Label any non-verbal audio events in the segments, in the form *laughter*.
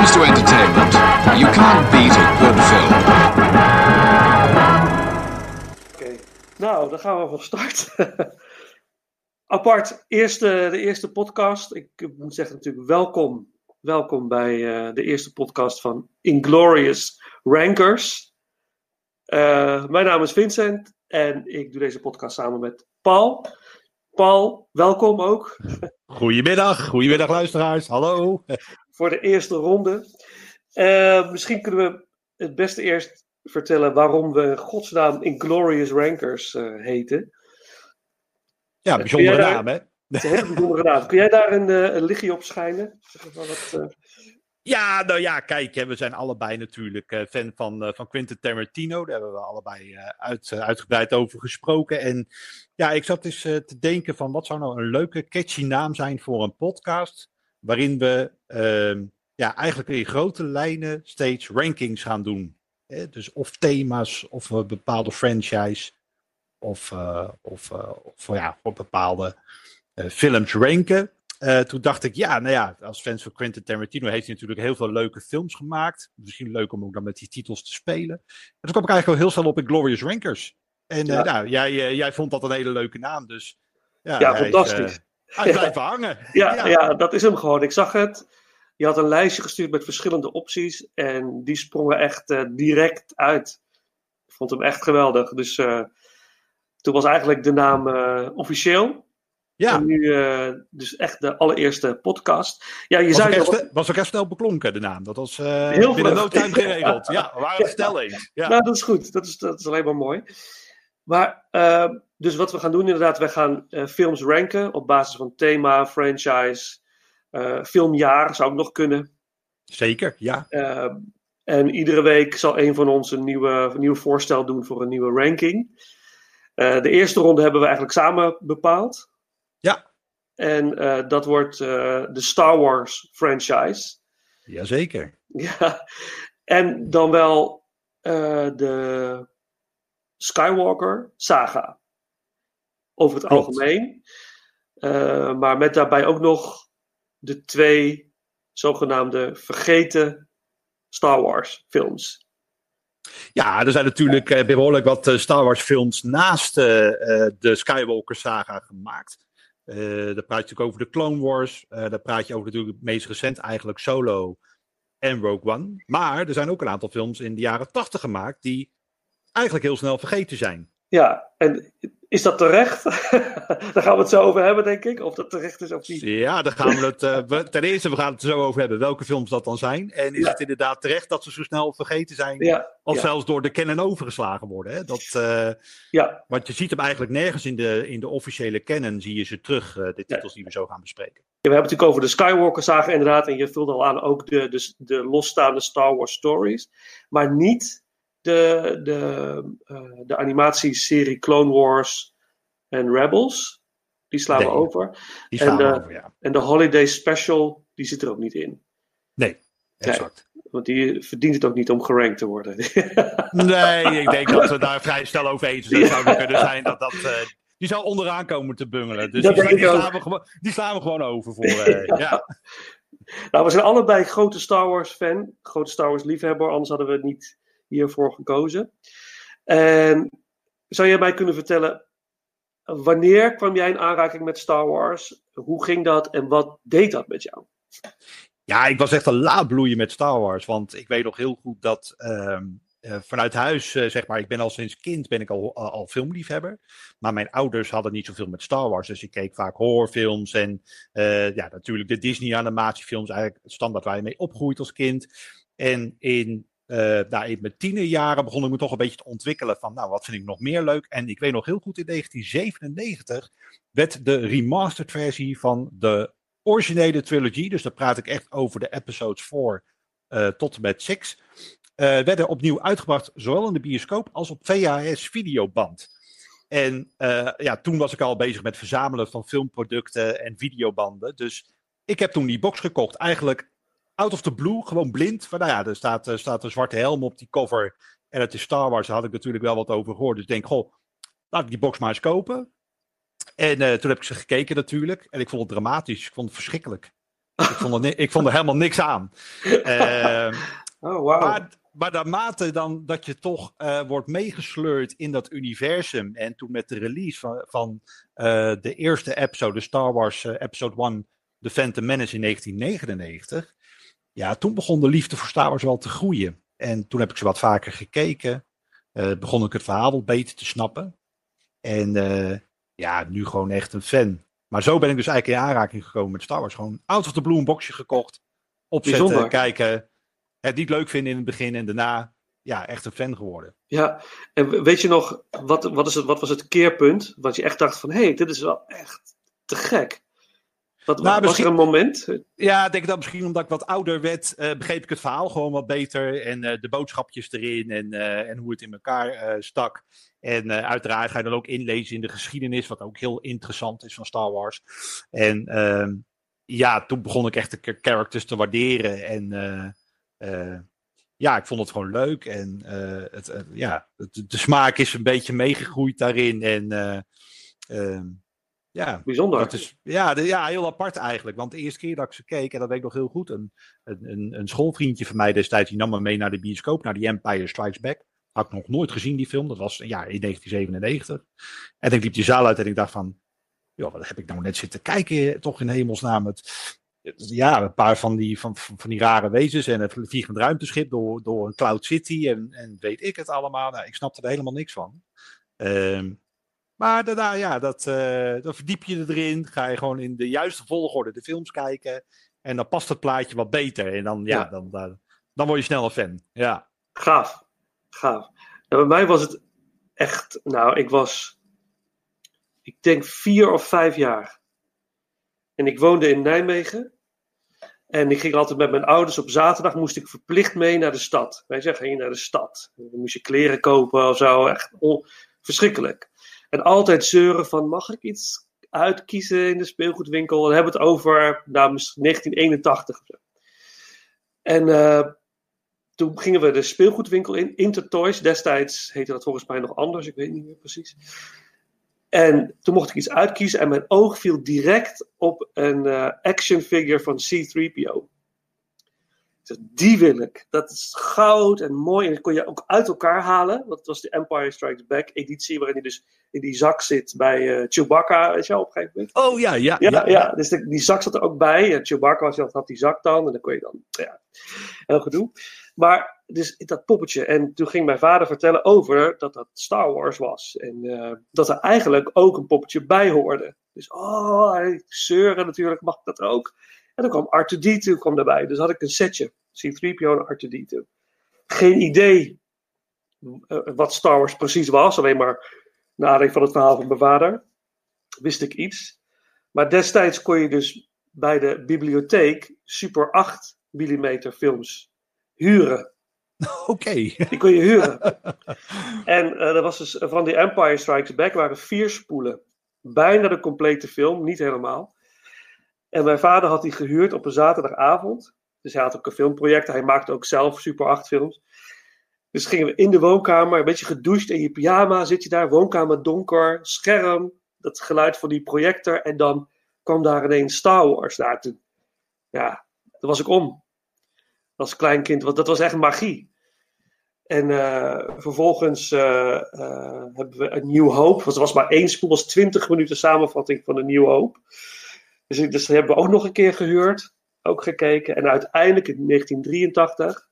comes to entertainment, you can't beat a good film. Oké, nou, dan gaan we van start. *laughs* Apart, eerste, de eerste podcast. Ik moet zeggen natuurlijk welkom. Welkom bij eh, de eerste podcast van Inglorious Rankers. Eh, mijn naam is Vincent en ik doe deze podcast samen met Paul. Paul, welkom ook. *laughs* Goedemiddag, goedemiddag luisteraars, hallo. Voor de eerste ronde. Eh, misschien kunnen we het beste eerst vertellen waarom we godsnaam Inglorious Rankers uh, heten. Ja, bijzondere daar, naam hè. Het is een hele bijzondere naam. Kun jij daar een, uh, een lichtje op schijnen? Wat, ja, nou ja, kijk, hè, we zijn allebei natuurlijk fan van, van Quentin Tarantino. Daar hebben we allebei uit, uitgebreid over gesproken. En ja, ik zat eens te denken van wat zou nou een leuke, catchy naam zijn voor een podcast. Waarin we ehm, ja, eigenlijk in grote lijnen steeds rankings gaan doen. Hè? Dus of thema's, of een bepaalde franchise, of, uh, of, uh, of ja, op bepaalde films ranken. toen dacht ik, ja, nou ja, als fans van Quentin Tarantino heeft hij natuurlijk heel veel leuke films gemaakt. Misschien leuk om ook dan met die titels te spelen. En toen kwam ik eigenlijk al heel snel op in Glorious Rankers. En ja. nou, jij, jij vond dat een hele leuke naam, dus... Ja, ja fantastisch. Is, hij blijft hangen. Ja, ja. ja, dat is hem gewoon. Ik zag het. Je had een lijstje gestuurd met verschillende opties. En die sprongen echt uh, direct uit. Ik vond hem echt geweldig. Dus uh, toen was eigenlijk de naam uh, officieel. Ja. En nu dus echt de allereerste podcast. Ja, je was, zei ook echt, was ook echt snel beklonken, de naam. Dat was Heel binnen no time geregeld. *laughs* Ja, we waren snel eens. Ja. Nou, dat is goed. Dat is, dat is alleen maar mooi. Maar, uh, dus wat we gaan doen inderdaad, wij gaan uh, films ranken op basis van thema, franchise, uh, filmjaar zou ook nog kunnen. Zeker, ja. en iedere week zal een van ons een, nieuwe, een nieuw voorstel doen voor een nieuwe ranking. de eerste ronde hebben we eigenlijk samen bepaald. Ja. En dat wordt de Star Wars franchise. Jazeker. *laughs* Ja, en dan wel de Skywalker saga. Over het Klopt. algemeen. Uh, maar met daarbij ook nog de twee zogenaamde vergeten Star Wars films. Ja, er zijn natuurlijk uh, behoorlijk wat uh, Star Wars films naast uh, de Skywalker saga gemaakt. daar praat je natuurlijk over de Clone Wars. daar praat je over natuurlijk het meest recent eigenlijk Solo en Rogue One. Maar er zijn ook een aantal films in de jaren tachtig gemaakt die eigenlijk heel snel vergeten zijn. Ja, en is dat terecht? *laughs* daar gaan we het zo over hebben, denk ik. Of dat terecht is of niet. Ja, daar gaan we het. Uh, we, ten eerste, we gaan het zo over hebben welke films dat dan zijn. En is Ja. het inderdaad terecht dat ze zo snel vergeten zijn? Ja, Of ja, zelfs door de kennen overgeslagen worden. Hè? Dat, eh, ja, want je ziet hem eigenlijk nergens in de, in de officiële canon, zie je ze terug, eh, de titels die we zo gaan bespreken. we hebben het natuurlijk over de Skywalker saga inderdaad. En je vulde al aan ook de, de, de losstaande Star Wars stories. Maar niet de, de, uh, de animatieserie Clone Wars en Rebels. Die slaan we over. Die En de- over, ja. En de Holiday Special, die zit er ook niet in. Nee, exact. Want die verdient het ook niet om gerankt te worden. *laughs* Nee, ik denk dat we daar vrij snel over eens zijn. zou het kunnen zijn dat dat. eh, die zou onderaan komen te bungelen. Dus Dat die, slaan we gewoon, die slaan we gewoon over voor. eh, ja. nou, we zijn allebei grote Star Wars fan. Grote Star Wars liefhebber. Anders hadden we niet hiervoor gekozen. En zou jij mij kunnen vertellen... Wanneer kwam jij in aanraking met Star Wars? Hoe ging dat en wat deed dat met jou? Ja, ik was echt een laadbloeien met Star Wars. Want ik weet nog heel goed dat ehm, eh, vanuit huis, eh, zeg maar, ik ben al sinds kind ben ik al, al, al filmliefhebber. Maar mijn ouders hadden niet zoveel met Star Wars. Dus ik keek vaak horrorfilms en eh, ja, natuurlijk de Disney animatiefilms. Eigenlijk standaard waar je mee opgroeit als kind. En in, eh nou, in mijn tienerjaren begon ik me toch een beetje te ontwikkelen van, nou, wat vind ik nog meer leuk? En ik weet nog heel goed, in 1997 werd de remastered versie van de originele trilogie, dus daar praat ik echt over de episodes 4 uh, tot en met 6, uh, werden opnieuw uitgebracht, zowel in de bioscoop als op VHS-videoband. En uh, ja, toen was ik al bezig met verzamelen van filmproducten en videobanden. Dus ik heb toen die box gekocht, eigenlijk out of the blue, gewoon blind. Van, nou ja, er staat, er staat een zwarte helm op die cover en het is Star Wars, daar had ik natuurlijk wel wat over gehoord. Dus ik denk, goh, laat ik die box maar eens kopen. En uh, toen heb ik ze gekeken natuurlijk. En ik vond het dramatisch. Ik vond het verschrikkelijk. Ik vond er, ik vond er helemaal niks aan. Ehm, *laughs* Oh, wauw. maar, maar naarmate dan dat je toch eh, wordt meegesleurd in dat universum. En toen met de release van, van eh, de eerste episode, de Star Wars eh, Episode 1, The Phantom Menace in 1999. Ja, toen begon de liefde voor Star Wars wel te groeien. En toen heb ik ze wat vaker gekeken. eh, begon ik het verhaal wat beter te snappen. En eh, ja, nu gewoon echt een fan. Maar zo ben ik dus eigenlijk in aanraking gekomen met Star Wars. Gewoon out of the blue een boxje gekocht. Opzetten, Bijzonder. kijken. Het niet leuk vinden in het begin en daarna ja, echt een fan geworden. Ja, en weet je nog, wat, wat, is het, wat was het keerpunt? Wat je echt dacht van, hé, hey, dit is wel echt te gek. Wat, Nou, was misschien- er een moment? Ja, ik denk dat misschien omdat ik wat ouder werd, eh, begreep ik het verhaal gewoon wat beter. En eh, de boodschapjes erin en, eh, en hoe het in elkaar stak. En uiteraard ga je dan ook inlezen in de geschiedenis, wat ook heel interessant is van Star Wars. En ehm, ja, toen begon ik echt de cha- characters te waarderen. En ja, ik vond het gewoon leuk. En het, ja, het- de smaak is een beetje meegegroeid daarin. En ehm, ja, Bijzonder. dat is ja, de- ja, heel apart eigenlijk. Want de eerste keer dat ik ze keek, en dat weet ik nog heel goed, een, een, een, schoolvriendje van mij destijds, die nam me mee naar de bioscoop, naar die Empire Strikes Back. Had ik nog nooit gezien, die film. Dat was ja, in 1997. En ik liep die zaal uit en ik dacht van, joh, wat heb ik nou net zitten kijken, toch in hemelsnaam. Het, ja, een paar van die, van, van van die rare wezens en een vliegend ruimteschip door, door een Cloud City en, en weet ik het allemaal. Nou, ik snapte er helemaal niks van. Ehm, maar daarna, ja, dat, eh, dan verdiep je erin. Ga je gewoon in de juiste volgorde de films kijken. En dan past het plaatje wat beter. En dan, ja, Ja. Dan, dan, dan word je snel een fan. Ja. Gaaf. Gaaf. En bij mij was het echt, nou, ik was, ik denk vier of vijf jaar. En ik woonde in Nijmegen. En ik ging altijd met mijn ouders op zaterdag, moest ik verplicht mee naar de stad. Wij zeggen, ging je naar de stad. Dan moest je kleren kopen of zo, echt verschrikkelijk. En altijd zeuren van, mag ik iets uitkiezen in de speelgoedwinkel? Dan hebben we het over, nou, misschien 1981 of zo. En eh, toen gingen we de speelgoedwinkel in, Intertoys. Destijds heette dat volgens mij nog anders, ik weet niet meer precies. En toen mocht ik iets uitkiezen en mijn oog viel direct op een eh, action figure van C-3PO. Zeg, die wil ik. Dat is goud en mooi. En dat kon je ook uit elkaar halen. Want het was de Empire Strikes Back editie, waarin hij dus in die zak zit bij eh, Chewbacca, weet je op een gegeven moment. Oh ja, ja. Ja, ja, dus de- die zak zat er ook bij. En Chewbacca was, had die zak dan. En dan kon je dan, ja, heel gedoe. Maar, dus dat poppetje. En toen ging mijn vader vertellen over dat dat Star Wars was. En eh, dat er eigenlijk ook een poppetje bij hoorde. Dus, oh, zeuren natuurlijk, mag ik dat ook? En dan kwam R2-D2 kwam erbij. Dus had ik een setje. C-3PO en R2-D2. Geen idee eh, wat Star Wars precies was. Alleen maar naar aanleiding van het verhaal van mijn vader. Wist ik iets. Maar destijds kon je dus bij de bibliotheek Super 8 mm films huren. *laughs* Oké. Die kon je huren. *laughs* en eh dat was dus van die Empire Strikes Back waren vier spoelen. Bijna de complete film, niet helemaal. En mijn vader had die gehuurd op een zaterdagavond. Dus hij had ook een filmproject. Hij maakte ook zelf Super 8 films. Dus gingen we in de woonkamer, een beetje gedoucht in je pyjama, zit je daar, woonkamer donker, scherm, dat geluid van die projector. En dan kwam daar ineens Star Wars naar toe. Ja, daar was ik om. Als klein kind, want dat was echt magie. En eh, vervolgens eh, eh, hebben we een New Hope. Want er was maar één spoel, was 20 minuten samenvatting van een New Hope. Dus, dus dat hebben we ook nog een keer gehuurd. Ook gekeken. En uiteindelijk in 1983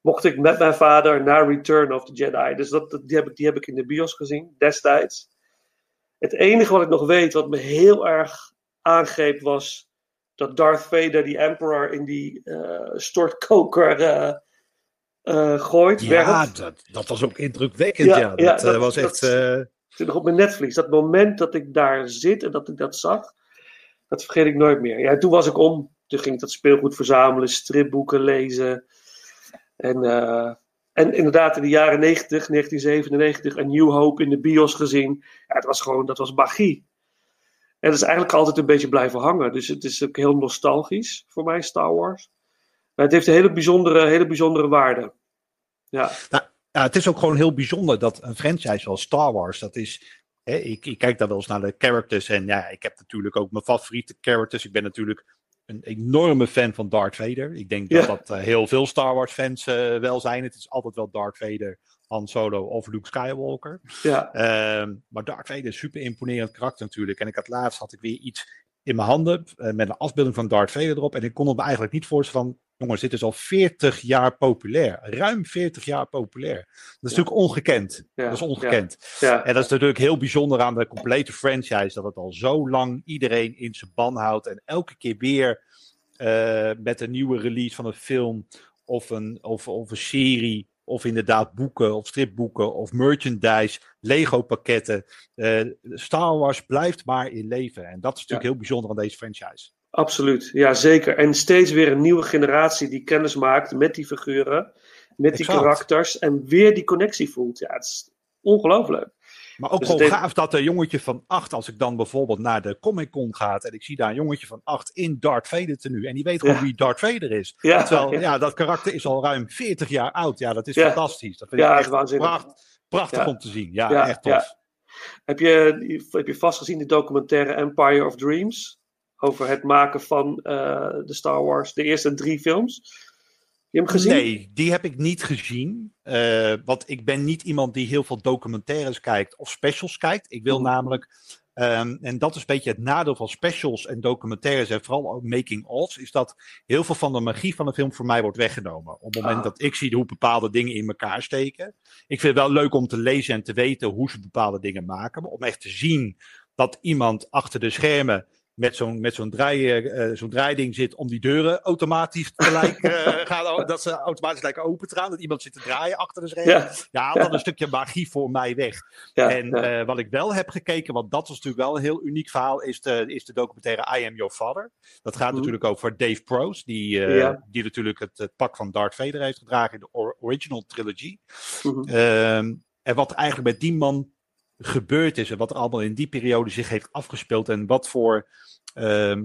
mocht ik met mijn vader naar Return of the Jedi. Dus dat, dat- die, heb ik, die heb ik in de bios gezien, destijds. Het enige wat ik nog weet, wat me heel erg aangreep, was dat Darth Vader die Emperor in die eh, stortkoker eh, eh, gooit. Ja, dat, dat was ook indrukwekkend. Ja, Ja, dat, ja, dat- was dat- echt. eh, zit nog op mijn Netflix. Dat moment dat ik daar zit en dat ik dat zag, dat vergeet ik nooit meer. Ja, toen was ik om. Toen ging ik dat speelgoed verzamelen, stripboeken lezen. En, eh, en inderdaad, in de jaren 90, 1997, een New Hope in de bios gezien. Ja, het was gewoon, dat was magie. En dat is eigenlijk altijd een beetje blijven hangen. Dus het is ook heel nostalgisch voor mij, Star Wars. Maar het heeft een hele bijzondere, hele bijzondere waarde. Ja, ja, het is ook gewoon heel bijzonder dat een franchise zoals Star Wars, dat is. Hè, ik, ik kijk daar wel eens naar de characters en ja, ik heb natuurlijk ook mijn favoriete characters. Ik ben natuurlijk een enorme fan van Darth Vader. Ik denk dat dat uh, heel veel Star Wars fans uh, wel zijn. Het is altijd wel Darth Vader, Han Solo of Luke Skywalker. Ja. Uh, maar Darth Vader is super imponerend karakter natuurlijk. En ik had laatst had ik weer iets in mijn handen uh, met een afbeelding van Darth Vader erop. En ik kon het me eigenlijk niet voorstellen van, jongens, dit is al 40 jaar populair. Ruim 40 jaar populair. Dat is ja. natuurlijk ongekend. Ja. Dat is ongekend. Ja. En dat is natuurlijk heel bijzonder aan de complete franchise. Dat het al zo lang iedereen in zijn ban houdt. En elke keer weer uh, met een nieuwe release van een film of een, of, of een serie. Of inderdaad boeken of stripboeken of merchandise, Lego pakketten. Uh, Star Wars blijft maar in leven. En dat is natuurlijk heel bijzonder aan deze franchise. Absoluut, ja zeker. En steeds weer een nieuwe generatie die kennis maakt met die figuren, met die karakters en weer die connectie voelt. Ja, het is ongelooflijk. Maar ook Dus gewoon het heeft- gaaf dat een jongetje van acht, als ik dan bijvoorbeeld naar de Comic Con ga en ik zie daar een jongetje van acht in Darth Vader tenue en die weet gewoon Ja. wie Darth Vader is. Ja, Terwijl, ja. ja, *laughs* dat karakter is al ruim 40 jaar oud. Ja, dat is fantastisch. Dat vind Ja, ik echt is waanzinnig. pracht- prachtig om te zien. Ja, echt tof. Heb, je, heb je vast gezien de documentaire Empire of Dreams? Over het maken van eh, de Star Wars, de eerste drie films. Heb je hem gezien? Nee, die heb ik niet gezien. eh, want ik ben niet iemand die heel veel documentaires kijkt of specials kijkt. Ik wil Mhm. namelijk, ehm, en dat is een beetje het nadeel van specials en documentaires en vooral ook making-ofs, is dat heel veel van de magie van de film voor mij wordt weggenomen. Op het moment Ah. dat ik zie hoe bepaalde dingen in elkaar steken. Ik vind het wel leuk om te lezen en te weten hoe ze bepaalde dingen maken. Maar om echt te zien dat iemand achter de schermen met zo'n met zo'n draai, eh, zo'n draaiding zit om die deuren automatisch gelijk *laughs* eh, gaan, dat ze automatisch lijken open te gaan. Dat iemand zit te draaien achter de schermen. Ja, Ja, dan een stukje magie voor mij weg. ja, en eh, wat ik wel heb gekeken, want dat was natuurlijk wel een heel uniek verhaal, is de, is de documentaire I Am Your Father. Dat gaat Mhm. natuurlijk over Dave Prose, die, eh, die natuurlijk het, het pak van Darth Vader heeft gedragen in de or- original trilogy. Mhm. Ehm, en wat eigenlijk met die man gebeurd is en wat er allemaal in die periode zich heeft afgespeeld en wat voor. ehm,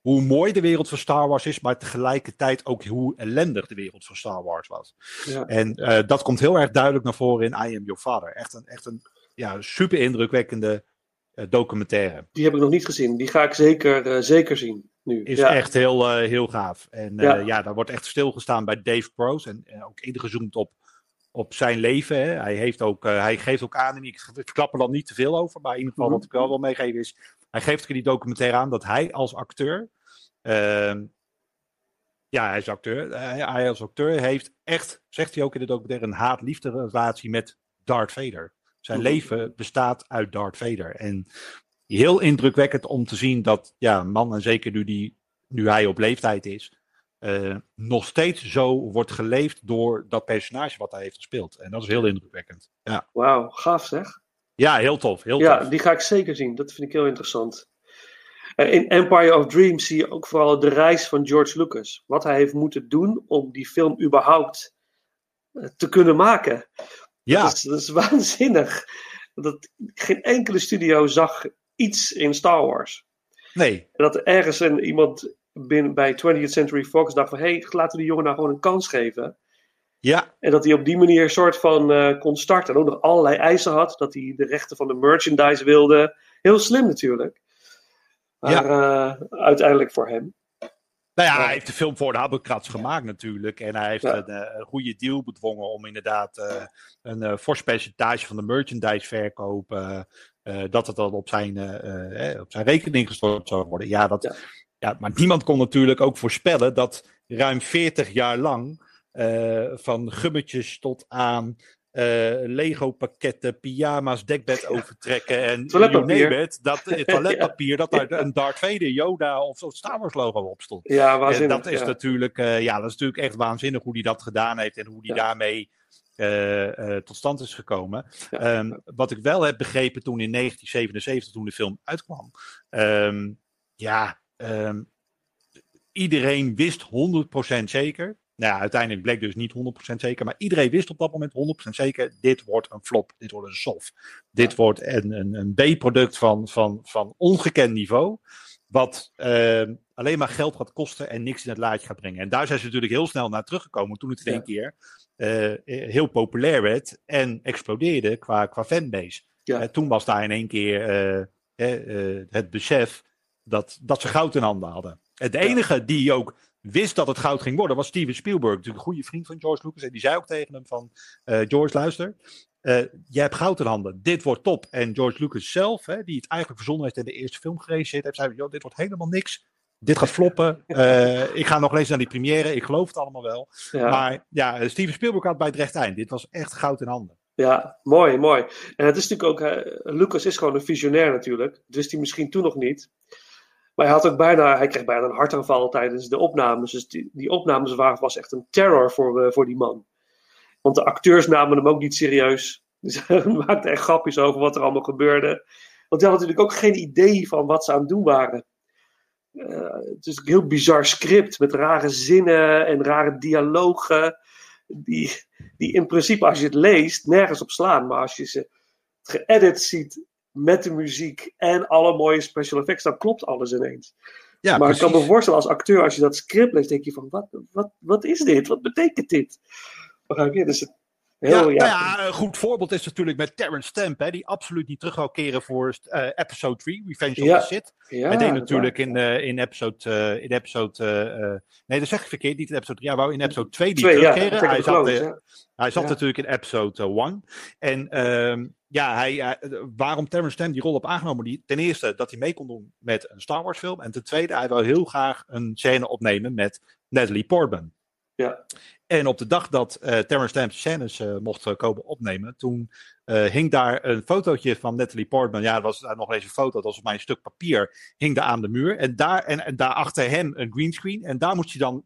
hoe mooi de wereld van Star Wars is, maar tegelijkertijd ook hoe ellendig de wereld van Star Wars was. Ja. En eh, dat komt heel erg duidelijk naar voren in I Am Your Father. Echt een, echt een ja, super indrukwekkende eh, documentaire. Die heb ik nog niet gezien. Die ga ik zeker, eh, zeker zien nu. Is ja. echt heel, heel gaaf. En Ja. ja. daar wordt echt stilgestaan bij Dave Prose. En, en ook ingezoomd op, op zijn leven. Hè. Hij, heeft ook, eh, hij geeft ook aan, en ik verklap er dan niet te veel over. Maar in ieder geval Mhm. wat ik wel wil meegeven is. Hij geeft in die documentaire aan dat hij als acteur. ehm, ja, hij is acteur. Hij, hij als acteur heeft echt, zegt hij ook in de documentaire, een haat-liefde relatie met Darth Vader. Zijn Mhm. leven bestaat uit Darth Vader. En heel indrukwekkend om te zien dat ja, een man, en zeker nu, die, nu hij op leeftijd is, eh, nog steeds zo wordt geleefd door dat personage wat hij heeft gespeeld. En dat is heel indrukwekkend. Ja, Wauw, gaaf zeg. ja heel tof. Heel Ja, tof. die ga ik zeker zien. Dat vind ik heel interessant. Eh, In Empire of Dreams zie je ook vooral de reis van George Lucas. Wat hij heeft moeten doen om die film überhaupt eh, te kunnen maken. Ja, Dat, is, dat is *laughs* waanzinnig. Dat, geen enkele studio zag iets in Star Wars. nee. En dat er ergens een, iemand binnen, bij 20th Century Fox dacht van... hé, hey, laten we die jongen nou gewoon een kans geven. Ja, En dat hij op die manier een soort van eh, kon starten. En ook nog allerlei eisen had. Dat hij de rechten van de merchandise wilde. Heel slim natuurlijk. Maar eh, uiteindelijk voor hem. Nou ja, Ja. hij heeft de film voor de Habbekratz gemaakt natuurlijk. En hij heeft Ja. een, eh, een goede deal bedwongen om inderdaad een fors percentage van de merchandise verkoop. eh, eh, dat het dan op zijn, op zijn rekening gestort zou worden. Ja, dat, Ja. Ja. maar niemand kon natuurlijk ook voorspellen dat ruim 40 jaar lang. eh, van gummetjes tot aan eh, Lego-pakketten, pyjama's, dekbed overtrekken en Toiletpapier. dat eh, *laughs* toiletpapier, dat daar een Darth Vader, Yoda of zo'n Star Wars logo op stond. Ja, En waanzinnig. dat is ja. natuurlijk, ja, dat is natuurlijk echt waanzinnig hoe hij dat gedaan heeft en hoe hij Ja. daarmee tot stand is gekomen. Ja. Ehm, wat ik wel heb begrepen toen in 1977, toen de film uitkwam. ehm, ja, ehm, iedereen wist 100% zeker. Nou, ja, uiteindelijk bleek dus niet 100% zeker, maar iedereen wist op dat moment 100% zeker: dit wordt een flop, dit wordt een soft. Dit wordt een, een, een B-product van, van, van ongekend niveau, wat ehm, alleen maar geld gaat kosten en niks in het laadje gaat brengen. En daar zijn ze natuurlijk heel snel naar teruggekomen toen het in één keer eh, heel populair werd en explodeerde qua, qua fanbase. Ja. Eh, toen was daar in één keer eh, het besef dat, dat ze goud in handen hadden. En de enige die ook wist dat het goud ging worden, was Steven Spielberg. Natuurlijk een goede vriend van George Lucas. En die zei ook tegen hem van, eh, George, luister, uh, jij hebt goud in handen. Dit wordt top. En George Lucas zelf, hè, die het eigenlijk verzonnen heeft en de eerste film geregisseerd heeft, zei, joh, dit wordt helemaal niks. Dit gaat floppen. Uh, *laughs* ik ga nog eens naar die première. Ik geloof het allemaal wel. Ja. Maar ja, Steven Spielberg had bij het recht eind. Dit was echt goud in handen. Ja, mooi, mooi. En het is natuurlijk ook, Lucas is gewoon een visionair natuurlijk. Dat wist hij misschien toen nog niet. Maar hij had ook bijna, hij kreeg bijna een hartaanval tijdens de opnames. Dus die, opnames waren, was echt een terror voor, uh, voor die man. Want de acteurs namen hem ook niet serieus. *laughs* Ze maakten echt grapjes over wat er allemaal gebeurde. Want die hadden natuurlijk ook geen idee van wat ze aan het doen waren. Uh, het is een heel bizar script met rare zinnen en rare dialogen. Die, die in principe, als je het leest, nergens op slaan. Maar als je ze geëdit ziet met de muziek en alle mooie special effects, dan klopt alles ineens. Ja, maar precies. ik kan me voorstellen als acteur, als je dat script leest, denk je van, wat, wat, wat is dit? Wat betekent dit? Begrijp je? Dus het, Heel, ja, ja. Nou ja, een goed voorbeeld is natuurlijk met Terrence Stamp, hè, die absoluut niet terug wil keren voor uh, episode 3, Revenge ja. of the Sith. Ja, Hij deed natuurlijk in, uh, in episode, uh, in episode nee dat zeg ik verkeerd, niet in episode 3, hij wou in episode 2 niet terugkeren. hij zat, hij zat natuurlijk in episode 1. En ehm, ja, hij, waarom Terrence Stamp die rol op aangenomen, die, ten eerste dat hij mee kon doen met een Star Wars film, en ten tweede, hij wil heel graag een scène opnemen met Natalie Portman. Ja. En op de dag dat uh, Terrence Stamp scènes uh, mocht komen opnemen, toen hing daar een fotootje van Natalie Portman. Ja, dat was daar nog eens een foto, dat was op mijn stuk papier, hing daar aan de muur. En, daar, en, en daar achter hem een greenscreen. En daar moest je dan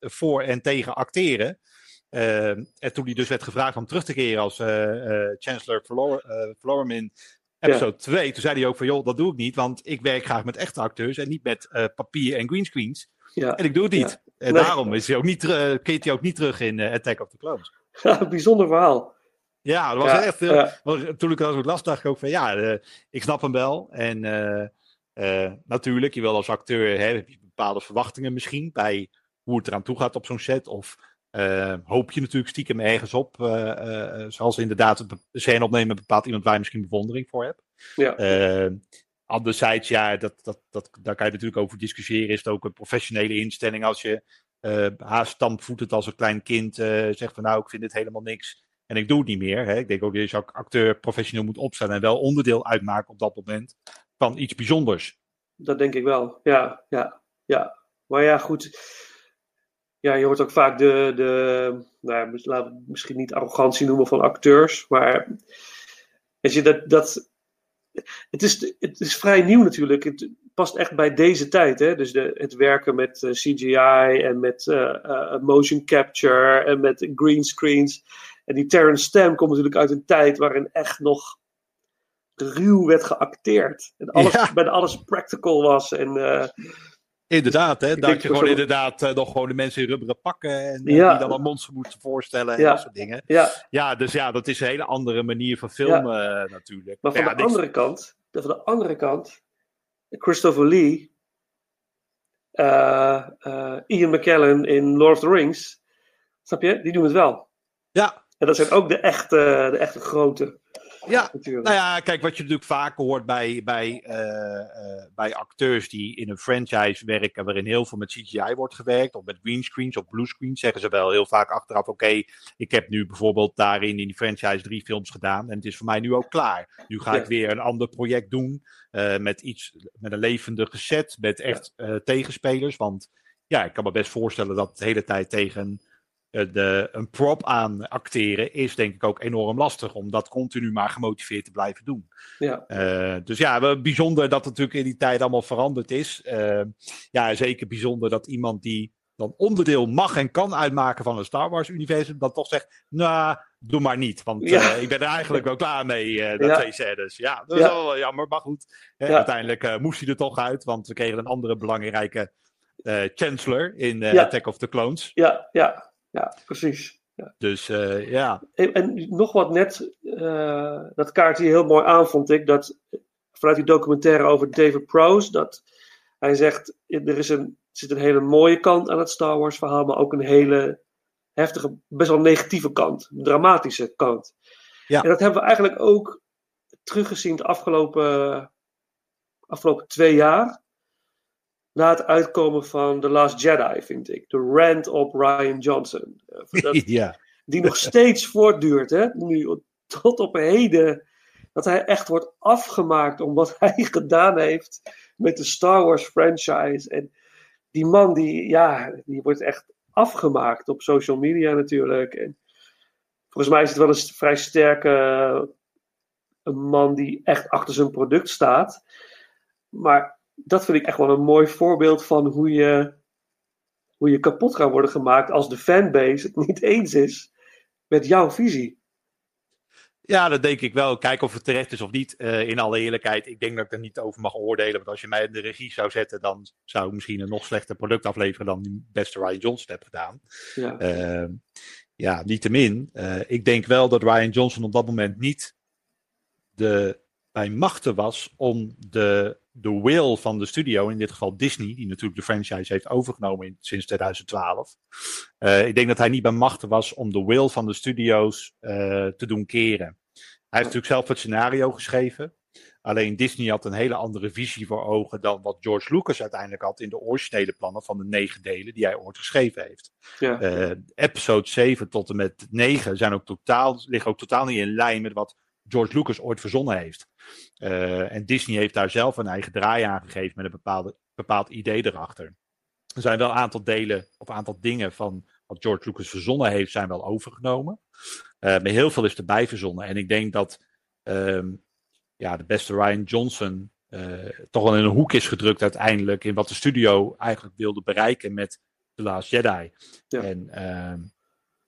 voor en tegen acteren. En toen hij dus werd gevraagd om terug te keren als Chancellor Flormin episode 2, ja. toen zei hij ook van, joh, dat doe ik niet, want ik werk graag met echte acteurs en niet met papier en greenscreens. Ja. En ik doe het niet. Ja. En nee. daarom is hij ook niet, uh, keert hij ook niet terug in uh, Attack of the Clones. Ja, *laughs* bijzonder verhaal. Ja, dat was echt. Toen ik dat ook las, dacht ik ook van ja, ik snap hem wel. En natuurlijk, je wil als acteur hè, heb je bepaalde verwachtingen misschien bij hoe het eraan toe gaat op zo'n set. Of hoop je natuurlijk stiekem ergens op. zoals inderdaad een scène opnemen bepaalt iemand waar je misschien bewondering voor hebt. Ja. Anderzijds, ja, dat, dat, dat, daar kan je natuurlijk over discussiëren. Is het ook een professionele instelling als je uh, haast stampvoetend als een klein kind uh, zegt van nou, ik vind dit helemaal niks en ik doe het niet meer. Hè? Ik denk ook dat je als acteur professioneel moet opstellen en wel onderdeel uitmaken op dat moment van iets bijzonders. Dat denk ik wel, ja, ja, ja. Maar ja, goed. Ja, je hoort ook vaak de, de nou, laten we misschien niet arrogantie noemen van acteurs, maar weet je, dat, dat het is, het is vrij nieuw natuurlijk. Het past echt bij deze tijd. Hè? Dus de, het werken met uh, CGI en met uh, uh, motion capture en met green screens. En die Terrence Stamp komt natuurlijk uit een tijd waarin echt nog ruw werd geacteerd. En alles, ja. bijna alles practical was. En, Inderdaad, hè? dat je gewoon zo... inderdaad uh, nog gewoon de mensen in rubberen pakken. En ja. die dan een monster moeten voorstellen en ja. dat soort dingen. Ja. ja, dus ja, dat is een hele andere manier van filmen ja. natuurlijk. Maar van de andere kant, van de andere kant, Christopher Lee, Ian McKellen in Lord of the Rings, snap je? Die doen het wel. Ja. En dat zijn ook de echte, de echte grote. Ja, natuurlijk. nou ja, kijk, wat je natuurlijk vaker hoort bij, bij, uh, uh, bij acteurs die in een franchise werken waarin heel veel met CGI wordt gewerkt, of met greenscreens of bluescreens, zeggen ze wel heel vaak achteraf, oké, okay, ik heb nu bijvoorbeeld daarin in die franchise drie films gedaan en het is voor mij nu ook klaar. Nu ga ja. ik weer een ander project doen uh, met iets, met een levendige set, met echt ja. tegenspelers, want ja, ik kan me best voorstellen dat de hele tijd tegen de, een prop aan acteren is denk ik ook enorm lastig om dat continu maar gemotiveerd te blijven doen. Ja. Uh, dus ja, bijzonder dat het natuurlijk in die tijd allemaal veranderd is. Uh, ja, zeker bijzonder dat iemand die dan onderdeel mag en kan uitmaken van een Star Wars universum, dan toch zegt, nou, doe maar niet. Want ja. uh, ik ben er eigenlijk wel klaar mee, uh, dat ja. twee scènes. Ja, dat is ja. wel jammer, maar goed. Uiteindelijk moest hij er toch uit, want we kregen een andere belangrijke Chancellor in Attack of the Clones. Ja, ja ja, precies. Ja. Dus uh, ja. En, en, nog wat net, uh, dat kaartje heel mooi aan vond ik, dat vanuit die documentaire over David Prowse, dat hij zegt, er is een, zit een hele mooie kant aan het Star Wars verhaal, maar ook een hele heftige, best wel negatieve kant, een dramatische kant. Ja. En dat hebben we eigenlijk ook teruggezien de afgelopen, afgelopen twee jaar. Na het uitkomen van The Last Jedi, vind ik. De rant op Ryan Johnson. Eh, *laughs* dat- ja. die nog steeds voortduurt, hè? Nu, tot op heden. Dat hij echt wordt afgemaakt om wat *laughs* hij gedaan heeft met de Star Wars franchise. En die man, die, ja, die wordt echt afgemaakt op social media natuurlijk. En volgens mij is het wel een vrij sterke eh, een man die echt achter zijn product staat. Maar dat vind ik echt wel een mooi voorbeeld van hoe je, hoe je kapot kan worden gemaakt als de fanbase het niet eens is met jouw visie. Ja, dat denk ik wel. Kijken of het terecht is of niet. Eh, in alle eerlijkheid, ik denk dat ik er niet over mag oordelen. Want als je mij in de regie zou zetten, dan zou ik misschien een nog slechter product afleveren dan die beste Ryan Johnson heb gedaan. Ja, Uh, ja, niettemin. Uh, ik denk wel dat Ryan Johnson op dat moment niet de, bij machten was om de, de will van de studio, in dit geval Disney, die natuurlijk de franchise heeft overgenomen in, sinds 2012. Uh, ik denk dat hij niet bij machten was om de will van de studio's uh, te doen keren. Hij heeft natuurlijk zelf het scenario geschreven. Alleen Disney had een hele andere visie voor ogen dan wat George Lucas uiteindelijk had in de originele plannen van de negen delen die hij ooit geschreven heeft. ja. Uh, episode 7 tot en met 9 zijn ook totaal, liggen ook totaal niet in lijn met wat George Lucas ooit verzonnen heeft. Uh, en Disney heeft daar zelf een eigen draai aan gegeven met een bepaalde, bepaald idee erachter. Er zijn wel een aantal delen of een aantal dingen van wat George Lucas verzonnen heeft, zijn wel overgenomen. Uh, maar heel veel is erbij verzonnen. En ik denk dat um, ja, de beste Ryan Johnson uh, toch wel in een hoek is gedrukt uiteindelijk in wat de studio eigenlijk wilde bereiken met The Last Jedi. Ja. En uh,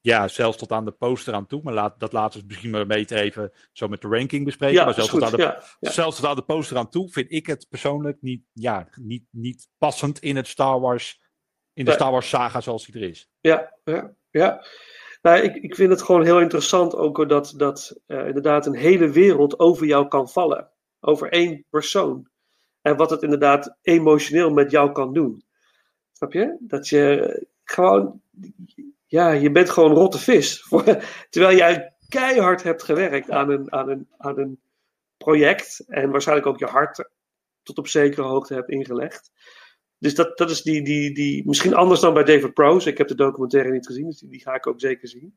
ja, zelfs tot aan de poster aan toe. Maar laat, dat laten we misschien maar beter even zo met de ranking bespreken. Ja, maar zelfs goed. tot, aan de, Ja, ja. zelfs tot aan de poster aan toe vind ik het persoonlijk niet, ja, niet, niet passend in het Star Wars, in de. Star Wars saga zoals die er is. Ja, ja, ja. Nou, ik, ik vind het gewoon heel interessant ook dat, dat uh, inderdaad een hele wereld over jou kan vallen. Over één persoon. En wat het inderdaad emotioneel met jou kan doen. Snap je? Dat je gewoon, ja, je bent gewoon rotte vis. *laughs* Terwijl jij keihard hebt gewerkt aan een, aan, een, aan een project. En waarschijnlijk ook je hart tot op zekere hoogte hebt ingelegd. Dus dat, dat is die, die, die, misschien anders dan bij David Prowse. Ik heb de documentaire niet gezien, dus die, die ga ik ook zeker zien.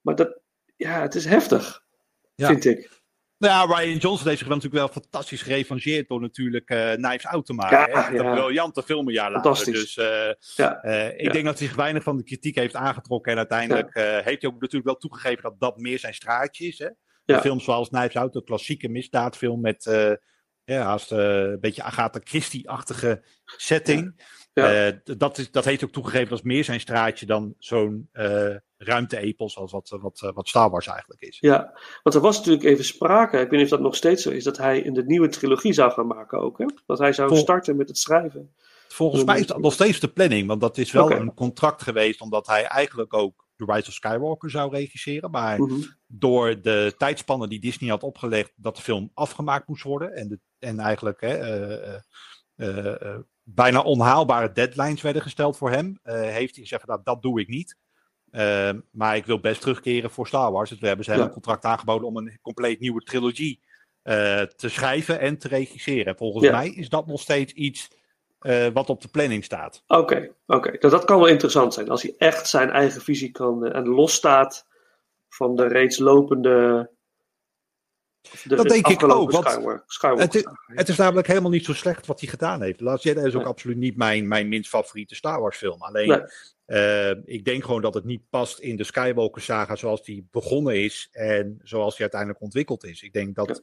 Maar dat, ja, het is heftig, Ja. vind ik. Nou ja, Ryan Johnson heeft zich wel natuurlijk wel fantastisch gerevangeerd door natuurlijk uh, Knives Out te maken. Ja. Een briljante film een jaar later. Dus uh, Ja. uh, ik denk dat hij zich weinig van de kritiek heeft aangetrokken. En uiteindelijk heeft hij ook natuurlijk wel toegegeven dat dat meer zijn straatje is. Hè? De films zoals Knives Out, de klassieke misdaadfilm met ja, haast, een beetje Agatha Christie-achtige setting. Ja. Uh, dat, is, dat heeft ook toegegeven als meer zijn straatje dan zo'n uh, ruimte-epos als wat, wat, wat Star Wars eigenlijk is. Ja, want er was natuurlijk even sprake, ik weet niet of dat nog steeds zo is, dat hij in de nieuwe trilogie zou gaan maken ook. Hè? Dat hij zou Vol starten met het schrijven. Volgens mij is dat nog steeds de planning, want dat is wel een contract geweest, omdat hij eigenlijk ook The Rise of Skywalker zou regisseren. Maar Mhm. door de tijdspannen die Disney had opgelegd, dat de film afgemaakt moest worden. En, de, en eigenlijk hè, uh, uh, uh, bijna onhaalbare deadlines werden gesteld voor hem. Uh, heeft hij gezegd, nou, dat doe ik niet. Uh, maar ik wil best terugkeren voor Star Wars. Dus we hebben ze Ja. een contract aangeboden om een compleet nieuwe trilogie uh, te schrijven en te regisseren. Volgens Ja. mij is dat nog steeds iets uh, wat op de planning staat. Oké, oké. Dat, dat kan wel interessant zijn. Als hij echt zijn eigen visie kan eh, en losstaat van de reeds lopende. De Dat denk ik ook, want Skywalker, Skywalker Het is, saga. het is namelijk helemaal niet zo slecht wat hij gedaan heeft. Last Jedi is ook Nee. absoluut niet mijn, mijn minst favoriete Star Wars film. Alleen, Nee. eh, ik denk gewoon dat het niet past in de Skywalker saga zoals die begonnen is en zoals die uiteindelijk ontwikkeld is. Ik denk dat Ja.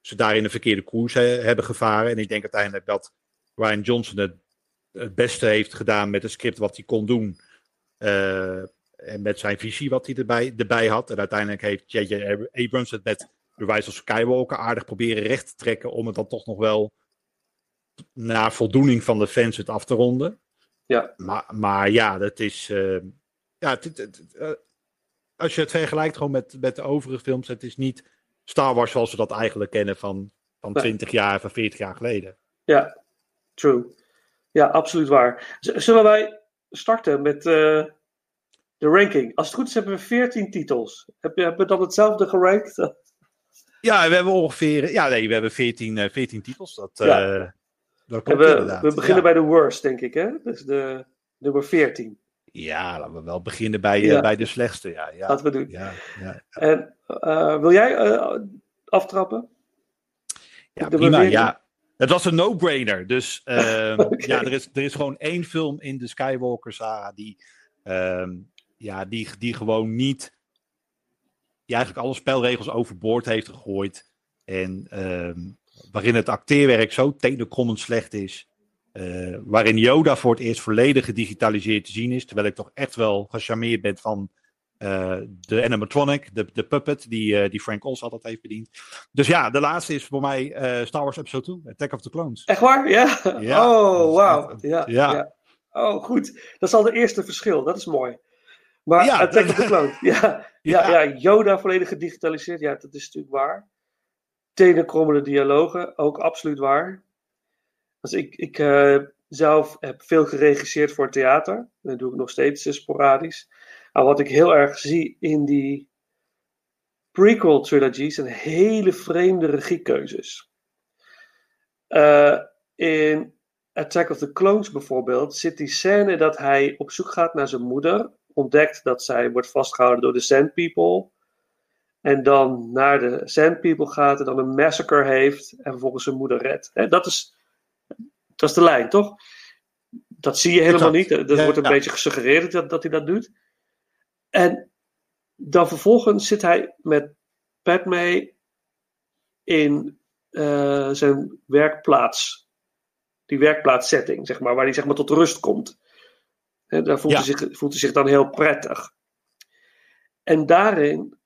ze daarin een verkeerde koers he- hebben gevaren. En ik denk uiteindelijk dat Ryan Johnson het, het beste heeft gedaan met het script wat hij kon doen. eh, en met zijn visie wat hij erbij, erbij had. En uiteindelijk heeft J.J. Abrams het met de Rise of Skywalker aardig proberen recht te trekken. Om het dan toch nog wel naar voldoening van de fans het af te ronden. Ja. Maar, maar ja, dat is. eh, ja, het, het- het- eh, als je het vergelijkt gewoon met, met de overige films, het is niet Star Wars zoals we dat eigenlijk kennen van, van Nee. 20 jaar, van 40 jaar geleden. Ja, true. Ja, absoluut waar. Z- Zullen wij starten met eh, de ranking? Als het goed is, hebben we 14 titels. Heb je, hebben we dan hetzelfde gerankt? *laughs* Ja, we hebben ongeveer. Ja, nee, we hebben 14, eh, 14 titels. Dat, Ja. eh, dat klopt we, inderdaad. we beginnen ja. bij de worst, denk ik, hè? Dus de nummer 14. Ja, laten we wel beginnen bij, eh, Ja. bij de slechtste. Ja, ja. Laten we doen. Ja, ja, En eh, wil jij eh, aftrappen? ja De prima. Ja. Het was een no-brainer. Dus *laughs* ehm, Oké. ja, er is, er is gewoon één film in de Skywalker saga die, ehm, ja, die, die gewoon niet, die eigenlijk alle spelregels overboord heeft gegooid. En ehm, waarin het acteerwerk zo tenenkrommend slecht is. eh, waarin Yoda voor het eerst volledig gedigitaliseerd te zien is. Terwijl ik toch echt wel gecharmeerd ben van eh, de animatronic, de, de puppet, die, eh, die Frank Oz altijd heeft bediend. Dus ja, de laatste is voor mij Star Wars Episode 2, Attack of the Clones. Echt waar? Ja? Ja. Oh, wauw. Ja, ja. Ja. Oh, goed. Dat is al de eerste verschil. Dat is mooi. Maar Ja, of the Clone. Ja, ja. Ja. Yoda volledig gedigitaliseerd. Ja, dat is natuurlijk waar. Tenenkrommende dialogen, ook absoluut waar. Dus ik, ik eh, zelf heb veel geregisseerd voor theater. Dat doe ik nog steeds eh, sporadisch. Maar wat ik heel erg zie in die prequel trilogy zijn hele vreemde regiekeuzes. Eh, in Attack of the Clones bijvoorbeeld zit die scène dat hij op zoek gaat naar zijn moeder, ontdekt dat zij wordt vastgehouden door de Sand People, en dan naar de Sand People gaat en dan een massacre heeft en vervolgens zijn moeder redt. Dat, is, dat is de lijn, toch? Dat zie je helemaal niet. Dat Ja, wordt een ja. beetje gesuggereerd dat, dat hij dat doet. En dan vervolgens zit hij met Padme in eh, zijn werkplaats. Die werkplaatssetting, zeg maar, waar hij zeg maar, tot rust komt. Daar voelt, Ja. hij zich, voelt hij zich dan heel prettig. En daarin,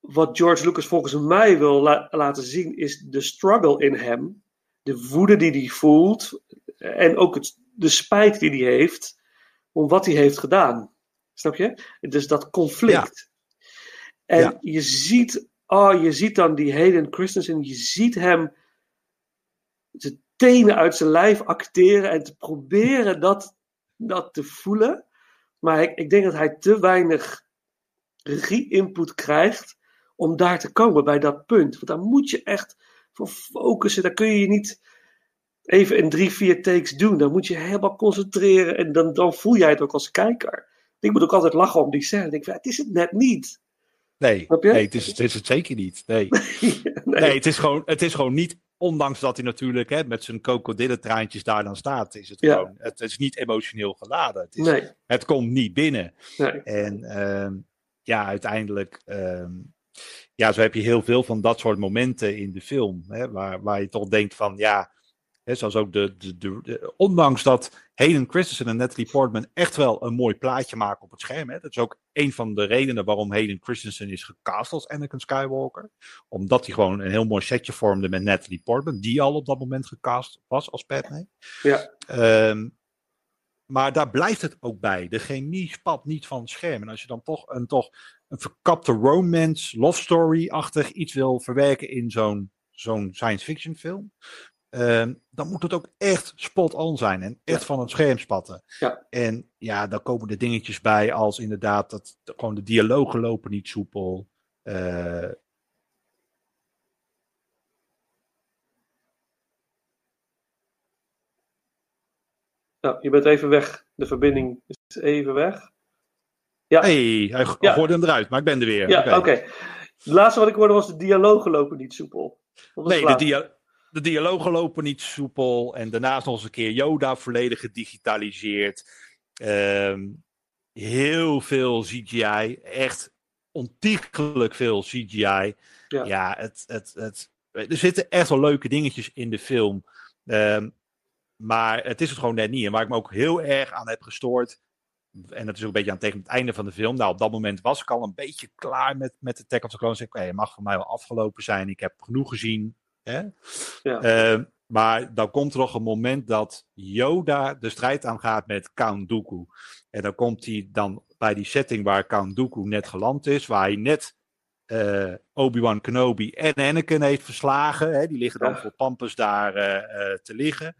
wat George Lucas volgens mij wil la- laten zien, is de struggle in hem. De woede die hij voelt. En ook het, de spijt die hij heeft om wat hij heeft gedaan. Snap je? Dus dat conflict. En Ja. je ziet, oh, je ziet dan die Hayden Christensen, je ziet hem de tenen uit zijn lijf acteren en te proberen dat, dat te voelen. Maar ik, ik denk dat hij te weinig regie-input krijgt om daar te komen bij dat punt. Want daar moet je echt voor focussen. Daar kun je je niet even in drie, vier takes doen. Dan moet je helemaal concentreren en dan, dan voel jij het ook als kijker. Ik moet ook altijd lachen om die scène. Ik denk, het is het net niet. Nee, nee het, is, het is het zeker niet. Nee, *laughs* nee. nee het, is gewoon, het is gewoon niet, ondanks dat hij natuurlijk hè, met zijn krokodillentraantjes daar dan staat, is het Ja. gewoon, het is niet emotioneel geladen. Het, is, nee, het komt niet binnen. nee. En ehm, ja, uiteindelijk, ehm, ja, zo heb je heel veel van dat soort momenten in de film, hè, waar, waar je toch denkt van, ja, hè, zoals ook de, de, de, de- ondanks dat Hayden Christensen en Natalie Portman echt wel een mooi plaatje maken op het scherm, hè, dat is ook een van de redenen waarom Hayden Christensen is gecast als Anakin Skywalker, omdat hij gewoon een heel mooi setje vormde met Natalie Portman, die al op dat moment gecast was als Padme. Ja. Ehm, maar daar blijft het ook bij. De chemie spat niet van het scherm. En als je dan toch een, toch een verkapte romance, love story-achtig iets wil verwerken in zo'n zo'n science fiction film. Ehm, dan moet het ook echt spot on zijn en echt Ja. van het scherm spatten. Ja. En ja, dan komen er dingetjes bij als inderdaad dat gewoon de dialogen lopen niet soepel. Nou, je bent even weg. De verbinding is even weg. Ja, hey, hij Ja. gooide hem eruit, maar ik ben er weer. ja oké. Het laatste wat ik hoorde was de dialogen lopen niet soepel. Nee, de, dia de dialogen lopen niet soepel. En daarnaast nog eens een keer Yoda volledig gedigitaliseerd. Ehm, heel veel CGI. Echt ontiegelijk veel CGI. Ja. Ja, het, het, het, er zitten echt wel leuke dingetjes in de film. Ehm, maar het is het gewoon net niet. En waar ik me ook heel erg aan heb gestoord. En dat is ook een beetje aan tegen het einde van de film. Nou, op dat moment was ik al een beetje klaar met, met de Attack of the Clones. Ik zei, het mag voor mij wel afgelopen zijn. Ik heb genoeg gezien. Hè? Ja. Ehm, maar dan komt er nog een moment dat Yoda de strijd aangaat met Count Dooku. En dan komt hij dan bij die setting waar Count Dooku net geland is. Waar hij net eh, Obi-Wan Kenobi en Anakin heeft verslagen. Hè? Die liggen dan Ja. voor Pampus daar eh, eh, te liggen.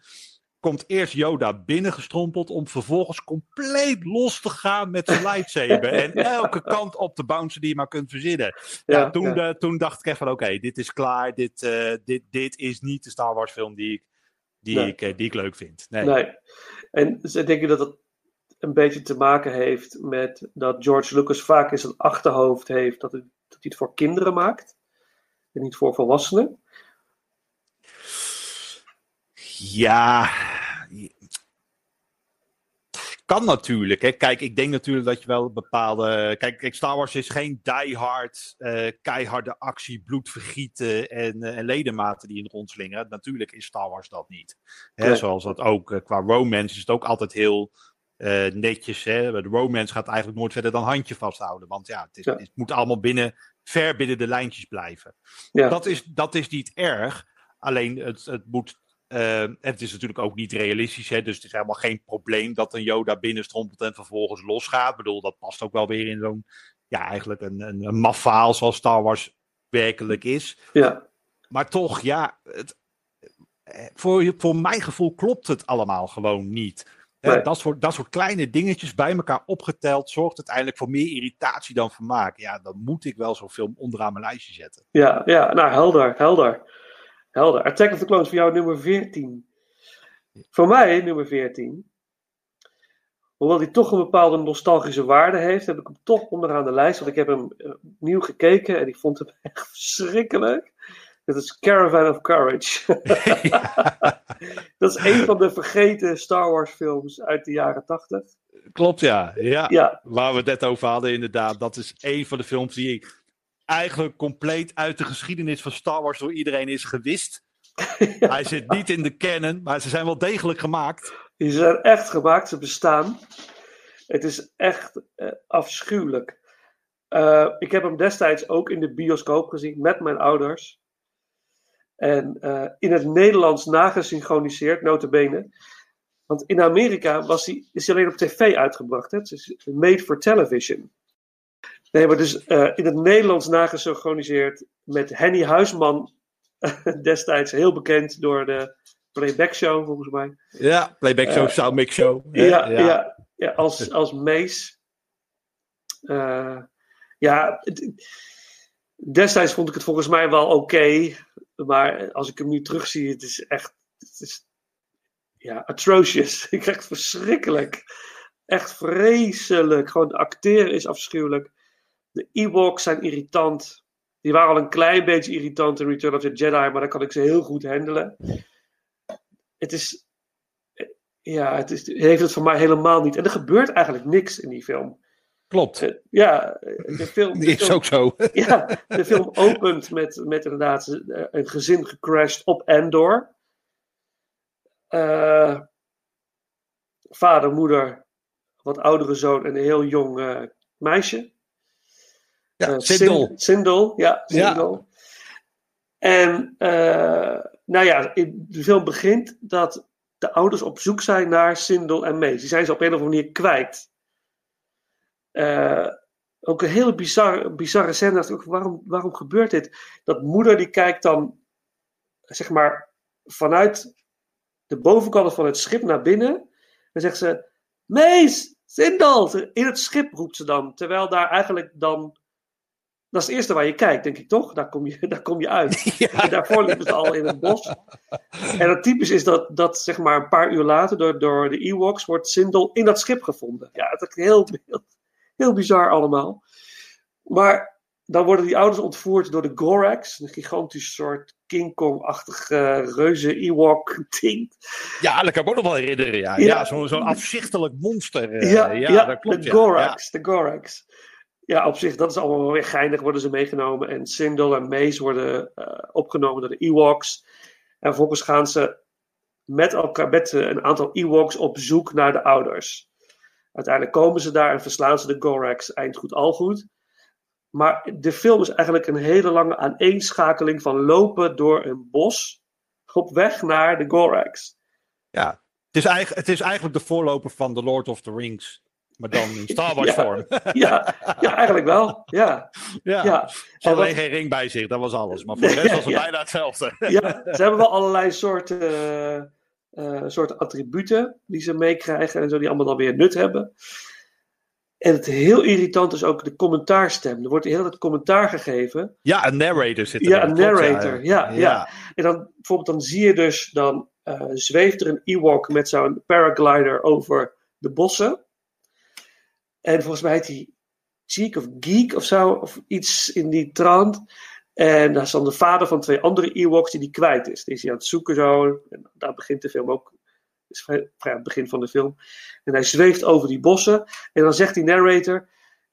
Komt eerst Yoda binnengestrompeld om vervolgens compleet los te gaan met zijn *laughs* lightsaber. en elke kant op te bouncen die je maar kunt verzinnen. Ja, toen, ja. de- toen dacht ik echt van oké, dit is klaar. Dit, eh, dit, dit is niet de Star Wars film die ik die, Nee. ik, eh, die ik leuk vind. Nee. Nee. En ze denken dat het een beetje te maken heeft met dat George Lucas vaak in zijn achterhoofd heeft dat, het, dat hij het voor kinderen maakt. En niet voor volwassenen. Ja, kan natuurlijk. Hè. Kijk, ik denk natuurlijk dat je wel bepaalde. Kijk, kijk Star Wars is geen diehard, eh keiharde actie, bloedvergieten en, eh, en ledematen die in rondslingeren. Natuurlijk is Star Wars dat niet. Hè. Zoals dat ook eh, qua romance is het ook altijd heel netjes. Hè. De romance gaat eigenlijk nooit verder dan handje vasthouden. Want ja, het, is, Ja. het moet allemaal binnen, ver binnen de lijntjes blijven. Ja, Dat, is, dat is niet erg. Alleen het, het moet. Eh, het is natuurlijk ook niet realistisch. Hè? Dus het is helemaal geen probleem dat een Yoda binnenstrompelt en vervolgens losgaat. Ik bedoel, dat past ook wel weer in zo'n. Ja, eigenlijk een, een, een maf verhaal zoals Star Wars werkelijk is. ja, Maar toch, ja. Het, eh, voor, voor mijn gevoel klopt het allemaal gewoon niet. Nee. dat, soort, dat soort kleine dingetjes bij elkaar opgeteld zorgt uiteindelijk voor meer irritatie dan vermaak. Ja, dan moet ik wel zo'n film onderaan mijn lijstje zetten. ja, ja. Nou, helder, helder. Helder. Attack of the Clones voor jou nummer 14. Voor mij nummer 14. Hoewel die toch een bepaalde nostalgische waarde heeft, heb ik hem toch onderaan de lijst. Want ik heb hem eh, opnieuw gekeken en ik vond hem *laughs* echt verschrikkelijk. Dat is Caravan of Courage. *laughs* Dat is een van de vergeten Star Wars films uit de jaren 80. Klopt, ja. ja. Ja, Waar we het net over hadden, inderdaad. Dat is een van de films die eigenlijk compleet uit de geschiedenis van Star Wars door iedereen is gewist. *laughs* Hij zit niet in de canon, maar ze zijn wel degelijk gemaakt. die zijn echt gemaakt, ze bestaan. Het is echt eh, afschuwelijk. Eh, ik heb hem destijds ook in de bioscoop gezien met mijn ouders. En eh, in het Nederlands nagesynchroniseerd, notabene. Want in Amerika was hij, is hij alleen op tv uitgebracht. Hè? Het is made for television. Nee, maar dus eh, in het Nederlands nagesynchroniseerd met Henny Huisman. *laughs* destijds heel bekend door de Playback Show, volgens mij. Ja, playback show, soundmix show. Ja, ja. ja, als, als Mees. Eh, ja, destijds vond ik het volgens mij wel oké. maar als ik hem nu terugzie, het is echt. Het is, ja, atrocious. *laughs* Ik krijg het verschrikkelijk. Echt vreselijk. Gewoon acteren is afschuwelijk. De Ewoks zijn irritant. Die waren al een klein beetje irritant in Return of the Jedi, maar dan kan ik ze heel goed handelen. Het is ja, het, is, heeft het voor mij helemaal niet. En er gebeurt eigenlijk niks in die film. Klopt. Eh, Ja, eh, de film, de is film, ook zo. *laughs* ja, de film opent met, met inderdaad eh, een gezin gecrashed op Endor. Vader, moeder, wat oudere zoon en een heel jong meisje. Ja, Eh, Sindel. Sin- Sindel, ja. Ja. Sindel. En eh, nou ja, de film begint dat de ouders op zoek zijn naar Sindel en Mees. Die zijn ze op een of andere manier kwijt. Eh, ook een hele bizarre, bizarre scène. ook, Waarom, waarom gebeurt dit? Dat moeder die kijkt dan, zeg maar, vanuit de bovenkant van het schip naar binnen. En zegt ze, Mees, Sindel! In het schip roept ze dan. Terwijl daar eigenlijk dan... Dat is het eerste waar je kijkt, denk ik toch? Daar kom je, *laughs* daar kom je uit. *laughs* Daarvoor liepen ze al in het bos. En het typisch is dat, dat zeg maar een paar uur later door, door de Ewoks wordt Sindel in dat schip gevonden. Ja, het is heel, heel, heel bizar allemaal. Maar dan worden die ouders ontvoerd door de Gorax. Een gigantisch soort King Kong-achtig reuze Ewok-ding. Ja, dat kan ik ook nog wel herinneren. Ja, Ja. ja. zo'n zo'n afzichtelijk monster. eh, ja, ja, dat klopt. de. Gorax. De Gorax. Ja, op zich, dat is allemaal weer geinig, worden ze meegenomen. En Sindel en Mace worden eh, opgenomen door de Ewoks. En vervolgens gaan ze met, elkaar, met eh, een aantal Ewoks op zoek naar de ouders. Uiteindelijk komen ze daar en verslaan ze de Gorax eind goed al goed. Maar de film is eigenlijk een hele lange aaneenschakeling van lopen door een bos op weg naar de Gorax. Ja. Het, is eigenlijk, het is eigenlijk de voorloper van The Lord of the Rings. Maar dan in Star *laughs* Wars Ja. vorm. *laughs* Ja, ja eigenlijk wel. Ja, *laughs* ja. ja. Ze En hadden wat- alleen geen ring bij zich, dat was alles. Maar voor de rest was het Ja. bijna hetzelfde. ja, ze hebben wel allerlei soorten, soorten attributen die ze meekrijgen en zo, die allemaal dan weer nut hebben. En het heel irritant is ook de commentaarstem. Er wordt hele tijd commentaar gegeven. Ja, een narrator zit er. Ja, een narrator. Ja, ja. ja. En dan bijvoorbeeld dan zie je dus dan eh, zweeft er een Ewok met zo'n paraglider over de bossen. En volgens mij heet hij Cheek of Geek of zo, of iets in die trant. En dat is dan de vader van twee andere Ewoks die die kwijt is. Die is hij aan het zoeken zo. En daar begint de film ook. is vrij, vrij aan het begin van de film. En hij zweeft over die bossen. En dan zegt die narrator: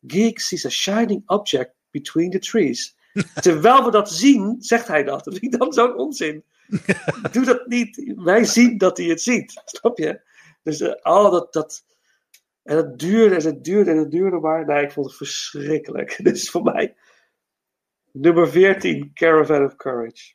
Geek sees a shining object between the trees. *laughs* Terwijl we dat zien, zegt hij dat. Dat vind ik dan zo'n onzin. *laughs* Doe dat niet. Wij zien dat hij het ziet. Snap je? Dus uh, oh, dat, dat. En het duurde en het duurde en het duurde maar. Nee, ik vond het verschrikkelijk. *laughs* Dit is voor mij nummer 14, Caravan of Courage.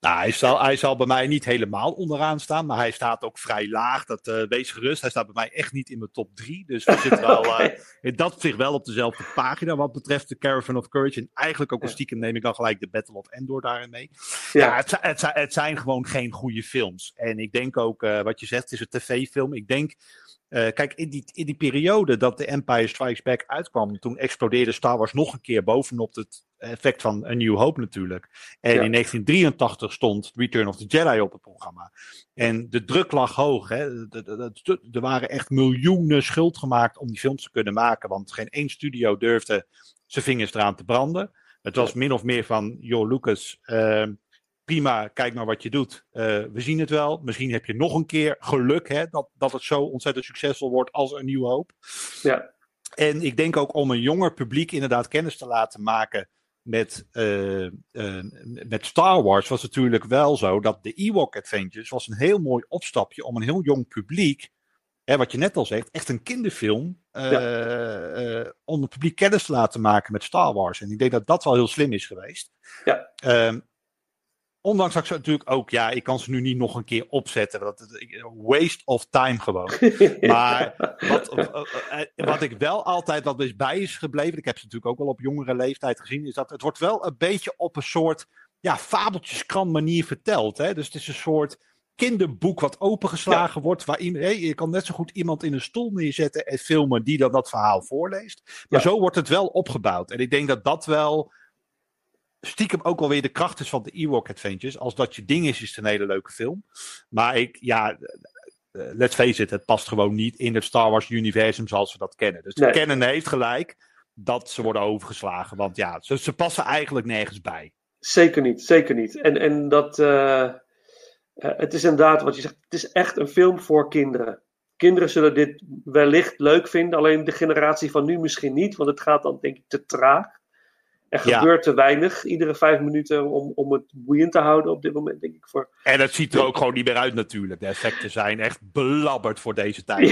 Nou, hij zal, hij zal bij mij niet helemaal onderaan staan, maar hij staat ook vrij laag. Dat, uh, wees gerust, hij staat bij mij echt niet in mijn top 3. Dus we zitten *laughs* wel uh, in dat zich wel op dezelfde pagina wat betreft de Caravan of Courage. En eigenlijk ook een stiekem neem ik dan gelijk de Battle of Endor daarin mee. Ja, ja het, het, het, zijn gewoon geen goede films. En ik denk ook, uh, wat je zegt, het is een tv-film. Ik denk uh, kijk, in die, in die periode dat de Empire Strikes Back uitkwam, toen explodeerde Star Wars nog een keer bovenop het effect van A New Hope natuurlijk. En ja. in 1983 stond Return of the Jedi op het programma. En de druk lag hoog. Hè. Er waren echt miljoenen schuld gemaakt om die films te kunnen maken, want geen één studio durfde zijn vingers eraan te branden. Het was min of meer van, joh, Lucas, uh, prima, kijk maar wat je doet. Uh, we zien het wel. Misschien heb je nog een keer geluk hè, dat, dat het zo ontzettend succesvol wordt als een nieuwe hoop. Ja. En ik denk ook om een jonger publiek inderdaad kennis te laten maken met, uh, uh, met Star Wars was natuurlijk wel zo dat de Ewok Adventures was een heel mooi opstapje om een heel jong publiek, hè, wat je net al zegt, echt een kinderfilm, ja. om het publiek kennis te laten maken met Star Wars. En ik denk dat dat wel heel slim is geweest. Ja. Um, Ondanks dat ik ze natuurlijk ook, ja, ik kan ze nu niet nog een keer opzetten. Dat, waste of time gewoon. *laughs* maar wat, wat ik wel altijd wat is bij is gebleven, ik heb ze natuurlijk ook wel op jongere leeftijd gezien, is dat het wordt wel een beetje op een soort ja, fabeltjeskrant manier verteld. Hè? Dus het is een soort kinderboek wat opengeslagen ja. wordt. Waar hey, je kan net zo goed iemand in een stoel neerzetten en filmen die dan dat verhaal voorleest. Maar ja. zo wordt het wel opgebouwd. En ik denk dat dat wel stiekem ook alweer de kracht is van de Ewok Adventures. Als dat je ding is, is het een hele leuke film. Maar ik, ja, let's face it, het past gewoon niet in het Star Wars universum zoals we dat kennen. Dus nee. Canon heeft gelijk dat ze worden overgeslagen. Want ja, ze, ze, passen eigenlijk nergens bij. Zeker niet, zeker niet. En, en dat, uh, uh, het is inderdaad wat je zegt, het is echt een film voor kinderen. Kinderen zullen dit wellicht leuk vinden, alleen de generatie van nu misschien niet, want het gaat dan denk ik te traag. Er gebeurt ja. te weinig iedere vijf minuten om, om het boeiend te houden op dit moment, denk ik. Voor... En het ziet er ook gewoon niet meer uit natuurlijk. De effecten zijn echt belabberd voor deze tijd.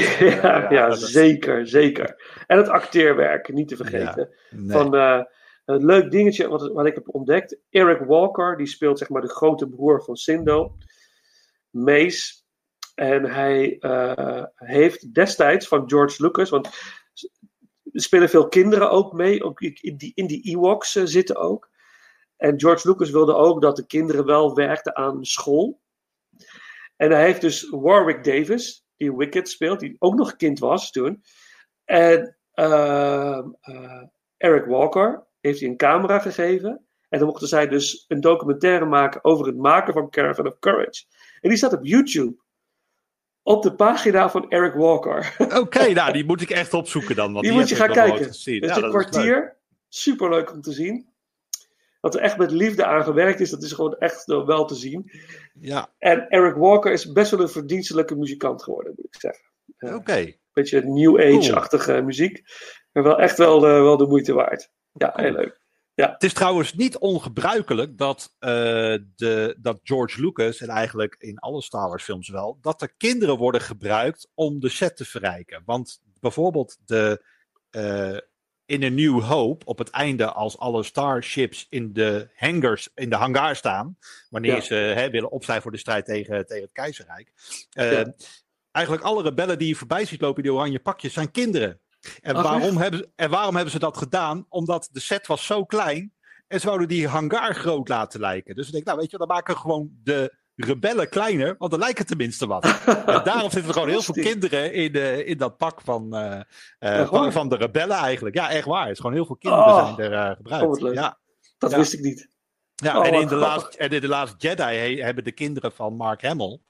ja, zeker, is... zeker. En het acteerwerk, niet te vergeten. Nee. Van, uh, een leuk dingetje wat, wat ik heb ontdekt. Eric Walker, die speelt zeg maar de grote broer van Sindo. Mace. En hij uh, heeft destijds van George Lucas, want er spelen veel kinderen ook mee. Ook in die, in die Ewoks uh, zitten ook. En George Lucas wilde ook dat de kinderen wel werkten aan school. En hij heeft dus Warwick Davis, die Wicked speelt, die ook nog kind was toen. En uh, uh, Eric Walker heeft hij een camera gegeven. En dan mochten zij dus een documentaire maken over het maken van Caravan of Courage. En die staat op YouTube op de pagina van Eric Walker. Oké, okay, nou die moet ik echt opzoeken dan. Want die, die moet je gaan kijken. Het is ja, een kwartier. Superleuk om te zien. Dat er echt met liefde aan gewerkt is, dat is gewoon echt wel te zien. Ja. En Eric Walker is best wel een verdienstelijke muzikant geworden, moet ik zeggen. Oké. Okay. Beetje New Age-achtige cool. muziek. Maar wel echt wel, uh, wel de moeite waard. Ja, heel leuk. Ja. Het is trouwens niet ongebruikelijk dat, uh, de, dat George Lucas, en eigenlijk in alle Star Wars films wel, dat er kinderen worden gebruikt om de set te verrijken. Want bijvoorbeeld de, uh, in een New Hope, op het einde als alle starships in de hangars, in de hangar staan, wanneer ja. ze hè, willen opstaan voor de strijd tegen, tegen het keizerrijk. Uh, ja. Eigenlijk alle rebellen die je voorbij ziet lopen in die oranje pakjes zijn kinderen. En, Ach, waarom hebben, en waarom hebben ze dat gedaan? Omdat de set was zo klein en ze wouden die hangar groot laten lijken. Dus ik denk, nou weet je, dan maken we gewoon de rebellen kleiner, want dan lijken tenminste wat. *laughs* en daarom zitten er gewoon heel veel kinderen in, uh, in dat pak van, uh, uh, van de rebellen eigenlijk. Ja, echt waar. Het is gewoon heel veel kinderen oh, zijn er gebruikt. Oh, ja. Dat ja. wist ik niet. Ja, Oh, en, in de laatste, en in de Jedi he- hebben de kinderen van Mark Hamill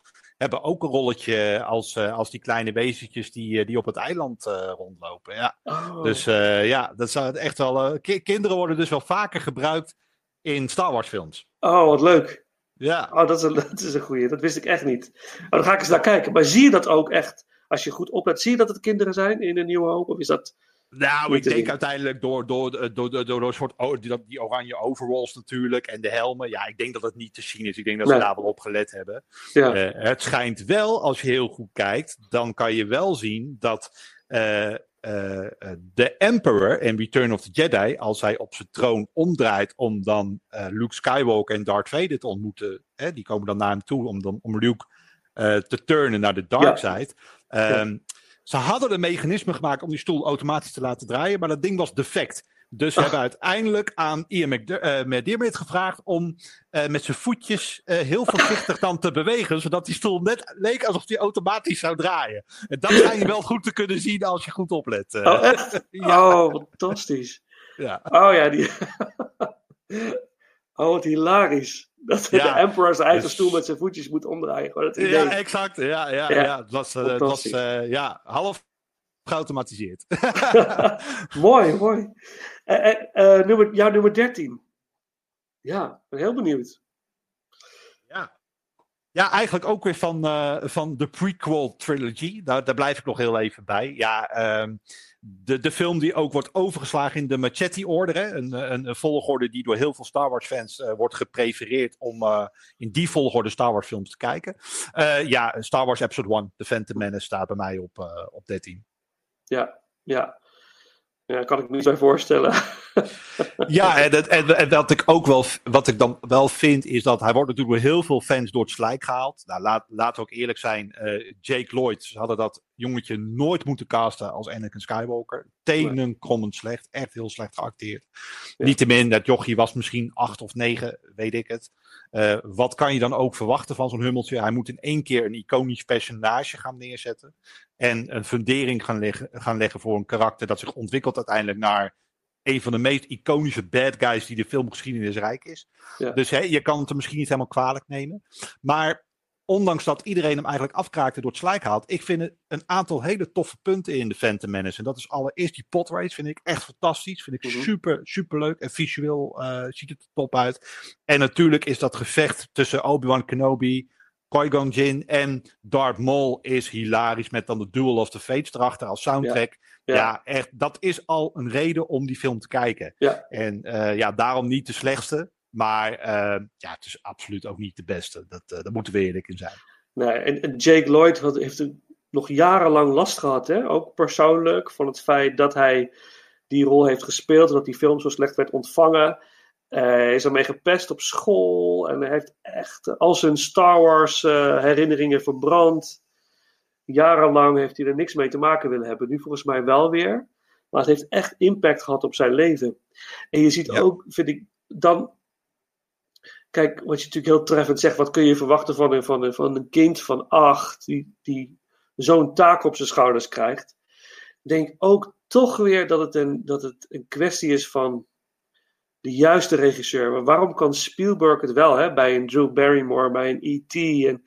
hebben ook een rolletje als, eh, als die kleine wezentjes die, eh, die op het eiland eh, rondlopen. Ja. Oh. Dus ja, dat zou echt wel. ki- kinderen worden dus wel vaker gebruikt in Star Wars films. oh, wat leuk. Ja, Oh, dat is een, *laughs* dat is een goeie. Dat wist ik echt niet. Oh, dan ga ik eens naar kijken. Maar zie je dat ook echt, als je goed oplet, zie je dat het kinderen zijn in een nieuwe hoop? Of is dat... nou, ik denk uiteindelijk door, door, door, door, door, door een soort die, die oranje overalls natuurlijk en de helmen. Ja, ik denk dat het niet te zien is. Ik denk dat ze daar wel op gelet hebben. Ja, Eh, het schijnt wel, als je heel goed kijkt, dan kan je wel zien dat eh, eh, eh, de Emperor in Return of the Jedi, als hij op zijn troon omdraait om dan eh, Luke Skywalker en Darth Vader te ontmoeten, hè, die komen dan naar hem toe om, dan, om Luke eh, te turnen naar de dark side. Ehm, Ze hadden een mechanisme gemaakt om die stoel automatisch te laten draaien, maar dat ding was defect. Dus ze Ah. hebben uiteindelijk aan Ian McDer- eh, gevraagd om eh, met zijn voetjes eh, heel voorzichtig dan te bewegen, zodat die stoel net leek alsof die automatisch zou draaien. En dat ga je wel goed te kunnen zien als je goed oplet. Oh, echt? *laughs* Ja. Oh, fantastisch. ja. Oh ja, die... *laughs* oh, wat hilarisch. Dat Ja, de Emperor zijn eigen dus- stoel met zijn voetjes moet omdraaien. Idee. ja, exact. Ja, ja, Ja, ja. Het was, eh, het was eh, ja, half geautomatiseerd. *laughs* *laughs* mooi, mooi. Eh, nummer, jouw nummer 13. Ja, ik ben heel benieuwd. Ja. Ja, eigenlijk ook weer van, van de prequel trilogy. Daar, daar blijf ik nog heel even bij. Ja, ehm, de, de film die ook wordt overgeslagen in de Machete-orde. hè. Een, een, volgorde die door heel veel Star Wars-fans eh, wordt geprefereerd om eh, in die volgorde Star Wars-films te kijken. Eh, ja, Star Wars Episode 1, The Phantom Menace, staat bij mij op, op 13. Ja, ja. Ja, kan ik me niet bij voorstellen. *laughs* *laughs* Ja, en, en, en wat ik ook wel, wat ik dan wel vind, is dat hij wordt natuurlijk door heel veel fans door het slijk gehaald. Nou, laat, laten we ook eerlijk zijn, eh, Jake Lloyd, ze hadden dat jongetje nooit moeten casten als Anakin Skywalker. Tenen krommend slecht, echt heel slecht geacteerd. Ja. Niettemin, dat jochie was misschien acht of negen, weet ik het. Eh, wat kan je dan ook verwachten van zo'n hummeltje? Hij moet in één keer een iconisch personage gaan neerzetten. En een fundering gaan leggen, gaan leggen voor een karakter dat zich ontwikkelt uiteindelijk naar een van de meest iconische bad guys die de filmgeschiedenis rijk is. Ja. Dus hè, je kan het er misschien niet helemaal kwalijk nemen. Maar ondanks dat iedereen hem eigenlijk afkraakte door het slijk haalt, ik vind het een aantal hele toffe punten in de Phantom Menace. En dat is allereerst die podrace, vind ik echt fantastisch. Vind ik Mhm. super, super leuk. En visueel eh, ziet het er top uit. En natuurlijk is dat gevecht tussen Obi-Wan Kenobi, Qui-Gon Jinn en Darth Maul is hilarisch. Met dan de Duel of the Fates erachter als soundtrack. Ja. Ja, echt. Dat is al een reden om die film te kijken. Ja. En eh, ja, daarom niet de slechtste. Maar eh, ja, het is absoluut ook niet de beste. Dat, eh daar moeten we eerlijk in zijn. Nee, en, en Jake Lloyd had, heeft nog jarenlang last gehad, hè? ook persoonlijk, van het feit dat hij die rol heeft gespeeld en dat die film zo slecht werd ontvangen. Eh, hij is ermee gepest op school en hij heeft echt al zijn Star Wars eh, herinneringen verbrand. Jarenlang heeft hij er niks mee te maken willen hebben. Nu volgens mij wel weer. Maar het heeft echt impact gehad op zijn leven. En je ziet Ja. ook, vind ik, dan. Kijk, wat je natuurlijk heel treffend zegt, wat kun je verwachten van een, van een, van een kind van acht, die, die zo'n taak op zijn schouders krijgt. Denk ook toch weer dat het een, dat het een kwestie is van de juiste regisseur. Maar waarom kan Spielberg het wel, hè, bij een Drew Barrymore, bij een E.T. En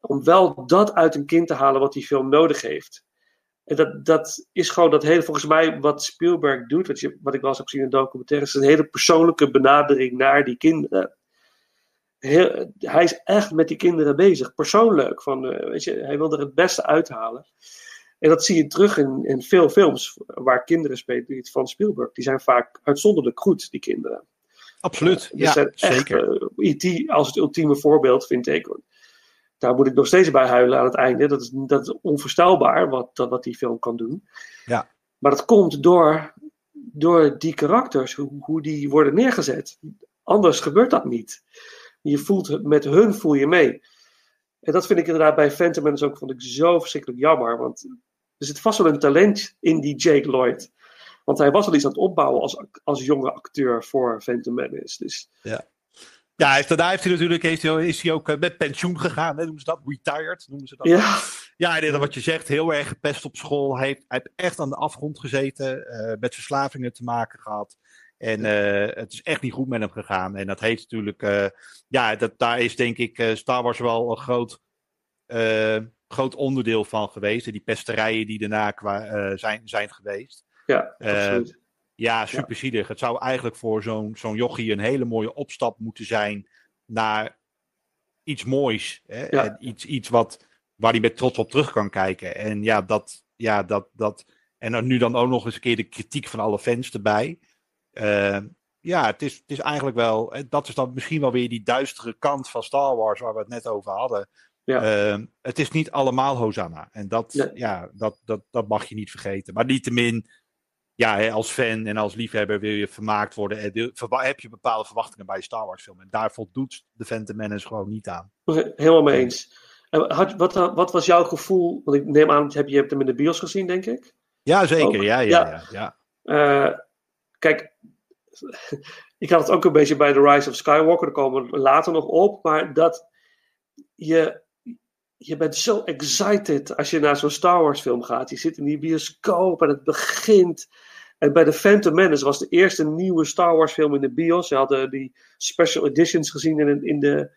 om wel dat uit een kind te halen wat die film nodig heeft. En dat, dat is gewoon dat hele, volgens mij, wat Spielberg doet, wat, je, wat ik wel eens heb gezien in documentaires, is een hele persoonlijke benadering naar die kinderen. Heel, hij is echt met die kinderen bezig, persoonlijk. Van, eh, weet je, hij wil er het beste uithalen. En dat zie je terug in, in veel films waar kinderen spelen die- van Spielberg. Die zijn vaak uitzonderlijk goed, die kinderen. Absoluut. Dus ja, zeker. eh, E.T. als het ultieme voorbeeld, vind ik. Daar moet ik nog steeds bij huilen aan het einde. Dat is, dat is onvoorstelbaar wat, dat, wat die film kan doen. Ja. Maar dat komt door, door die karakters, hoe, hoe die worden neergezet. Anders gebeurt dat niet. Je voelt met hun voel je mee. En dat vind ik inderdaad bij Phantom Menace ook vond ik zo verschrikkelijk jammer. Want er zit vast wel een talent in die Jake Lloyd. Want hij was al iets aan het opbouwen als, als jonge acteur voor Phantom Menace. Dus Ja, hij heeft, daarna heeft hij natuurlijk, heeft hij, is hij ook eh, met pensioen gegaan. Hè, noemen ze dat? Retired noemen ze dat. ja, Ja, en inderdaad wat je zegt, heel erg gepest op school. Hij heeft, hij heeft echt aan de afgrond gezeten, eh, met verslavingen te maken gehad. En eh, het is echt niet goed met hem gegaan. En dat heeft natuurlijk, ja, dat, daar is denk ik Star Wars wel een groot, groot onderdeel van geweest. Die pesterijen die daarna qua, eh, zijn, zijn geweest. Ja, Eh, absoluut. Ja, superzielig. Het zou eigenlijk voor zo'n zo'n jochie een hele mooie opstap moeten zijn naar iets moois. Hè? Ja. En iets, iets wat, waar hij met trots op terug kan kijken. En ja, dat, ja, dat, dat. En dan nu dan ook nog eens een keer de kritiek van alle fans erbij. Eh, ja, het is, het is eigenlijk wel. Dat is dan misschien wel weer die duistere kant van Star Wars waar we het net over hadden. Ja. Eh, het is niet allemaal Hosanna. En dat, Nee. ja, dat, dat, dat mag je niet vergeten. Maar niettemin, ja, hè, als fan en als liefhebber wil je vermaakt worden. En heb je bepaalde verwachtingen bij een Star Wars film. En daar voldoet de Phantom Menace gewoon niet aan. Helemaal mee eens. En had, wat, wat was jouw gevoel? Want ik neem aan, heb, je hebt hem in de bios gezien, denk ik. Ja, zeker. Ook. Ja, ja, Ja. ja. ja. Eh, kijk, *laughs* ik had het ook een beetje bij The Rise of Skywalker, daar komen we later nog op, maar dat je, je bent zo excited als je naar zo'n Star Wars film gaat. Je zit in die bioscoop en het begint. En bij The Phantom Menace was de eerste nieuwe Star Wars film in de bios. Ze hadden die special editions gezien in, in, de,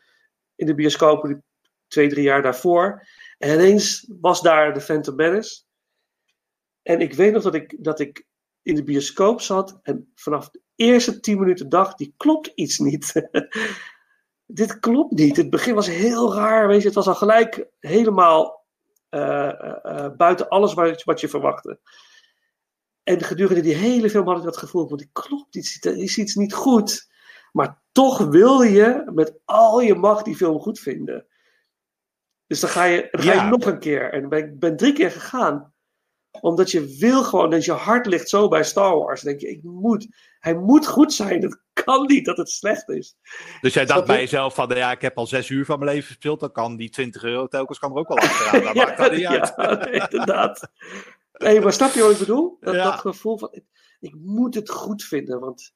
in de bioscoop twee, drie jaar daarvoor. En ineens was daar The Phantom Menace. En ik weet nog dat ik, dat ik in de bioscoop zat en vanaf de eerste tien minuten dacht, die klopt iets niet. *laughs* Dit klopt niet. Het begin was heel raar, weet je. Het was al gelijk helemaal eh, eh, eh, buiten alles wat, wat je verwachtte. En gedurende die hele film had ik dat gevoel, want die klopt iets, er is iets niet goed. Maar toch wil je met al je macht die film goed vinden. Dus dan ga je, dan ga Ja. je nog een keer. En ben, ik ben drie keer gegaan omdat je wil gewoon, dat je hart ligt zo bij Star Wars. Dan denk je, ik moet, hij moet goed zijn. Het kan niet dat het slecht is. Dus jij dacht bij jezelf van, ja, ik heb al zes uur van mijn leven gespeeld. Dan kan die 20 euro telkens kan er ook wel *laughs* achteraan. Dat maakt dat niet uit. ja, *laughs* inderdaad. Nee, maar snap je wat ik bedoel? Dat, Ja. dat gevoel van, ik, ik moet het goed vinden. Want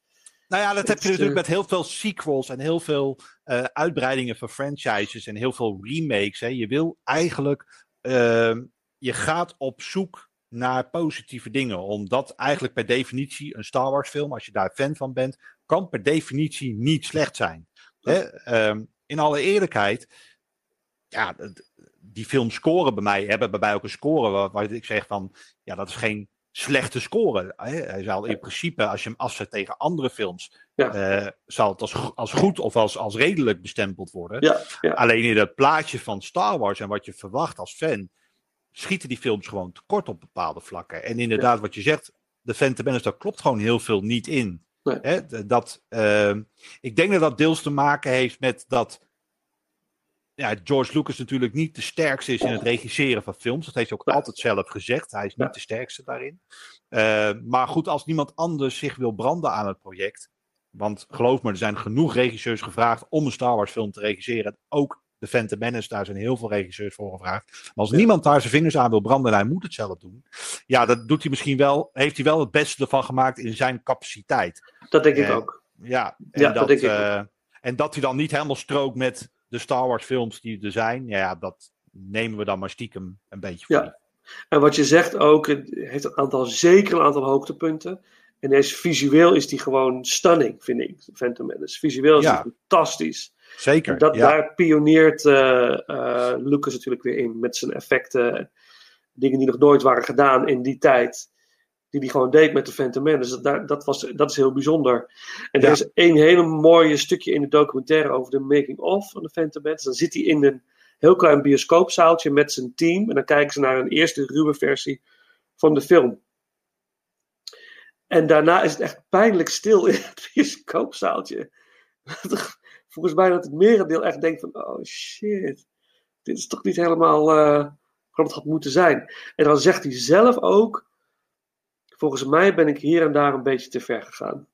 Nou ja, dat heb je natuurlijk eh, met heel veel sequels en heel veel eh, uitbreidingen van franchises en heel veel remakes. Hè. Je wil eigenlijk, ehm, je gaat op zoek naar positieve dingen. Omdat eigenlijk per definitie een Star Wars film, als je daar fan van bent, kan per definitie niet slecht zijn. Hè? Ehm, in alle eerlijkheid, ja, die films scoren bij mij, hebben bij mij ook een score waar, waar ik zeg van, ja, dat is geen slechte score. Hè? Hij zal in principe, als je hem afzet tegen andere films, Ja. eh, zal het als, als goed of als, als redelijk bestempeld worden. ja, ja, Alleen in het plaatje van Star Wars en wat je verwacht als fan, schieten die films gewoon tekort op bepaalde vlakken. En inderdaad, wat je zegt, de Phantom Menace, daar klopt gewoon heel veel niet in. Nee. Hè, dat, ehm, ik denk dat dat deels te maken heeft met dat ja, George Lucas natuurlijk niet de sterkste is in het regisseren van films. Dat heeft hij ook altijd zelf gezegd. Hij is niet Ja. de sterkste daarin. Eh, maar goed, als niemand anders zich wil branden aan het project. Want geloof me, er zijn genoeg regisseurs gevraagd om een Star Wars film te regisseren. Ook de Phantom Menace, daar zijn heel veel regisseurs voor gevraagd. Maar als Ja. niemand daar zijn vingers aan wil branden en hij moet het zelf doen. Ja, dat doet hij misschien wel. Heeft hij wel het beste ervan gemaakt in zijn capaciteit. dat denk ik Eh, ook. Ja, en, Ja, dat dat, denk ik eh, en dat hij dan niet helemaal strookt met de Star Wars films die er zijn. Ja, dat nemen we dan maar stiekem een beetje voor Ja. En wat je zegt ook, het heeft een aantal, zeker een aantal hoogtepunten. En deze visueel is die gewoon stunning, vind ik, Phantom Menace. Visueel is Ja. fantastisch. Zeker. En dat, ja. Daar pioneert eh, eh, Lucas natuurlijk weer in met zijn effecten. Dingen die nog nooit waren gedaan in die tijd. Die hij gewoon deed met de Phantom Menace. Dat, daar- dat, was, dat is heel bijzonder. En Ja. er is een hele mooie stukje in de documentaire over de making-of van de Phantom Menace. Dan zit hij in een heel klein bioscoopzaaltje met zijn team. En dan kijken ze naar een eerste ruwe versie van de film. En daarna is het echt pijnlijk stil in het bioscoopzaaltje. *laughs* Volgens mij dat het merendeel echt denkt van, oh shit, dit is toch niet helemaal eh wat het had moeten zijn. En dan zegt hij zelf ook, volgens mij ben ik hier en daar een beetje te ver gegaan.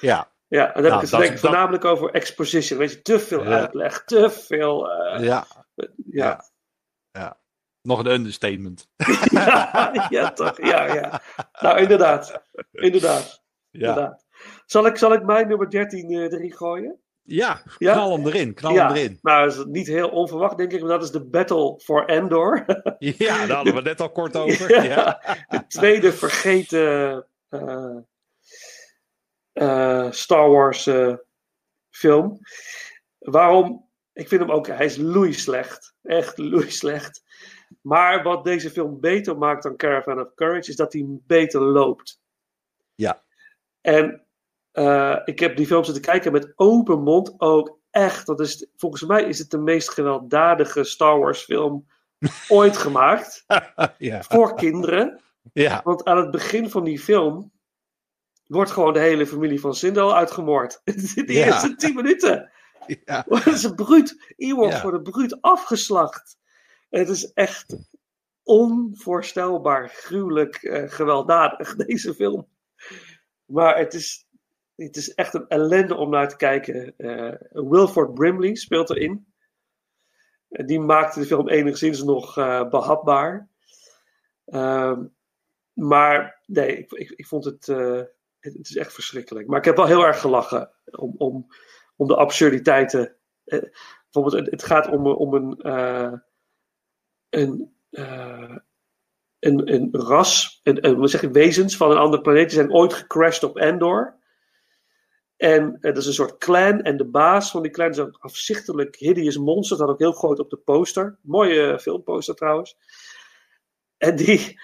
ja, Ja, en dan heb Nou, ik het dat- denk ik dat- voornamelijk over exposition. Weet je, te veel Ja. uitleg, te veel. eh, ja, ja. ja. Nog een understatement. *laughs* Ja. ja, toch? Ja, ja. Nou, inderdaad. Inderdaad. Ja, inderdaad. Zal, ik, zal ik mijn nummer 13 eh, erin gooien? ja Ja? knal hem erin. Knal ja. hem erin. Nou, dat is niet heel onverwacht, denk ik, maar dat is de Battle for Endor. *laughs* Ja, daar hadden we net al kort over. Ja. De tweede vergeten eh, eh, Star Wars film. Waarom? Ik vind hem ook, hij is loei slecht. Echt loei slecht. Maar wat deze film beter maakt dan Caravan of Courage, is dat hij beter loopt. Ja. En eh, ik heb die film zitten kijken met open mond ook echt. Dat is, volgens mij is het de meest gewelddadige Star Wars film *laughs* ooit gemaakt. *laughs* ja. Voor kinderen. ja. Want aan het begin van die film wordt gewoon de hele familie van Sindel uitgemoord. *laughs* De Ja. eerste tien minuten. ja. Worden ze bruut. Ewoks Ja. worden bruut afgeslacht. Het is echt onvoorstelbaar gruwelijk eh, gewelddadig, deze film. Maar het is, het is echt een ellende om naar te kijken. Eh, Wilford Brimley speelt erin. Eh, die maakte de film enigszins nog eh, behapbaar. Ehm, maar nee, ik, ik, vond het, eh, het. Het is echt verschrikkelijk. Maar ik heb wel heel erg gelachen om, om, om de absurditeiten. Bijvoorbeeld, het, gaat om, om een. een, een, een ras, een, wezens van een andere planeet. Die zijn ooit gecrashed op Endor. En eh, dat is een soort clan. En de baas van die clan is een afzichtelijk hideous monster. Dat ook heel groot op de poster. Mooie eh, filmposter trouwens. En die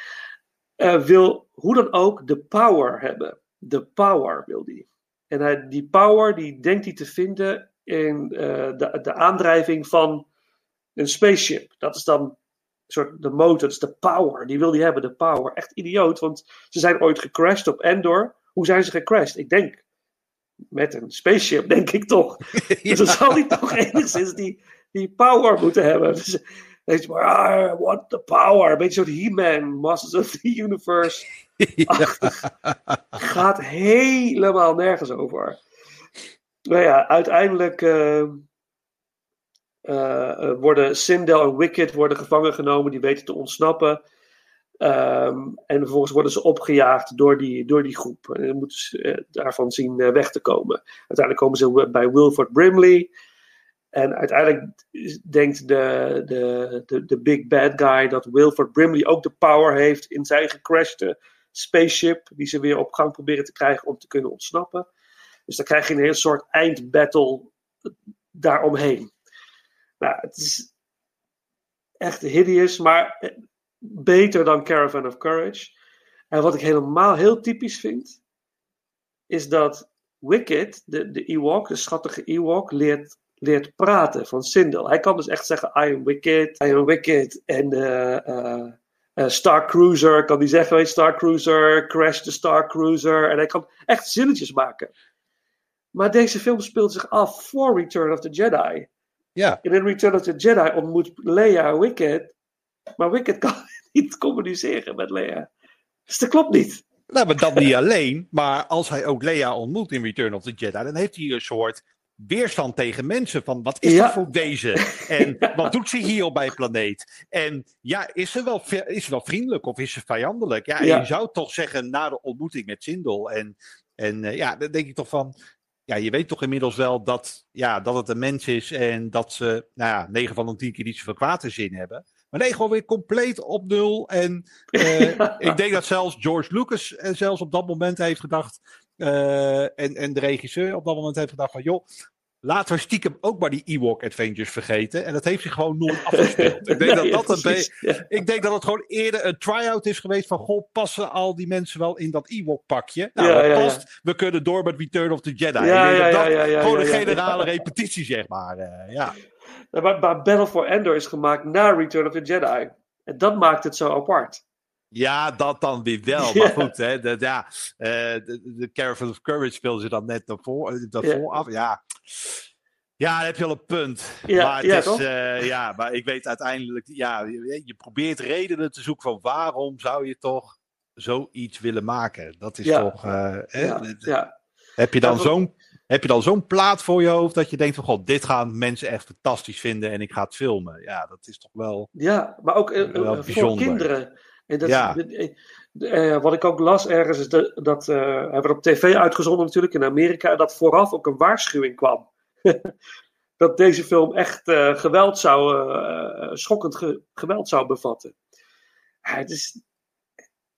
eh, wil hoe dan ook de power hebben. De power wil die. En hij, die power die denkt hij te vinden in de, de aandrijving van een spaceship. Dat is dan soort de motor, dat is de power. Die wil hij hebben, de power. Echt idioot, want ze zijn ooit gecrashed op Endor. Hoe zijn ze gecrashed? Ik denk met een spaceship, denk ik toch. *laughs* Dus dan zal hij toch enigszins die, die power moeten hebben. Dus, weet je maar, ah, what the power. Een beetje soort He-Man, Masters of the Universe. *laughs* Gaat helemaal nergens over. Nou ja, uiteindelijk eh, eh, worden Sindel en Wicked worden gevangen genomen. Die weten te ontsnappen. Ehm, en vervolgens worden ze opgejaagd door die, door die groep. En dan moeten ze eh, daarvan zien eh, weg te komen. Uiteindelijk komen ze bij Wilford Brimley. En uiteindelijk denkt de, de, de, de big bad guy dat Wilford Brimley ook de power heeft in zijn gecrashte spaceship. Die ze weer op gang proberen te krijgen om te kunnen ontsnappen. Dus dan krijg je een heel soort eindbattle daaromheen. Nou, het is echt hideous, maar eh, beter dan Caravan of Courage. En wat ik helemaal heel typisch vind, is dat Wicked, de, de Ewok, de schattige Ewok, leert, leert praten van Sindel. Hij kan dus echt zeggen, I am Wicked, I am Wicked. En eh, eh, eh, Star Cruiser kan die zeggen, weet Star Cruiser, crash the Star Cruiser. En hij kan echt zinnetjes maken. Maar deze film speelt zich af voor Return of the Jedi. Ja. En in Return of the Jedi ontmoet Leia Wicked. Maar Wicked kan *laughs* niet communiceren met Leia. Dus dat klopt niet. Nou, maar dat niet alleen. Maar als hij ook Leia ontmoet in Return of the Jedi, dan heeft hij een soort weerstand tegen mensen. Van wat is Ja. dat voor wezen? En *laughs* wat doet ze hier op mijn planeet? En ja, is ze wel, is ze wel vriendelijk of is ze vijandelijk? Ja, je zou toch zeggen na de ontmoeting met Sindel. En, en eh, ja, dan denk ik toch van. Ja, je weet toch inmiddels wel dat, ja, dat het een mens is en dat ze, nou ja, 9 van de 10 keer niet zoveel kwaad in zin hebben. Maar nee, gewoon weer compleet op nul. En *laughs* eh, ik denk dat zelfs George Lucas eh, zelfs op dat moment heeft gedacht. eh, en, en de regisseur op dat moment heeft gedacht van joh. Laten we stiekem ook maar die Ewok Adventures vergeten. En dat heeft zich gewoon nooit *laughs* afgespeeld. Ik denk, dat Nee, dat een Ja. ik denk dat het gewoon eerder een try-out is geweest van... Goh, passen al die mensen wel in dat Ewok pakje? Nou, Ja, dat ja, past. We kunnen door met Return of the Jedi. Ik denk dat gewoon een generale repetitie, zeg maar. ja. Maar, maar Battle for Endor is gemaakt na Return of the Jedi. En dat maakt het zo apart. Ja, dat dan weer wel. *laughs* Maar goed, hè, de, ja, eh, de, de Caravan of Courage speelden ze dan net daarvoor, eh, daarvoor af. Ja. ja, heb je wel een punt. Ja, maar, het ja, is, toch? eh, ja, maar ik weet uiteindelijk, ja, je, je probeert redenen te zoeken van waarom zou je toch zoiets willen maken. Dat is Ja. toch, eh, ja. heb je dan zo'n heb je dan zo'n plaat voor je hoofd dat je denkt van god, dit gaan mensen echt fantastisch vinden en ik ga het filmen. Ja, dat is toch wel. ja, maar ook eh, eh, Wel voor kinderen. En dat, Ja. eh, eh, wat ik ook las ergens is dat, dat eh, hij werd op tv uitgezonden natuurlijk in Amerika. Dat vooraf ook een waarschuwing kwam. *laughs* dat deze film echt eh, geweld zou, eh, schokkend ge- geweld zou bevatten. Het, is,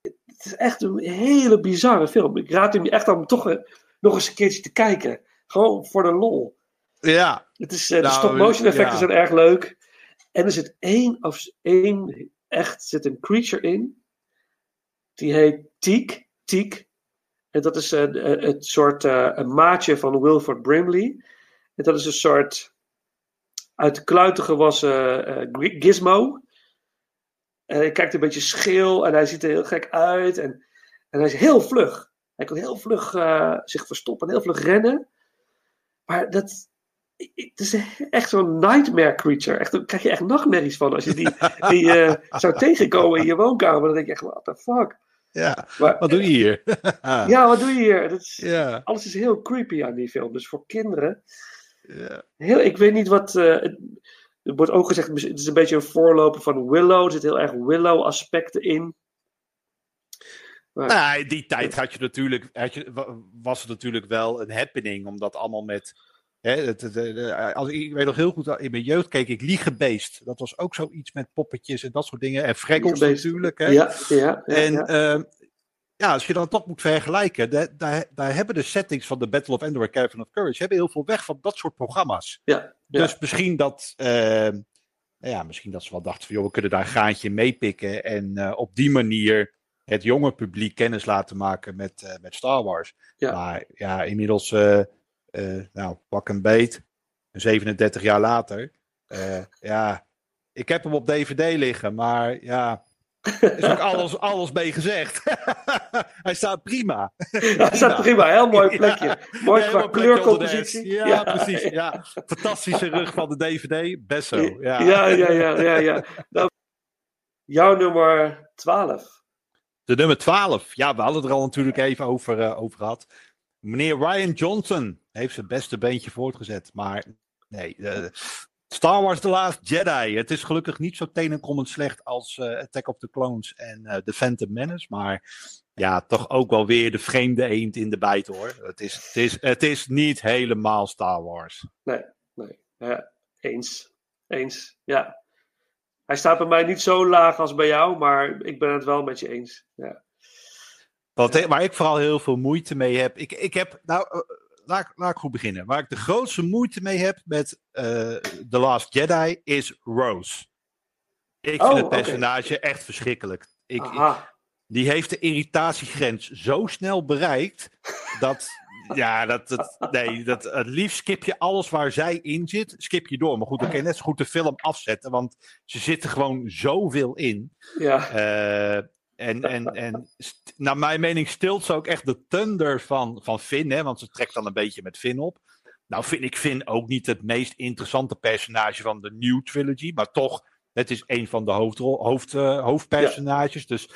het is echt een hele bizarre film. Ik raad hem je echt aan om toch eh, nog eens een keertje te kijken. Gewoon voor de lol. Ja. Het is, eh, de Nou, stop-motion effecten ja. zijn erg leuk. En er zit één, of één echt zit een creature in. Die heet Teak. Teak. En dat is een, een- het soort eh, een maatje van Wilford Brimley. En dat is een soort uit de kluiten gewassen eh, Gi- gizmo. En hij kijkt een beetje scheel en hij ziet er heel gek uit. En, en hij is heel vlug. Hij kan heel vlug eh, zich verstoppen en heel vlug rennen. Maar dat, ik- ik- het is echt zo'n nightmare creature. Echt, daar krijg je echt nachtmerries van als je die, die eh, zou tegenkomen in je woonkamer. Dan denk je echt, what the fuck. ja. Maar, Wat doe je hier? Ja, wat doe je hier? Dat is, Ja. Alles is heel creepy aan die film. Dus voor kinderen. ja. Heel, ik weet niet wat. eh, het, wordt ook gezegd, het is een beetje een voorloper van Willow. Er zitten heel erg Willow-aspecten in. Maar, Nou, in die tijd had je natuurlijk, had je, wa- was het natuurlijk wel een happening, omdat allemaal met. Hè, het, het, eh, als, ik weet nog heel goed, in mijn jeugd keek ik Liegebeest. Dat was ook zoiets met poppetjes en dat soort dingen. En Liegebeest. natuurlijk. Hè. ja, ja, ja, en ja. ehm, ja, als je dan toch moet vergelijken, da- daar, daar hebben de settings van de Battle of Endor en Cavern of Courage hebben heel veel weg van dat soort programma's. ja, ja. Dus misschien dat, ehm, ja, misschien dat ze wel dachten van, joh, we kunnen daar een graantje meepikken en eh, op die manier het jonge publiek kennis laten maken met, eh, met Star Wars. Ja. Maar ja, inmiddels, eh, eh, nou, pak een beet, 37 jaar later. ja, ik heb hem op DVD liggen, maar ja, er is ook alles, *laughs* alles mee gezegd. *laughs* Hij staat prima. Dat staat prima, heel mooi *laughs* plekje. Mooi Ja, qua de kleurcompositie. Ja, precies. Ja. Fantastische rug van de DVD. Best zo. Ja. ja, ja, ja. ja, ja. Nou, jouw nummer 12. De nummer 12. Ja, we hadden het er al natuurlijk even over, eh, over gehad. Meneer Ryan Johnson heeft zijn beste beentje voortgezet. Maar nee, eh, Star Wars The Last Jedi. Het is gelukkig niet zo tenenkomend slecht als eh, Attack of the Clones en The Phantom Menace. Maar ja, toch ook wel weer de vreemde eend in de bijt hoor. Het is, het is, het is niet helemaal Star Wars. Nee, ja, eens. Eens, ja. Hij staat bij mij niet zo laag als bij jou, maar ik ben het wel met je eens. Ja. Wat, waar ik vooral heel veel moeite mee heb. Ik, ik heb, nou, eh, laat, laat ik goed beginnen. Waar ik de grootste moeite mee heb met eh, The Last Jedi is Rose. Ik Oh, vind het oké. personage echt verschrikkelijk. Ik, die heeft de irritatiegrens zo snel bereikt. dat, ja, dat, dat, nee, dat, het liefst skip je alles waar zij in zit. Skip je door. Maar goed, dan kan je net zo goed de film afzetten. Want ze zitten gewoon zoveel in. Ja, Eh, en, en, en naar mijn mening stilt ze ook echt de thunder van, van Finn, hè, want ze trekt dan een beetje met Finn op. Nou vind ik Finn ook niet het meest interessante personage van de New Trilogy, maar toch, het is een van de hoofdrol, hoofd, eh, hoofdpersonages. Dus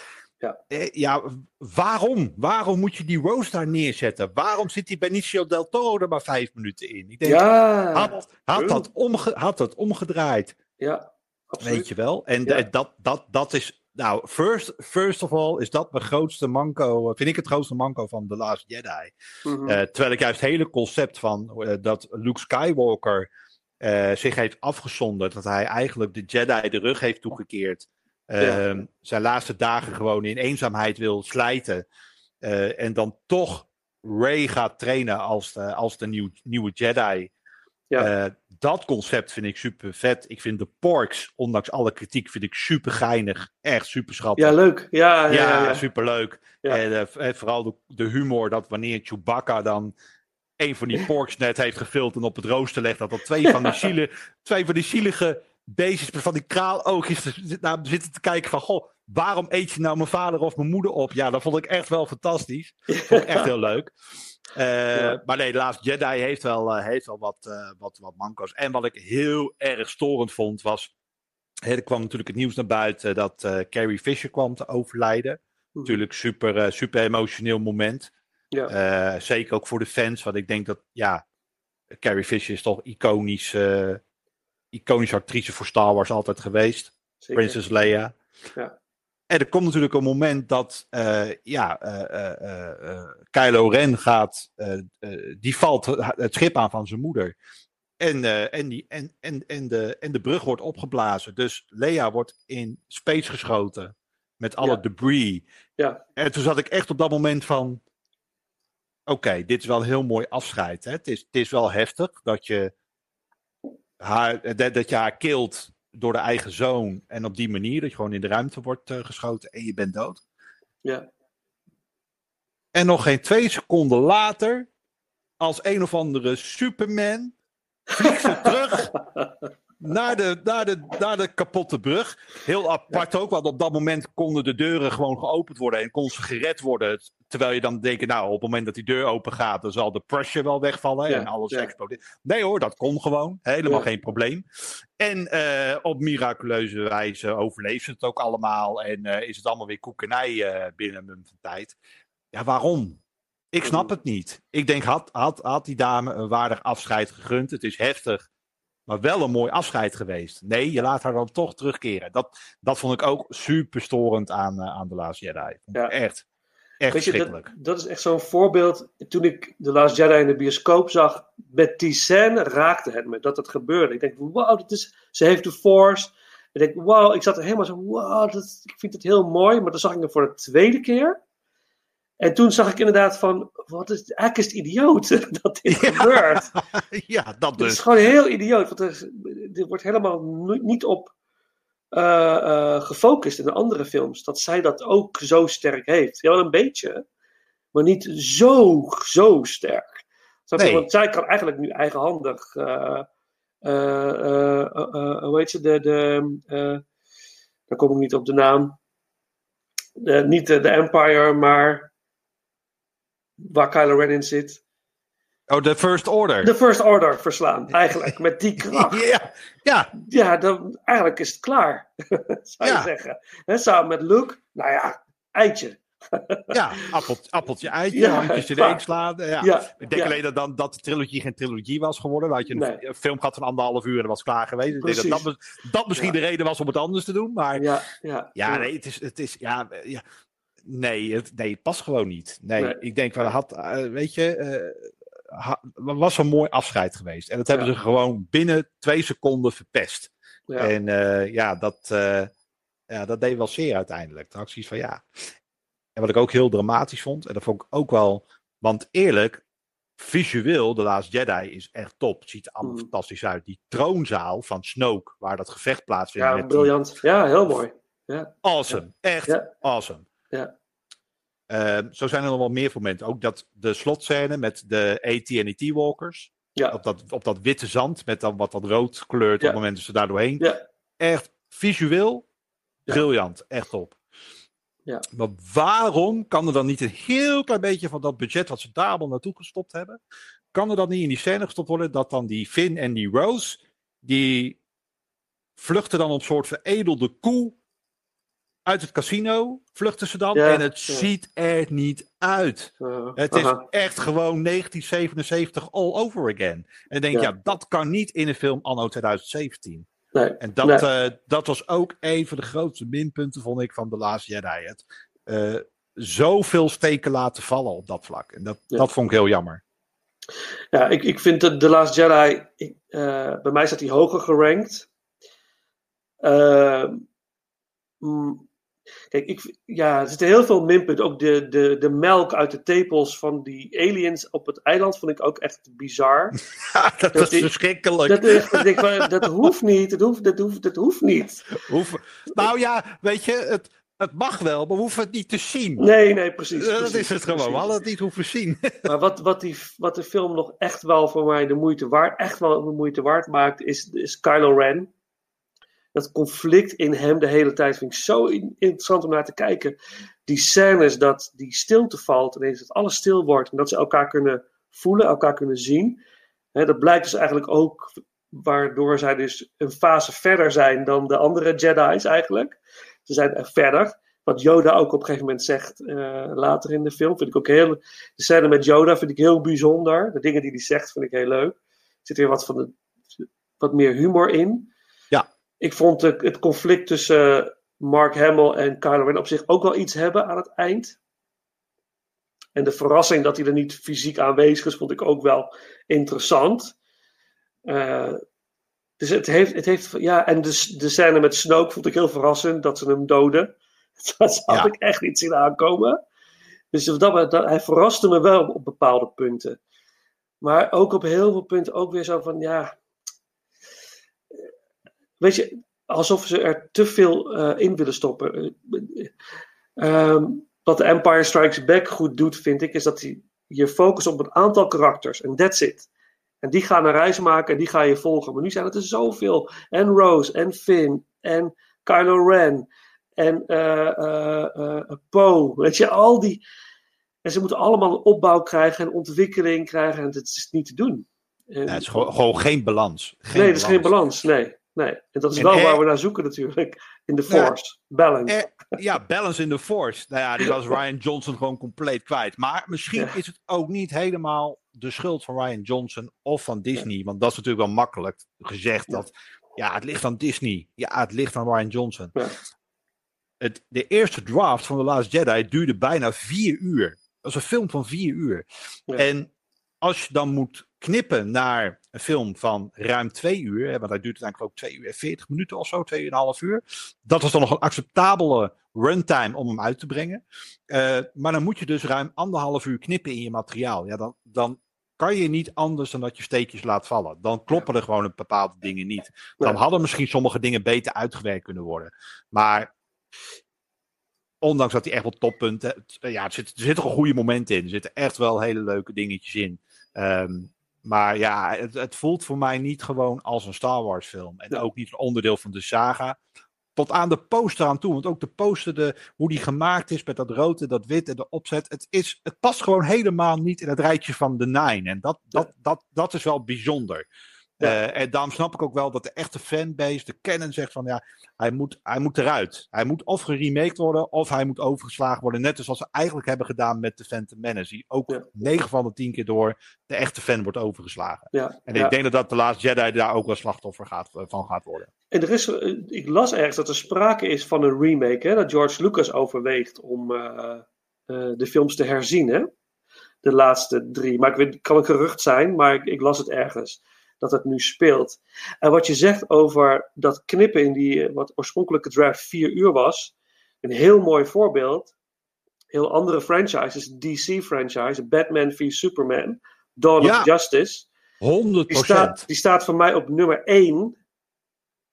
Ja. eh, ja, waarom? Waarom moet je die Rose daar neerzetten? Waarom zit die Benicio del Toro er maar vijf minuten in? Ik denk, ja, had, had, dat omge, had dat omgedraaid? ja, absoluut. Weet je wel? En Ja. dat, dat, dat is. Nou, first, first of all is dat mijn grootste manco. eh, Vind ik het grootste manco van The Last Jedi. Mhm. Eh, terwijl ik juist het hele concept van dat Luke Skywalker zich heeft afgezonderd. Dat hij eigenlijk de Jedi de rug heeft toegekeerd. Ja. Ehm, Zijn laatste dagen gewoon in eenzaamheid wil slijten. eh, en dan toch Rey gaat trainen als de, als de nieuw, nieuwe Jedi. Ja. Eh, dat concept vind ik super vet. Ik vind de Porks, ondanks alle kritiek, vind ik super geinig. Echt super schattig. ja, leuk. Ja, ja, Ja, super leuk. Ja. En eh, vooral de, de humor dat wanneer Chewbacca dan een van die porks net heeft gevuld en op het rooster legt, dat er twee van die, *laughs* ziele, twee van die zielige beestjes van die kraaloogjes naar zitten te kijken van, goh, waarom eet je nou mijn vader of mijn moeder op? Ja, dat vond ik echt wel fantastisch. Vond ik echt heel leuk. *laughs* Eh, Ja. Maar nee, de Last Jedi heeft wel, eh, heeft wel wat, eh, wat, wat manco's. En wat ik heel erg storend vond was, hè, er kwam natuurlijk het nieuws naar buiten dat Carrie Fisher kwam te overlijden. Natuurlijk super, super emotioneel moment. Ja. Zeker ook voor de fans, want ik denk dat, ja, Carrie Fisher is toch iconisch, iconische actrice voor Star Wars altijd geweest. Zeker. Princess Leia. Ja. En er komt natuurlijk een moment dat, eh, ja, eh, eh, Kylo Ren gaat, die valt het schip aan van zijn moeder. En, en, die, en, en, en, de, en de brug wordt opgeblazen. Dus Leia wordt in space geschoten met alle Ja. debris. Ja. En toen zat ik echt op dat moment van, oké, dit is wel een heel mooi afscheid. Hè? Het, is, het is wel heftig dat je haar, dat, dat je haar kilt door de eigen zoon. En op die manier dat je gewoon in de ruimte wordt uh, geschoten en je bent dood. Ja. En nog geen twee seconden later, als een of andere Superman, vliegt ze *laughs* terug naar de, naar, de, naar de kapotte brug. Heel apart ook, want op dat moment konden de deuren gewoon geopend worden en kon ze gered worden. Terwijl je dan denkt, nou, op het moment dat die deur open gaat, dan zal de pressure wel wegvallen ja, en alles ja. explodeert. Nee hoor, dat kon gewoon. Helemaal geen probleem. En uh, op miraculeuze wijze overleeft ze het ook allemaal en uh, is het allemaal weer koekenij uh, binnen een tijd. Ja, waarom? Ik snap het niet. Ik denk, had, had, had die dame een waardig afscheid gegund? Het is heftig, maar wel een mooi afscheid geweest. Nee, je laat haar dan toch terugkeren. Dat, dat vond ik ook super storend aan, uh, aan The Last Jedi. Ja. Echt. Echt Weet je, dat, dat is echt zo'n voorbeeld. Toen ik The Last Jedi in de bioscoop zag, met die scène raakte het me dat het gebeurde. Ik denk, wow, dat is, ze heeft de Force. Ik denk, wow, ik zat er helemaal zo, wow, dat, ik vind het heel mooi. Maar dan zag ik hem voor de tweede keer. En toen zag ik inderdaad van, wat is, eigenlijk is het idioot *laughs* dat dit ja. gebeurt. *laughs* ja, dat dus. Het is gewoon heel idioot, want er, er wordt helemaal niet op uh, uh, gefocust in de andere films. Dat zij dat ook zo sterk heeft. Ja, wel een beetje, maar niet zo, zo sterk. Nee. Want zij kan eigenlijk nu eigenhandig, uh, hoe heet ze, de, de daar kom ik niet op de naam. niet de Empire, maar waar Kylo Ren in zit. Oh, de First Order. De First Order verslaan, eigenlijk, met die *laughs* kracht. ja, ja. ja dan, eigenlijk is het klaar, *laughs* zou ja. je zeggen. He, samen met Luke, nou ja, eitje. ja, appeltje, appeltje eitje, ja, handjes erin slaan. Ja. ja. Ik denk alleen dat, dan, dat de trilogie geen trilogie was geworden. Dan had je een nee. film gehad van anderhalf uur en dat was klaar geweest. Ik denk dat dat, dat misschien de reden was om het anders te doen. Maar ja, ja, ja, nee, het is, het is ja, ja, nee, het, nee, het past gewoon niet. Nee, nee. ik denk, wel, had, uh, weet je, uh, ha, was een mooi afscheid geweest. En dat hebben ja. ze gewoon binnen twee seconden verpest. Ja. En uh, ja, dat, ja, dat deed wel zeer uiteindelijk. Toen had ik zoiets van ja. En wat ik ook heel dramatisch vond, en dat vond ik ook wel, want eerlijk, visueel, The Last Jedi is echt top. Het ziet er allemaal mm. fantastisch uit. Die troonzaal van Snoke, waar dat gevecht plaatsvindt. Ja, briljant. Die... Ja, heel mooi. Ja. Awesome. Echt awesome. Ja. Uh, zo zijn er nog wel meer momenten. Ook dat de slotscène met de AT&T-walkers. Ja. Op, dat, op dat witte zand met dan wat dat rood kleurt ja. op het moment dat ze daar doorheen. Ja. Echt visueel briljant. Echt top. Ja. Maar waarom kan er dan niet een heel klein beetje van dat budget wat ze daar allemaal naartoe gestopt hebben, kan er dan niet in die scène gestopt worden dat dan die Finn en die Rose, die vluchten dan op een soort veredelde koe uit het casino vluchten ze dan. Ja, en het ja. ziet er niet uit. Uh, het is echt gewoon 1977 all over again. En denk, ja. ja. dat kan niet in een film anno 2017. Nee, en dat, nee. uh, dat was ook een van de grootste minpunten, vond ik, van The Last Jedi. Het uh, zoveel steken laten vallen op dat vlak. En dat, dat vond ik heel jammer. Ja, ik, ik vind de The Last Jedi, ik, uh, bij mij staat hij hoger gerankt. Mm, Kijk, ik, ja, er zitten heel veel minpunten. Ook de, de, de melk uit de tepels van die aliens op het eiland vond ik ook echt bizar. Ja, *laughs* dat, dat is verschrikkelijk. Dat, dat, dat, dat, hoeft niet. Dat hoeft, dat hoeft, dat hoeft niet. Hoef, nou ja, weet je, het, het mag wel, maar we hoeven het niet te zien. Nee, nee, precies. Dat precies, is het gewoon. We hadden het niet hoeven zien. *laughs* Maar wat, wat, die, wat de film nog echt wel voor mij de moeite waard, echt wel de moeite waard maakt, is, is Kylo Ren dat conflict in hem de hele tijd vind ik zo interessant om naar te kijken. Die scènes dat die stilte valt, ineens dat alles stil wordt en dat ze elkaar kunnen voelen, elkaar kunnen zien. Dat blijkt dus eigenlijk ook waardoor zij dus een fase verder zijn dan de andere Jedi's eigenlijk. Ze zijn er verder. Wat Yoda ook op een gegeven moment zegt uh, later in de film, vind ik ook heel. De scène met Yoda vind ik heel bijzonder. De dingen die hij zegt vind ik heel leuk. Er zit weer wat van de, wat meer humor in ik vond het conflict tussen Mark Hamill en Kylo Ren op zich ook wel iets hebben aan het eind. En de verrassing dat hij er niet fysiek aanwezig is, vond ik ook wel interessant. Uh, dus het heeft, het heeft, ja, en de, de scène met Snoke vond ik heel verrassend dat ze hem doden. *laughs* Dat had ja. ik echt niet zien aankomen. Dus dat, dat, hij verraste me wel op bepaalde punten. Maar ook op heel veel punten ook weer zo van, ja... Weet je, alsof ze er te veel uh, in willen stoppen. Um, wat The Empire Strikes Back goed doet, vind ik, is dat hij je focust op een aantal karakters. En that's it. En die gaan een reis maken en die ga je volgen. Maar nu zijn het er zoveel. En Rose, en Finn, en Kylo Ren, en uh, uh, uh, Poe. Weet je, al die. En ze moeten allemaal een opbouw krijgen en ontwikkeling krijgen. En dat is niet te doen. En, het is gewoon, gewoon geen balans. Geen nee, het is geen balans. Nee. Nee, en dat is wel waar we naar zoeken natuurlijk. In de Force. balance. ja, balance in de Force. Nou ja, die was *laughs* Ryan Johnson gewoon compleet kwijt. Maar misschien is het ook niet helemaal de schuld van Ryan Johnson of van Disney. Want dat is natuurlijk wel makkelijk gezegd. Dat, ja, het ligt aan Disney. Ja, het ligt aan Ryan Johnson. Het, de eerste draft van The Last Jedi duurde bijna vier uur. Dat is een film van vier uur. En als je dan moet knippen naar een film van ruim twee uur, hè, want hij duurt uiteindelijk ook twee uur en veertig minuten of zo, twee en een half uur. Dat was dan nog een acceptabele runtime om hem uit te brengen. Uh, maar dan moet je dus ruim anderhalf uur knippen in je materiaal. Ja, dan, dan kan je niet anders dan dat je steekjes laat vallen. Dan kloppen er gewoon een bepaalde dingen niet. Dan hadden misschien sommige dingen beter uitgewerkt kunnen worden. Maar ondanks dat hij echt wel toppunten. Ja, er zitten, er zitten goede momenten in. Er zitten echt wel hele leuke dingetjes in. Um, maar ja, het, het, voelt voor mij niet gewoon als een Star Wars film. En ook niet een onderdeel van de saga. Tot aan de poster aan toe. Want ook de poster, de, hoe die gemaakt is met dat rode, dat wit en de opzet. Het, is, het past gewoon helemaal niet in het rijtje van de Nine. En dat, dat, dat, dat is wel bijzonder. Uh, en daarom snap ik ook wel dat de echte fanbase, de canon, zegt van ja, hij moet, hij moet eruit. Hij moet of geremaked worden, of hij moet overgeslagen worden. Net zoals ze eigenlijk hebben gedaan met de Phantom Menace. Die ook ja. 9 van de 10 keer door de echte fan wordt overgeslagen. Ja, en ik denk dat, dat de laatste Jedi daar ook wel slachtoffer gaat, van gaat worden. En er is, eh, ik las ergens dat er sprake is van een remake. Hè, dat George Lucas overweegt om uh, uh, de films te herzien. Hè? De laatste drie. Maar ik weet, kan een gerucht zijn, maar ik, ik las het ergens dat het nu speelt. En wat je zegt over dat knippen in die, wat oorspronkelijke draft vier uur was, een heel mooi voorbeeld. Heel andere franchises, DC-franchise, Batman v Superman, Dawn of Justice. 100%. Die staat, die staat voor mij op nummer 1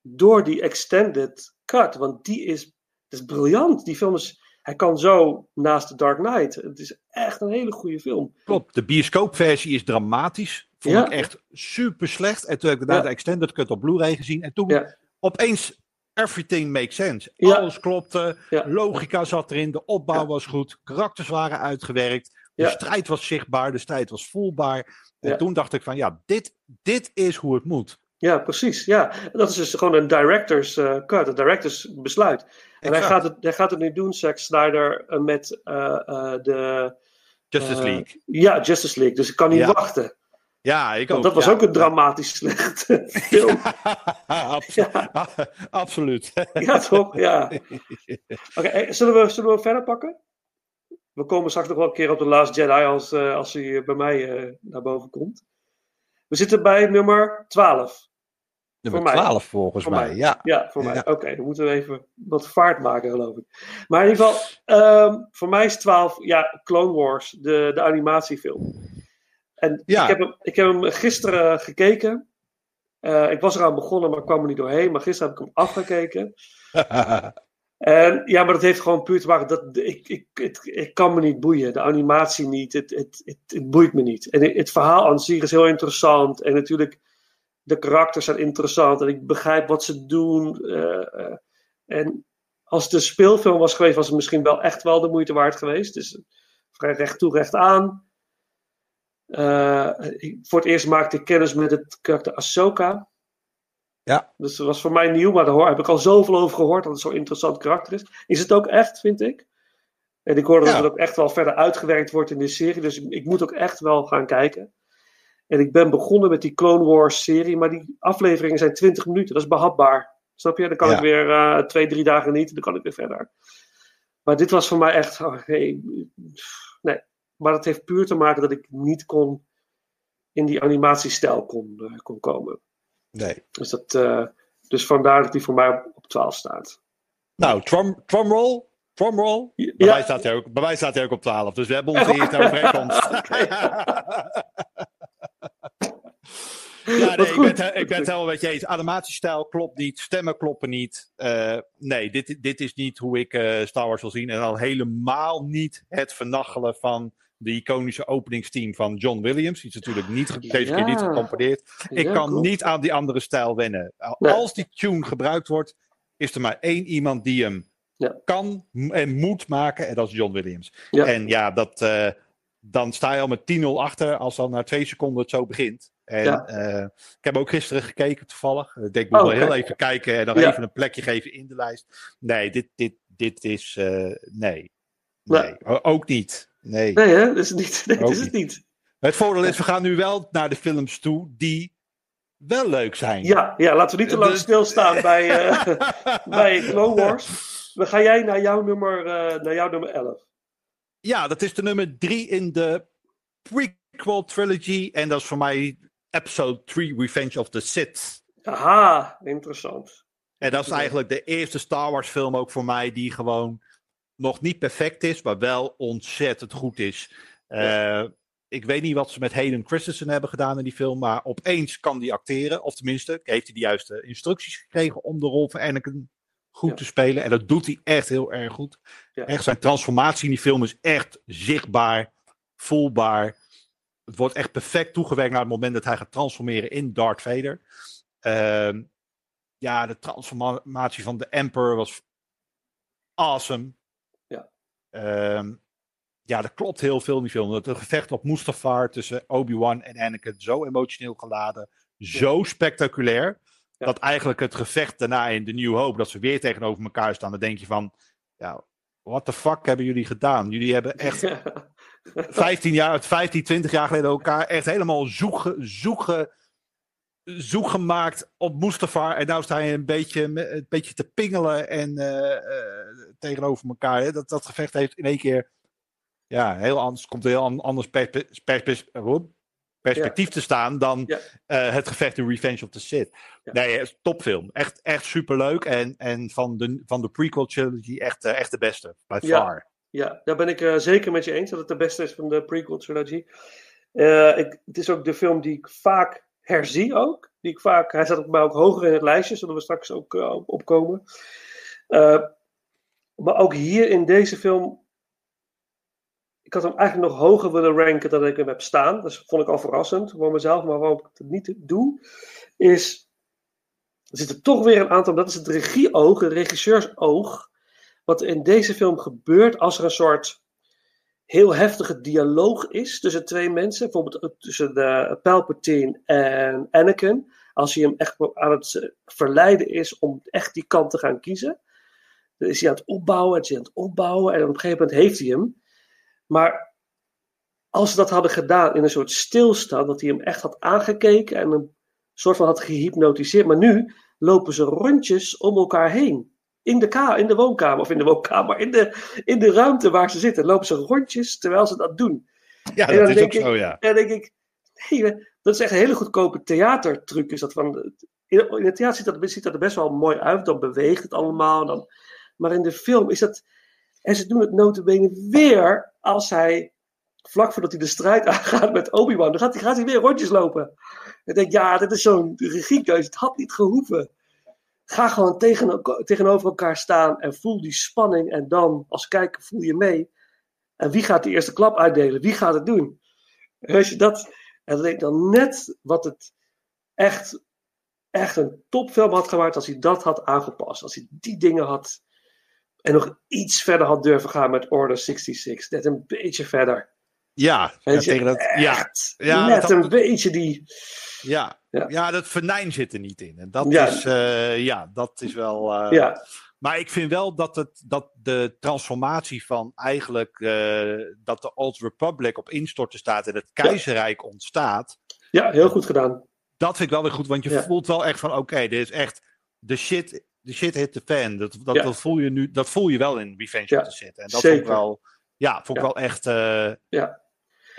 door die extended cut. Want die is, is briljant. Die film is, hij kan zo naast The Dark Knight. Het is echt een hele goede film. Klopt, de bioscoopversie is dramatisch. Vond ik echt super slecht. En toen heb ik daarna de extended cut op Blu-ray gezien. En toen opeens everything makes sense. Alles klopte. Logica zat erin. De opbouw was goed. Karakters waren uitgewerkt. De strijd was zichtbaar. De strijd was voelbaar. En toen dacht ik van ja, dit, dit is hoe het moet. Ja, precies. Ja, dat is dus gewoon een director's uh, cut, een director's besluit. En hij gaat, het, hij gaat het nu doen, Zack Snyder, uh, met uh, de... Justice League. Ja, Justice League. Dus ik kan niet ja. wachten. Ja, ik ook. dat was ook een dramatisch slechte *laughs* film. *laughs* ja, *laughs* absoluut. ja, toch? Ja. Oké, okay, zullen, we, zullen we verder pakken? We komen straks nog wel een keer op de Last Jedi als, uh, als hij bij mij uh, naar boven komt. We zitten bij nummer 12. Nummer voor 12 mij. volgens voor mij. mij. ja. Ja, voor mij. Oké, okay, dan moeten we even wat vaart maken, geloof ik. Maar in ieder geval, um, voor mij is 12, ja, Clone Wars, de, de animatiefilm. En ja. ik, heb hem, ik heb hem gisteren gekeken. Uh, ik was eraan begonnen, maar ik kwam er niet doorheen. Maar gisteren heb ik hem afgekeken. *laughs* en ja, maar dat heeft gewoon puur te maken dat ik, ik, het, ik kan me niet boeien. De animatie niet. Het, het, het, het boeit me niet. En het verhaal aan zich is heel interessant. En natuurlijk, de karakters zijn interessant. En ik begrijp wat ze doen. Uh, uh, en als het een speelfilm was geweest, was het misschien wel echt wel de moeite waard geweest. Dus vrij recht toe, recht aan. Ik, voor het eerst maakte ik kennis met het karakter Ahsoka. Ja. Dus dat was voor mij nieuw, maar daar heb ik al zoveel over gehoord dat het zo'n interessant karakter is. Is het ook echt, vind ik. En ik hoorde ja. dat het ook echt wel verder uitgewerkt wordt in de serie. Dus ik moet ook echt wel gaan kijken. En ik ben begonnen met die Clone Wars serie, maar die afleveringen zijn 20 minuten. Dat is behapbaar. Snap je? Dan kan ja. ik weer uh, twee, drie dagen niet. Dan kan ik weer verder. Maar dit was voor mij echt. Oh, maar dat heeft puur te maken dat ik niet kon in die animatiestijl kon, uh, kon komen. Nee. Dus, dat, uh, dus vandaar dat die voor mij op, op 12 staat. Nou, drum, drumroll. Drumroll. Ja. Bij, mij staat hij ook, bij mij staat hij ook op 12. Dus we hebben onze eerste overeenkomst. Ja, nee, ik ben, het, he- ik ben het helemaal met je eens. Animatiestijl klopt niet, stemmen kloppen niet. Eh, nee, dit, dit is niet hoe ik eh, Star Wars wil zien. En al helemaal niet het vernachelen van de iconische openingsteam van John Williams. Die is natuurlijk niet, deze keer niet gecomponeerd. Ik Ja, kan niet aan die andere stijl wennen. Nee. Als die tune gebruikt wordt, is er maar één iemand die hem Ja. kan en moet maken. En dat is John Williams. En ja, dat, eh, dan sta je al met 10-0 achter als dan na twee seconden het zo begint. En eh, ik heb ook gisteren gekeken toevallig. Ik denk, ik moet Oh, wel heel even kijken en Ja. even een plekje geven in de lijst. Nee, dit, dit, dit is... eh, nee. Nee. Ook niet. Nee. Nee, hè? Dat is het niet. *laughs* Nee, dat Ook is het niet. Het voordeel is, we gaan nu wel naar de films toe die wel leuk zijn. Ja, ja, laten we niet te lang Dus- stilstaan *laughs* bij, eh, *laughs* bij Clone Wars. Dan ga jij naar jouw nummer, eh, naar jouw nummer 11. Ja, dat is de nummer drie in de prequel trilogy. En dat is voor mij episode 3, Revenge of the Sith. Aha, interessant. En dat is eigenlijk de eerste Star Wars film ook voor mij die gewoon nog niet perfect is, maar wel ontzettend goed is. Eh, ik weet niet wat ze met Hayden Christensen hebben gedaan in die film, maar opeens kan die acteren. Of tenminste, heeft hij de juiste instructies gekregen om de rol van Anakin goed Ja. te spelen. En dat doet hij echt heel erg goed. Ja. Echt zijn transformatie in die film is echt zichtbaar, voelbaar. Het wordt echt perfect toegewerkt naar het moment dat hij gaat transformeren in Darth Vader. Ehm, ja, de transformatie van de Emperor was awesome. Ja. Ehm, ja, er klopt heel veel in die film. Het gevecht op Mustafar tussen Obi-Wan en Anakin, zo emotioneel geladen, zo spectaculair. Ja. Dat eigenlijk het gevecht daarna in The New Hope, dat ze weer tegenover elkaar staan, dan denk je van, ja, what the fuck hebben jullie gedaan? Jullie hebben echt *laughs* 15 jaar, 15, 20 jaar geleden elkaar echt helemaal zoeken, zoeken, zoek gemaakt op Mustafar. En nou sta je een beetje, een beetje te pingelen en eh, eh, tegenover elkaar. Hè. Dat, dat gevecht heeft in één keer ja, heel anders, komt een heel an- anders perspectief te staan dan Ja. eh, het gevecht in Revenge of the Sith. Ja. Nee, het is een topfilm. Echt, echt superleuk. En, en van, de, van de prequel trilogy echt, echt de beste. By far. Ja, daar ben ik zeker met je eens dat het de beste is van de prequel trilogy. Ik, het is ook de film die ik vaak herzie ook. Die ik vaak, hij staat bij ook hoger in het lijstje, zullen we straks ook eh, op- opkomen. Eh, maar ook hier in deze film, ik had hem eigenlijk nog hoger willen ranken dan ik hem heb staan. Dat vond ik al verrassend voor mezelf, maar waarom ik het niet doe, is, er zitten toch weer een aantal, dat is het regieoog, het regisseursoog, wat in deze film gebeurt als er een soort heel heftige dialoog is tussen twee mensen. Bijvoorbeeld ook tussen de Palpatine en Anakin. Als hij hem echt aan het eh, verleiden is om echt die kant te gaan kiezen. Dan is hij aan het opbouwen en is hij aan het opbouwen. En op een gegeven moment heeft hij hem. Maar als ze dat hadden gedaan in een soort stilstand, dat hij hem echt had aangekeken en een soort van had gehypnotiseerd. Maar nu lopen ze rondjes om elkaar heen in de, ka in de woonkamer, of in de woonkamer, in de, in de ruimte waar ze zitten, lopen ze rondjes terwijl ze dat doen. Ja, En dat dan is ook ik- zo, ja. En dan denk ik, nee, dat is echt een hele goedkope theatertruc. Is dat van, in, in het theater ziet dat, ziet dat er best wel mooi uit, dan beweegt het allemaal. Dan, maar in de film is dat, en ze doen het notabene weer als hij, vlak voordat hij de strijd *laughs* aangaat met Obi-Wan, dan gaat hij, gaat hij weer rondjes lopen. Ik denk, ja, dit is zo'n regiekeuze, het had niet gehoeven. Ga gewoon tegen, tegenover elkaar staan en voel die spanning. En dan, als kijker, voel je mee. En wie gaat de eerste klap uitdelen? Wie gaat het doen? En je dat, en dan net wat het echt, echt een topfilm had gemaakt als hij dat had aangepast. Als hij die dingen had en nog iets verder had durven gaan met Order 66. Net een beetje verder. Ja, ja, tegen dat, ja, Ja, net dat- een beetje die... ja, Ja. ja. dat venijn zit er niet in. En dat Ja. is, eh, ja, dat is wel. eh, Ja, Maar ik vind wel dat, het, dat de transformatie van eigenlijk eh, dat de Old Republic op instorten staat en het keizerrijk ontstaat. ja, heel goed gedaan. Dat vind ik wel weer goed, want je Ja. voelt wel echt van oké, dit is echt de shit, de shit hit the fan. Dat, dat, Ja. dat, voel je nu, dat voel je wel in Revenge of the Sith. En dat vond ik zeker. wel, ja, vond ik wel echt, Ja.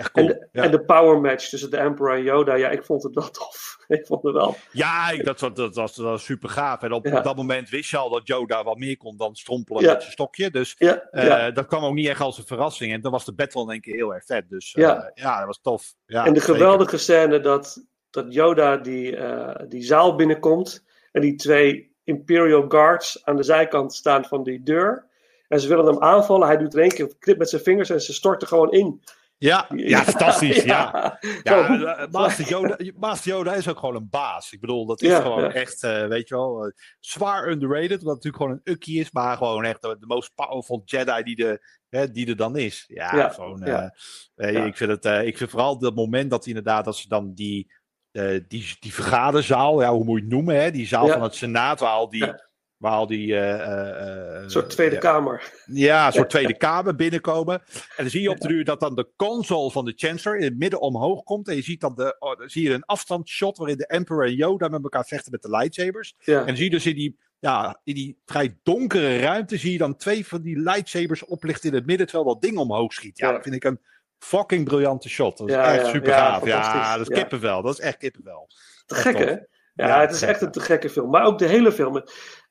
Echt En de, ja. en de power match tussen de Emperor en Yoda, ja, ik vond het wel *laughs* tof. ik vond het wel. Ja, ik- dat, was- dat, was, dat was super gaaf. En op, Ja. op dat moment wist je al dat Yoda wat meer kon dan strompelen Ja. met zijn stokje. Dus eh, dat kwam ook niet echt als een verrassing. En dan was de battle in één keer heel erg vet. Dus eh, Ja. dat was tof. Ja, en de zeker. geweldige scène dat, dat Yoda die, eh, die zaal binnenkomt en die twee Imperial Guards aan de zijkant staan van die deur. En ze willen hem aanvallen. Hij doet in één keer een knip met zijn vingers en ze storten gewoon in. Ja, ja, fantastisch. Ja. Ja, eh, Master, Yoda, Master Yoda is ook gewoon een baas. Ik bedoel, dat is Ja, gewoon ja. echt, eh, weet je wel, eh, zwaar underrated. Wat natuurlijk gewoon een ukkie is, maar gewoon echt de, de most powerful Jedi die, de, hè, die er dan is. Ja, Ja, gewoon. ja. Ja. Ik, vind het, eh, ik vind vooral dat moment dat inderdaad, dat ze dan die, eh, die, die vergaderzaal, ja, hoe moet je het noemen, hè? die zaal Ja. van het Senaat, waar al die. Waar al die. eh, eh, eh, Een soort Tweede Kamer. ja, een soort Tweede Kamer binnenkomen. En dan zie je op de duur dat dan de console van de Chancellor in het midden omhoog komt. En je ziet dan, de, oh, dan zie je een afstandsshot waarin de Emperor en Yoda met elkaar vechten met de lightsabers. Ja. En dan zie je dus in die, ja, in die vrij donkere ruimte zie je dan twee van die lightsabers oplichten in het midden terwijl dat ding omhoog schiet. Ja, Ja. dat vind ik een fucking briljante shot. Dat is Ja, echt ja, super gaaf. Ja, dat is kippenvel. Dat is echt kippenvel. Te gek, hè? Ja, het is echt een te gekke film. Maar ook de hele film.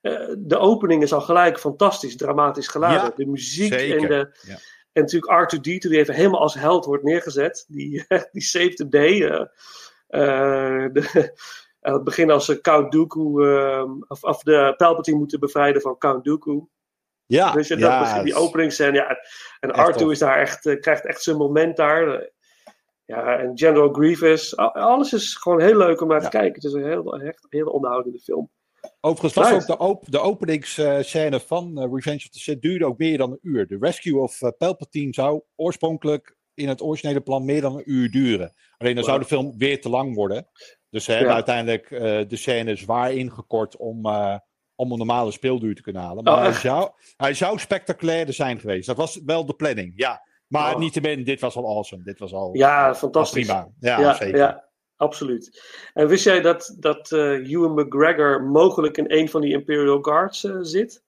Eh, de opening is al gelijk fantastisch, dramatisch geladen. Ja, de muziek zeker. en de. Ja. En natuurlijk R2D2, die even helemaal als held wordt neergezet. Die, *laughs* die saved the day. eh, eh, de, *laughs* aan het begin als ze Count Dooku, eh, of, of de Palpatine moeten bevrijden van Count Dooku. Ja, Dus je, dat ja, begin, die openingsscène. Ja, en Echt R2 tof. is daar echt, eh, krijgt echt zijn moment daar. Ja, en General Grievous. Alles is gewoon heel leuk om naar te kijken. Het is een heel, echt, heel onderhoudende film. Overigens was Nice. ook de, op, de openingsscène van eh, Revenge of the Sith duurde ook meer dan een uur. De Rescue of eh, Palpatine zou oorspronkelijk in het originele plan meer dan een uur duren. Alleen dan zou de film weer te lang worden. Dus ze hebben uiteindelijk eh, de scène zwaar ingekort om, om een normale speelduur te kunnen halen. Maar Oh, hij, zou, hij zou spectaculairder zijn geweest. Dat was wel de planning, ja. Maar Oh. niettemin, dit was al awesome. Dit was al Ja, al fantastisch. prima. Ja, ja, zeker. ja, absoluut. En wist jij dat, dat eh Ewan McGregor mogelijk in een van die Imperial Guards eh, zit?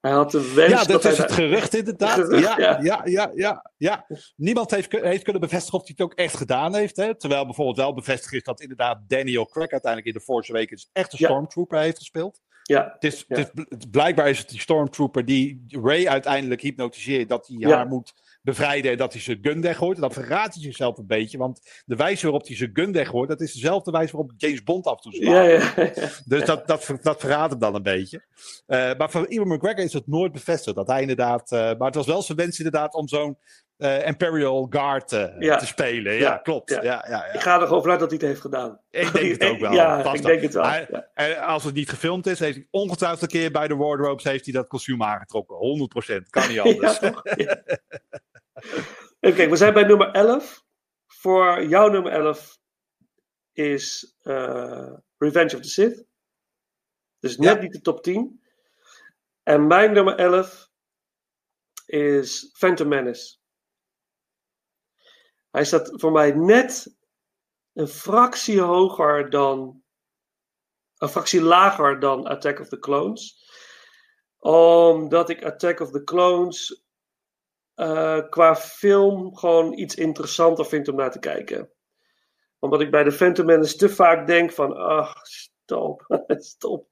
Hij had de wens Ja, dat is het gerucht inderdaad. Gerucht, ja, ja. ja. Ja, ja, ja, Niemand heeft, heeft kunnen bevestigen of hij het ook echt gedaan heeft. Hè? Terwijl bijvoorbeeld wel bevestigd is dat inderdaad Daniel Craig uiteindelijk in de Force Awakens echt een Ja. Stormtrooper heeft gespeeld. Ja, Het is, het is, blijkbaar is het die Stormtrooper die Ray uiteindelijk hypnotiseert dat hij haar moet bevrijden en dat hij zijn gun weggooit. En dan verraadt hij zichzelf een beetje, want de wijze waarop hij zijn gun weggooit, dat is dezelfde wijze waarop James Bond af en toe slaat. ja, ja. Dus dat, dat, dat verraadt hem dan een beetje. Eh, maar voor Ewan McGregor is het nooit bevestigd. Dat hij inderdaad. eh, maar het was wel zijn wens inderdaad om zo'n eh, Imperial Guard Ja. te spelen. Ja, Ja, klopt. ja. Ja. Ja, ja, Ik ga er gewoon vanuit dat hij het heeft gedaan. Ik denk het ook *laughs* wel. Ja, Vast ik denk het wel. Hij- ja. En als het niet gefilmd is, heeft hij ongetwijfeld een keer bij de wardrobes heeft hij dat kostuum aangetrokken. 100%. Kan niet *laughs* anders. *laughs* Even kijken, we zijn bij nummer 11. Voor jouw nummer 11 is eh, Revenge of the Sith. Dus net Ja. niet de top 10. En mijn nummer 11 is Phantom Menace. Hij staat voor mij net een fractie hoger dan. Een fractie lager dan Attack of the Clones. Omdat ik Attack of the Clones eh, qua film gewoon iets interessanter vind om naar te kijken. Omdat ik bij de Phantom Menace te vaak denk van, ach, stop, *laughs* stop.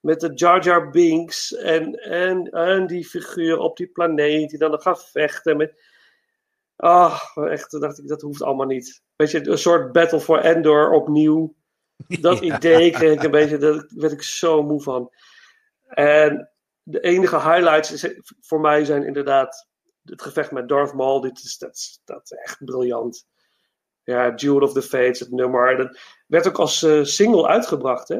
Met de Jar Jar Binks en, en, en die figuur op die planeet die dan nog gaat vechten met... Ach, echt, toen dacht ik, dat hoeft allemaal niet. Weet je, een soort Battle for Endor opnieuw. Dat *laughs* Ja. idee kreeg ik een beetje, daar werd ik zo moe van. En de enige highlights is- voor mij zijn inderdaad het gevecht met Darth Maul. Dit is, dat, is- dat is echt briljant. Ja, Duel of the Fates, het nummer. Dat werd ook als eh, single uitgebracht, hè?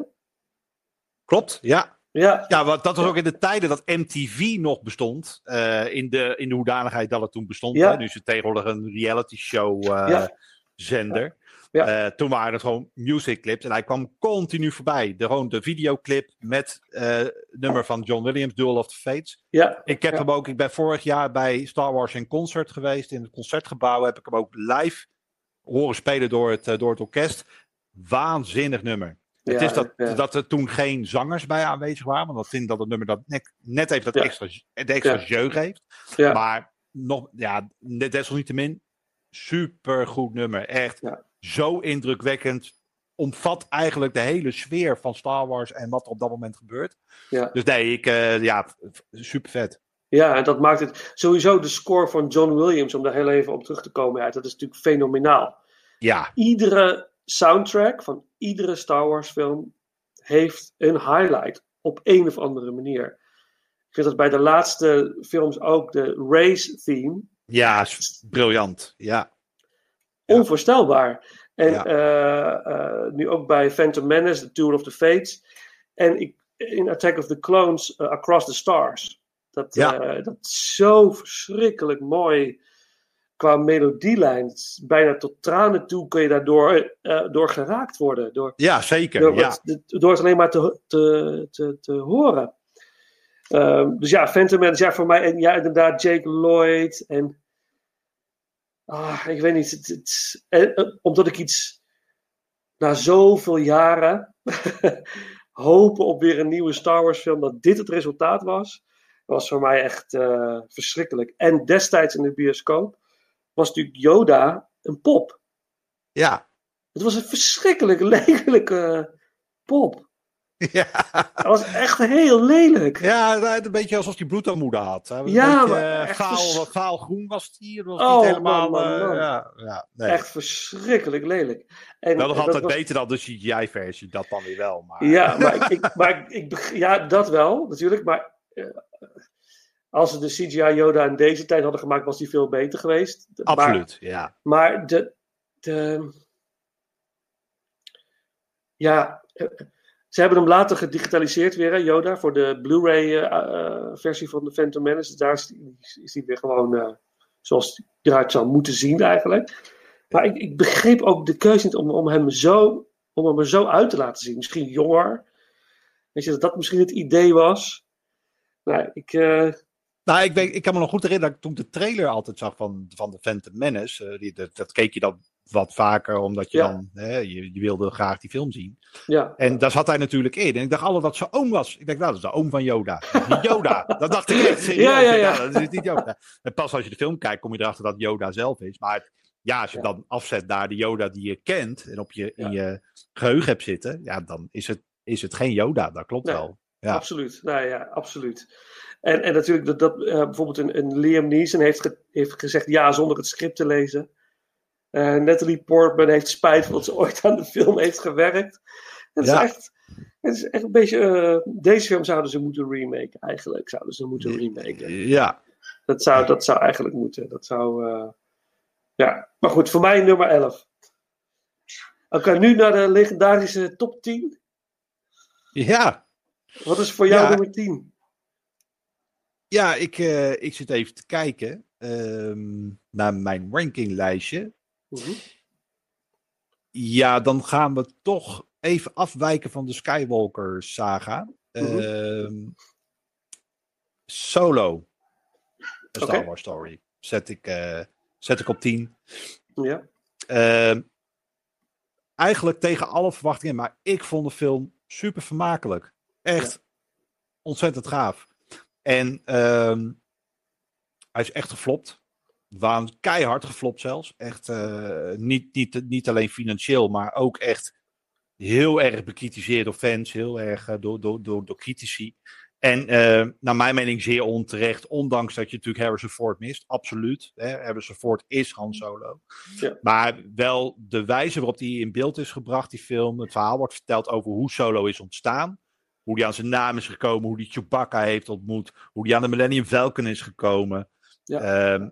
Klopt, ja. Ja, Ja, want dat was ook in de tijden dat MTV nog bestond. eh, in, de, in de hoedanigheid dat het toen bestond. Ja. Hè? Nu is het tegenwoordig een reality show eh, Ja. zender. Ja. Eh, toen waren het gewoon music clips. En hij kwam continu voorbij. De, gewoon de videoclip met het nummer van John Williams, Duel of the Fates. ja, Ik heb Ja. hem ook, ik ben vorig jaar bij Star Wars in concert geweest. In het concertgebouw heb ik hem ook live horen spelen door het, eh, door het orkest. Waanzinnig nummer. Het is dat, ja. dat er toen geen zangers bij aanwezig waren. Want dat vind ik dat het nummer dat net, net even dat Ja. extra, de extra heeft. Ja. Maar nog, ja, desalniettemin super goed nummer. Echt Ja. Zo indrukwekkend. Omvat eigenlijk de hele sfeer van Star Wars en wat er op dat moment gebeurt. Ja. Dus nee, ik, eh, ja, super vet. Ja, en dat maakt het sowieso de score van John Williams, om daar heel even op terug te komen. Ja, dat is natuurlijk fenomenaal. Ja, Iedere soundtrack van iedere Star Wars film heeft een highlight op een of andere manier. Ik vind dat bij de laatste films ook de race theme ja, briljant. Ja, Ja. Onvoorstelbaar. En Ja. eh, eh, nu ook bij Phantom Menace, The Duel of the Fates. En ik, in Attack of the Clones, eh, Across the Stars. Dat, Ja. dat is zo verschrikkelijk mooi qua melodielijn. Bijna tot tranen toe kun je daardoor door geraakt worden. Door, ja zeker. door, ja. het- door het alleen maar te, te, te, te horen. Ehm, dus ja, Phantom Menace, ja, voor mij, en ja, inderdaad, Jake Lloyd. En, ah, ik weet niet, het, het- en, eh, omdat ik iets na zoveel jaren *laughs* hopen op weer een nieuwe Star Wars film, dat dit het resultaat was, was voor mij echt eh, verschrikkelijk. En destijds in de bioscoop was natuurlijk Yoda een pop. ja. Het was een verschrikkelijk *laughs* lelijke pop. *laughs* Ja. Dat was echt heel lelijk. Ja, het een beetje alsof hij bloedarmoede had. Was Ja, een beetje, maar eh, gaal, gaalgroen was het hier. Dat was Oh, niet helemaal. man, man, eh, ja, ja, nee. Echt verschrikkelijk lelijk. En, Wel nog altijd was- beter dan de CGI-versie, dat dan weer wel. Maar... Ja, *laughs* maar, ik, ik, maar ik, ja, dat wel, natuurlijk. Maar eh, als ze de CGI Yoda in deze tijd hadden gemaakt, was die veel beter geweest. Maar- Absoluut, ja. Maar de. de ja, ze hebben hem later gedigitaliseerd weer, Yoda, voor de Blu-ray-versie van de Phantom Menace. Dus daar is is die weer gewoon eh, zoals hij eruit zou moeten zien, eigenlijk. Maar ik, ik begreep ook de keuze niet om, om, hem zo, om hem er zo uit te laten zien. Misschien jonger. Weet je, dat dat misschien het idee was. Nou, ik, eh, Nou, ik, weet, ik kan me nog goed herinneren dat ik toen de trailer altijd zag van, van de Phantom Menace. eh, die, dat keek je dan wat vaker, omdat je Ja. dan, hè, je, je wilde graag die film zien. ja. En daar zat hij natuurlijk in. En ik dacht altijd dat zijn oom was. Ik dacht, nou, dat is de oom van Yoda. Dat Yoda. *laughs* dat dacht ik echt. Ja, ja, ja. dacht, dat is niet Yoda. En pas als je de film kijkt, kom je erachter dat Yoda zelf is. Maar ja, als je Ja. dan afzet naar de Yoda die je kent en op je, in je geheugen hebt zitten, ja, dan is het, is het geen Yoda. Dat klopt Nee. wel. Ja. Absoluut. Nou ja, absoluut. En, en natuurlijk dat, dat eh, bijvoorbeeld een, een Liam Neeson heeft, ge- heeft gezegd ja zonder het script te lezen. Eh, Natalie Portman heeft spijt van dat ze ooit aan de film heeft gewerkt. Het Ja. is echt, het is echt een beetje. eh, deze film zouden ze moeten remaken, eigenlijk. Zouden ze moeten remaken. Ja. Dat zou, dat zou eigenlijk moeten. Dat zou. eh, ja, maar goed, voor mij nummer 11. Oké, nu naar de legendarische top 10. Ja. Wat is voor jou Ja. nummer 10? Ja, ik, ik zit even te kijken ehm, naar mijn rankinglijstje. Ja, dan gaan we toch even afwijken van de Skywalker saga. Ehm, Solo. A Star. Wars Story. Zet ik, eh, zet ik op 10. Ja. Ehm, eigenlijk tegen alle verwachtingen, maar ik vond de film super vermakelijk. Echt ontzettend gaaf. En ehm, hij is echt geflopt. Waan keihard geflopt zelfs. Echt eh, niet, niet, niet alleen financieel, maar ook echt heel erg bekritiseerd door fans, heel erg eh, door, door, door, door critici. En eh, naar mijn mening zeer onterecht, ondanks dat je natuurlijk Harrison Ford mist. Absoluut. Hè? Harrison Ford is Han Solo. Ja. Maar wel de wijze waarop die in beeld is gebracht, die film. Het verhaal wordt verteld over hoe Solo is ontstaan. Hoe die aan zijn naam is gekomen, hoe die Chewbacca heeft ontmoet. Hoe die aan de Millennium Falcon is gekomen. Ja. Ehm,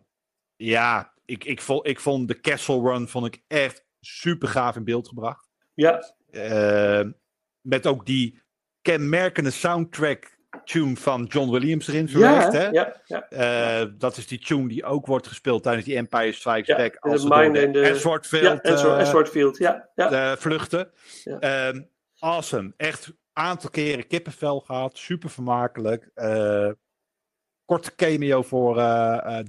ja, ik, ik, vond, ik vond de Castle Run vond ik echt super gaaf in beeld gebracht. Ja, Ehm, met ook die kenmerkende soundtrack tune van John Williams erin verwerkt. ja, hè? ja, ja. Eh, dat is die tune die ook wordt gespeeld tijdens die Empire Strikes Ja, Back. Als de in de- ja, eh, ja. ja. eh, vluchten. Ja. Ehm, awesome. Echt een aantal keren kippenvel gehad. Super vermakelijk. Korte cameo voor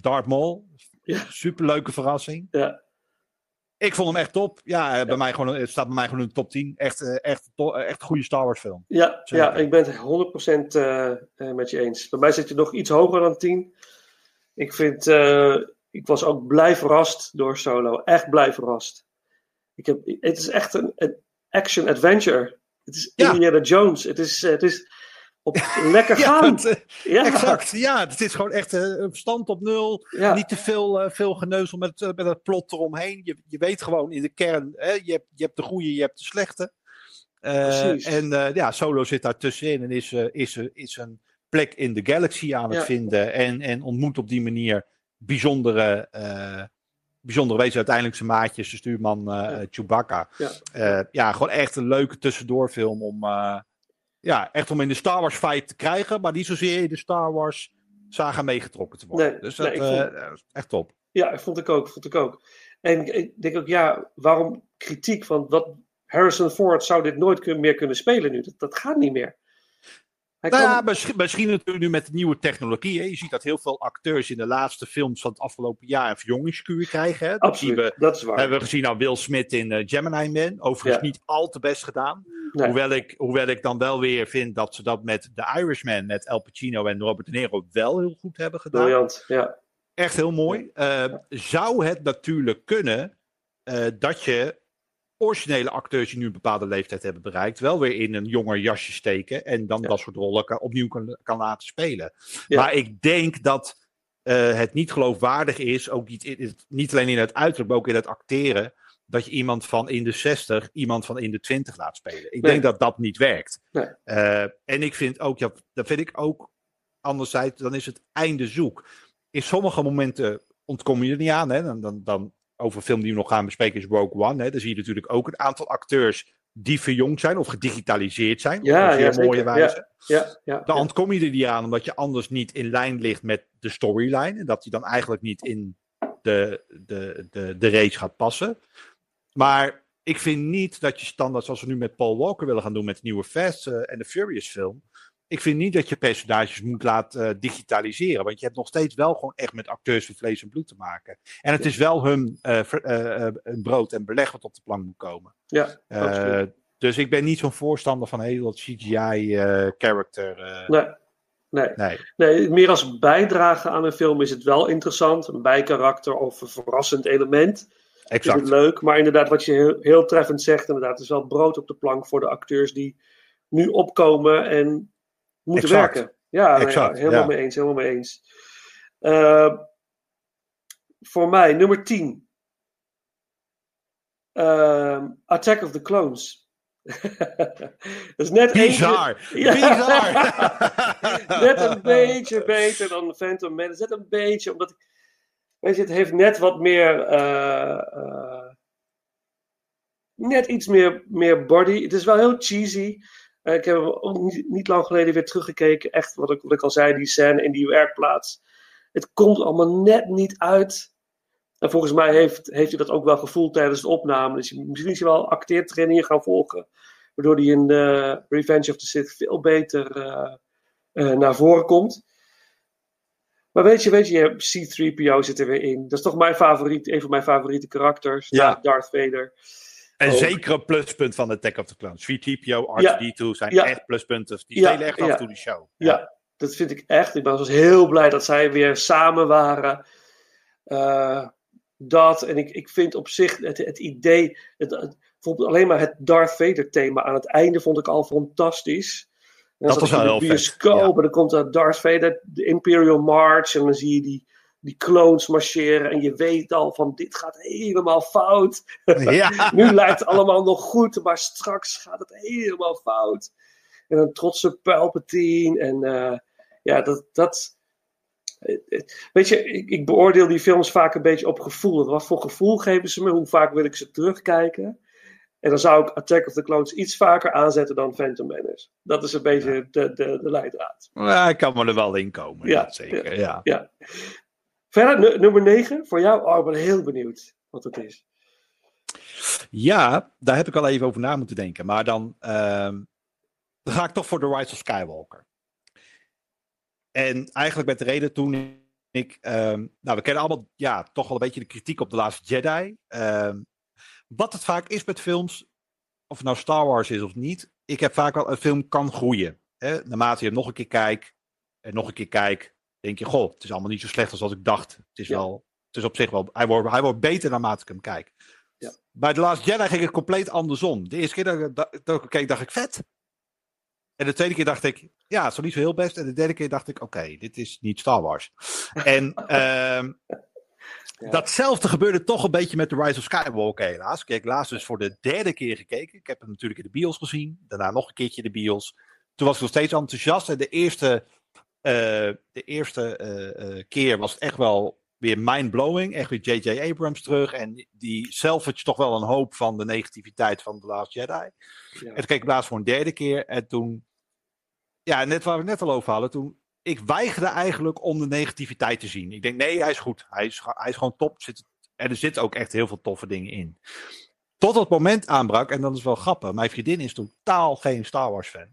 Darth Maul. Ja. Super leuke verrassing. Ja. Ik vond hem echt top. Ja, eh, Ja. Bij mij gewoon, het staat bij mij gewoon in de top 10. Echt, eh, echt, eh, echt een goede Star Wars film. Ja, Zeker. ja, ik ben het 100% eh, eh, met je eens. Bij mij zit je nog iets hoger dan 10. Ik vind, eh, ik was ook blij verrast door Solo. Echt blij verrast. Ik heb, het is echt een, een action-adventure. Het is. Indiana Jones. Het is, eh, het is op lekker *laughs* gaan. het, eh, Ja, Exact, ja. Het is gewoon echt eh, een stand op nul. Ja. Niet te veel, eh, veel geneuzel met, met het plot eromheen. Je, je weet gewoon in de kern, hè, je, hebt, je hebt de goede, je hebt de slechte. En ja, Solo zit daar tussenin en is, is, is een plek in de galaxy aan het Ja. vinden. En, en ontmoet op die manier bijzondere, bijzondere wezens. Uiteindelijk zijn maatjes, de stuurman eh, Ja. Chewbacca. Ja. Ja, gewoon echt een leuke tussendoorfilm om, ja, echt om in de Star Wars vibe te krijgen, maar niet zozeer in de Star Wars saga meegetrokken te worden. Nee, dus dat nee, eh, vond- echt top. Ja, vond ik ook, vond ik ook. En ik- ik denk ook, ja, waarom kritiek? Want wat, Harrison Ford zou dit nooit kun- meer kunnen spelen nu. Dat, dat gaat niet meer. Hij Nou kan, ja, misschien, misschien natuurlijk nu met de nieuwe technologie. Hè. Je ziet dat heel veel acteurs in de laatste films van het afgelopen jaar een verjongingskuur krijgen. Hè. Dat zien absoluut, we, dat is waar. hebben we gezien aan Will Smith in eh, Gemini Man. Overigens Ja. niet al te best gedaan. Nee. Hoewel, ik, hoewel ik dan wel weer vind dat ze dat met The Irishman, met Al Pacino en Robert De Niro wel heel goed hebben gedaan. Briljant, ja. Echt heel mooi. Eh, zou het natuurlijk kunnen eh, dat je originele acteurs die nu een bepaalde leeftijd hebben bereikt, wel weer in een jonger jasje steken en dan Ja. dat soort rollen kan, opnieuw kan, kan laten spelen. Ja. Maar ik denk dat eh, het niet geloofwaardig is, ook niet, in, niet alleen in het uiterlijk, maar ook in het acteren, dat je iemand van in de 60 iemand van in de 20 laat spelen. Ik Nee. denk dat dat niet werkt. Nee. Eh, en ik vind ook, ja, dat vind ik ook, anderzijds, dan is het einde zoek. In sommige momenten ontkom je er niet aan. Hè? Dan, dan, dan, over een film die we nog gaan bespreken is Rogue One. Hè? Dan zie je natuurlijk ook een aantal acteurs die verjongd zijn of gedigitaliseerd zijn. Ja, op een ja, zeer mooie wijze. Ja, ja, Dan ontkom je er niet aan omdat je anders niet in lijn ligt met de storyline. En dat die dan eigenlijk niet in de, de, de, de race gaat passen. Maar ik vind niet dat je standaard, zoals we nu met Paul Walker willen gaan doen met de nieuwe Fast eh, en de Furious film. Ik vind niet dat je personages moet laten eh, digitaliseren. Want je hebt nog steeds wel gewoon echt met acteurs van vlees en bloed te maken. En het is wel hun, eh, eh, hun brood en beleg wat op de plank moet komen. ja, absoluut. dus ik ben niet zo'n voorstander van heel dat CGI-character. Nee, nee. nee. nee, meer als bijdrage aan een film is het wel interessant. Een bijkarakter of een verrassend element. Is het Exact. leuk, maar inderdaad, wat je heel, heel treffend zegt, inderdaad, het is wel brood op de plank voor de acteurs die nu opkomen en moeten Exact. werken. Ja, nou helemaal ja. mee eens, helemaal mee eens. Eh, voor mij, nummer 10. Ehm, Attack of the Clones. *laughs* dat is net eentje- Bizar! *laughs* Ja. Bizar! *laughs* net een beetje beter dan Phantom Menace. Net een beetje, omdat ik, weet je, het heeft net wat meer, eh, eh, net iets meer, meer body. Het is wel heel cheesy. Eh, ik heb ook niet, niet lang geleden weer teruggekeken. Echt, wat ik, wat ik al zei, die scène in die werkplaats. Het komt allemaal net niet uit. En volgens mij heeft, heeft hij dat ook wel gevoeld tijdens de opname. Dus misschien is hij wel acteertrainingen gaan volgen. Waardoor hij in eh, Revenge of the Sith veel beter eh, naar voren komt. Maar weet je, weet je, je hebt C-3PO zit er weer in. Dat is toch mijn favoriet, een van mijn favoriete karakters. Ja. Darth Vader. Een pluspunt van Attack of the Clones. 3TPO, R2D2 zijn Ja. echt pluspunten. Die Ja, echt af toe de show. Ja, dat vind ik echt. Ik was dus heel blij dat zij weer samen waren. Eh, dat, en ik, ik vind op zich het, het idee, het, het- bijvoorbeeld alleen maar het Darth Vader thema aan het einde vond ik al fantastisch. En dan Dat was wel de heel vet, bioscoop ja. en dan komt dat Darth Vader, de Imperial March, en dan zie je die, die clones marcheren en je weet al van dit gaat helemaal fout. *laughs* *laughs* Ja. Nu lijkt het allemaal nog goed, maar straks gaat het helemaal fout. En een trotse Palpatine. En eh, ja, dat. dat Weet je, ik, ik beoordeel die films vaak een beetje op gevoel. Wat voor gevoel geven ze me? Hoe vaak wil ik ze terugkijken? En dan zou ik Attack of the Clones iets vaker aanzetten dan Phantom Menace. Dat is een beetje de, de, de leidraad. Ja, ik kan me er wel in komen. Ja, Ja, zeker. Ja. Ja. Verder, nu- nummer 9 voor jou. Oh, ben heel benieuwd wat het is. ja, daar heb ik al even over na moeten denken. Maar dan, ehm, dan ga ik toch voor The Rise of Skywalker. En eigenlijk met de reden toen ik... ehm, nou, we kennen allemaal ja, toch wel een beetje de kritiek op The Last Jedi. Ehm, wat het vaak is met films, of het nou Star Wars is of niet. Ik heb vaak wel, een film kan groeien. Hè? Naarmate je hem nog een keer kijkt en nog een keer kijkt, denk je, goh, het is allemaal niet zo slecht als wat ik dacht. Het is, Ja. wel, het is op zich wel, hij wordt, hij wordt beter naarmate ik hem kijk. Ja. Bij The Last Jedi ging het compleet andersom. De eerste keer dat ik, dat, ik keek, dacht ik vet. En de tweede keer dacht ik, ja, het is niet zo heel best. En de derde keer dacht ik, oké, dit is niet Star Wars. *laughs* en ehm, Ja. datzelfde gebeurde toch een beetje met The Rise of Skywalker helaas. Ik heb laatst dus voor de derde keer gekeken. Ik heb hem natuurlijk in de bios gezien. Daarna nog een keertje in de bios. Toen was ik nog steeds enthousiast. En de eerste, de eerste eh, eh, keer was het echt wel weer mind-blowing. Echt weer J.J. Abrams terug. En die salvage toch wel een hoop van de negativiteit van The Last Jedi. Ja. En toen keek ik laatst voor een derde keer. En toen, ja, net waar we het net al over hadden. Toen, ik weigerde eigenlijk om de negativiteit te zien. Ik denk, nee, hij is goed. Hij is, hij is gewoon top. Er Zit, en er zitten ook echt heel veel toffe dingen in. Tot het moment aanbrak, en dat is wel grappig. Mijn vriendin is totaal geen Star Wars fan.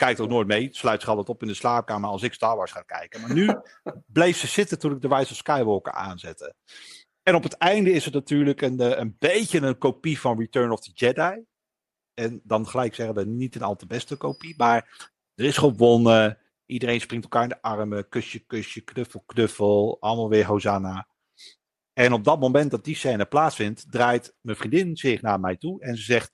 Kijkt ook nooit mee. Sluit zich altijd op in de slaapkamer als ik Star Wars ga kijken. Maar nu *laughs* bleef ze zitten toen ik de Rise of Skywalker aanzette. En op het einde is het natuurlijk een, eh, een beetje een kopie van Return of the Jedi. En dan gelijk zeggen dat niet een al te beste kopie. Maar er is gewonnen. Iedereen springt elkaar in de armen. Kusje, kusje, knuffel, knuffel. Allemaal weer Hosanna. En op dat moment dat die scène plaatsvindt, draait mijn vriendin zich naar mij toe. En ze zegt: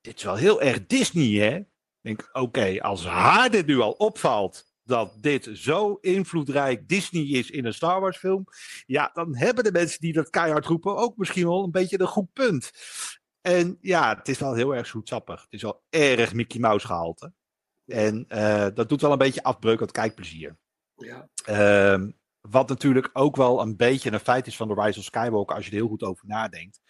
Dit is wel heel erg Disney, hè? Ik denk, oké, als haar dit nu al opvalt. Dat dit zo invloedrijk Disney is in een Star Wars film. Ja, dan hebben de mensen die dat keihard roepen ook misschien wel een beetje een goed punt. En ja, het is wel heel erg zoetsappig. Het is wel erg Mickey Mouse gehalte. En eh, dat doet wel een beetje afbreuk aan het kijkplezier. Ja. Ehm, wat natuurlijk ook wel een beetje een feit is van de Rise of Skywalker, als je er heel goed over nadenkt.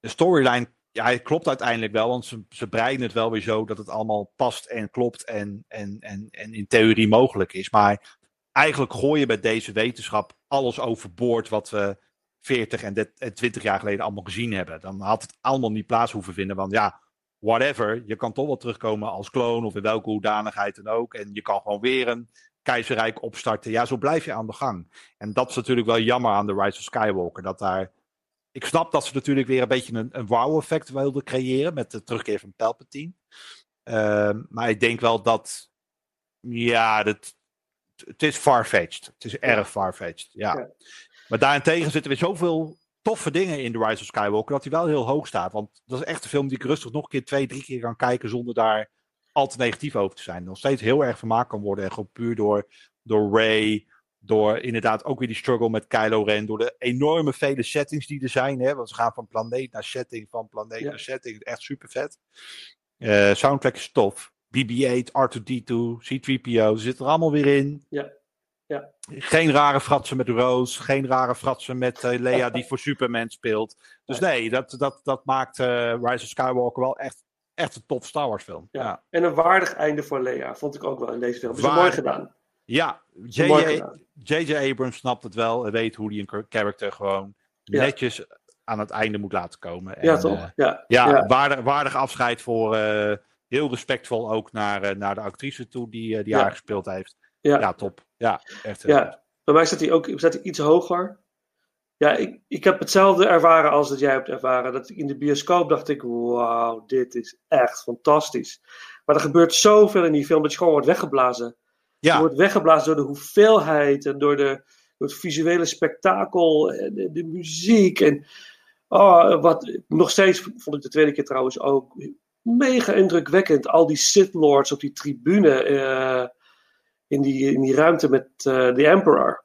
De storyline, ja, het klopt uiteindelijk wel, want ze, ze breiden het wel weer zo dat het allemaal past en klopt en, en, en, en in theorie mogelijk is. Maar eigenlijk gooi je bij deze wetenschap alles overboord wat we 40 en, dit- en 20 jaar geleden allemaal gezien hebben. Dan had het allemaal niet plaats hoeven vinden, want ja, whatever. Je kan toch wel terugkomen als kloon of in welke hoedanigheid dan ook. En je kan gewoon weer een keizerrijk opstarten. Ja, zo blijf je aan de gang. En dat is natuurlijk wel jammer aan de Rise of Skywalker. Dat daar... Ik snap dat ze natuurlijk weer een beetje een, een wow-effect wilden creëren met de terugkeer van Palpatine. Ehm, maar ik denk wel dat... Ja, dat, het is far-fetched. Het is erg far-fetched, ja. Ja. Maar daarentegen zitten weer zoveel toffe dingen in The Rise of Skywalker dat hij wel heel hoog staat. Want dat is echt een film die ik rustig nog een keer twee, drie keer kan kijken zonder daar al te negatief over te zijn. Nog steeds heel erg vermaakt kan worden. En gewoon puur door, door Ray, door inderdaad ook weer die struggle met Kylo Ren, door de enorme vele settings die er zijn. Hè? Want ze gaan van planeet naar setting, van planeet Ja. naar setting. Echt super vet. Eh, soundtrack is tof. BB-8, R2-D2, C-3PO, ze zitten er allemaal weer in. Ja. Ja. Geen rare fratsen met Rose, geen rare fratsen met eh, Leia die voor Superman speelt. Dus nee, dat, dat, dat maakt eh, Rise of Skywalker wel echt, echt een tof Star Wars film. Ja. Ja, En een waardig einde voor Lea, vond ik ook wel in deze film. Dat is mooi gedaan. Ja. J.J. Abrams snapt het wel en weet hoe hij een char- character gewoon Ja. netjes aan het einde moet laten komen. Ja, En, toch? eh, ja. ja, Ja. Waardig, waardig afscheid voor eh, heel respectvol ook naar, eh, naar de actrice toe die, eh, die Ja. haar gespeeld heeft. Ja. Ja, top. Ja, echt. Ja, bij mij staat hij ook staat hij iets hoger. Ja, ik, ik heb hetzelfde ervaren als dat jij hebt ervaren. Dat ik in de bioscoop dacht ik, wauw, dit is echt fantastisch. Maar er gebeurt zoveel in die film dat je gewoon wordt weggeblazen. Je wordt weggeblazen door de hoeveelheid en door, de, door het visuele spektakel en de, de muziek. En oh, wat, nog steeds vond ik de tweede keer trouwens ook mega indrukwekkend. Al die Sith Lords op die tribune eh, in, die, in die ruimte met eh, de Emperor.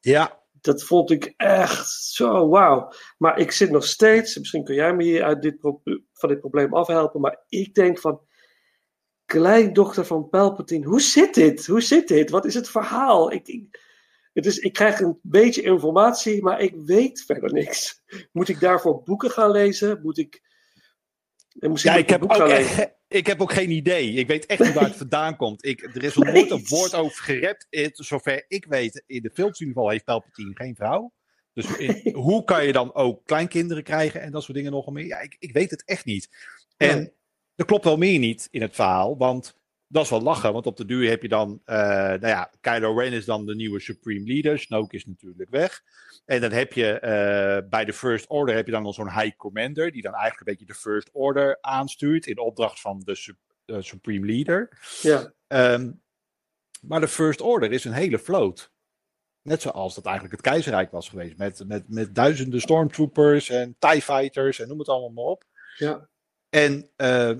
ja. Dat vond ik echt zo wauw. Maar ik zit nog steeds, misschien kun jij me hier uit dit van dit probleem afhelpen, maar ik denk van, kleindochter van Palpatine, hoe zit dit? Hoe zit dit? Wat is het verhaal? Ik, ik, het is, ik krijg een beetje informatie, maar ik weet verder niks. Moet ik daarvoor boeken gaan lezen? Moet ik. ja ik, heb ook echt, *laughs* ik heb ook geen idee. Ik weet echt niet waar het vandaan komt. Ik, er is nog nooit een woord over gerept. Zover ik weet, in de films in ieder geval heeft Palpatine geen vrouw. Dus in- *laughs* hoe kan je dan ook kleinkinderen krijgen en dat soort dingen nog meer? Ja, ik, ik weet het echt niet. En. Er klopt wel meer niet in het verhaal, want dat is wel lachen. Want op de duur heb je dan, eh, nou ja, Kylo Ren is dan de nieuwe Supreme Leader. Snoke is natuurlijk weg. En dan heb je eh, bij de First Order heb je dan nog zo'n High Commander, die dan eigenlijk een beetje de First Order aanstuurt in opdracht van de Sup- Supreme Leader. Ja, Ehm, maar de First Order is een hele vloot. Net zoals dat eigenlijk het keizerrijk was geweest. Met, met, met duizenden stormtroopers en TIE fighters en noem het allemaal maar op. Ja. En uh,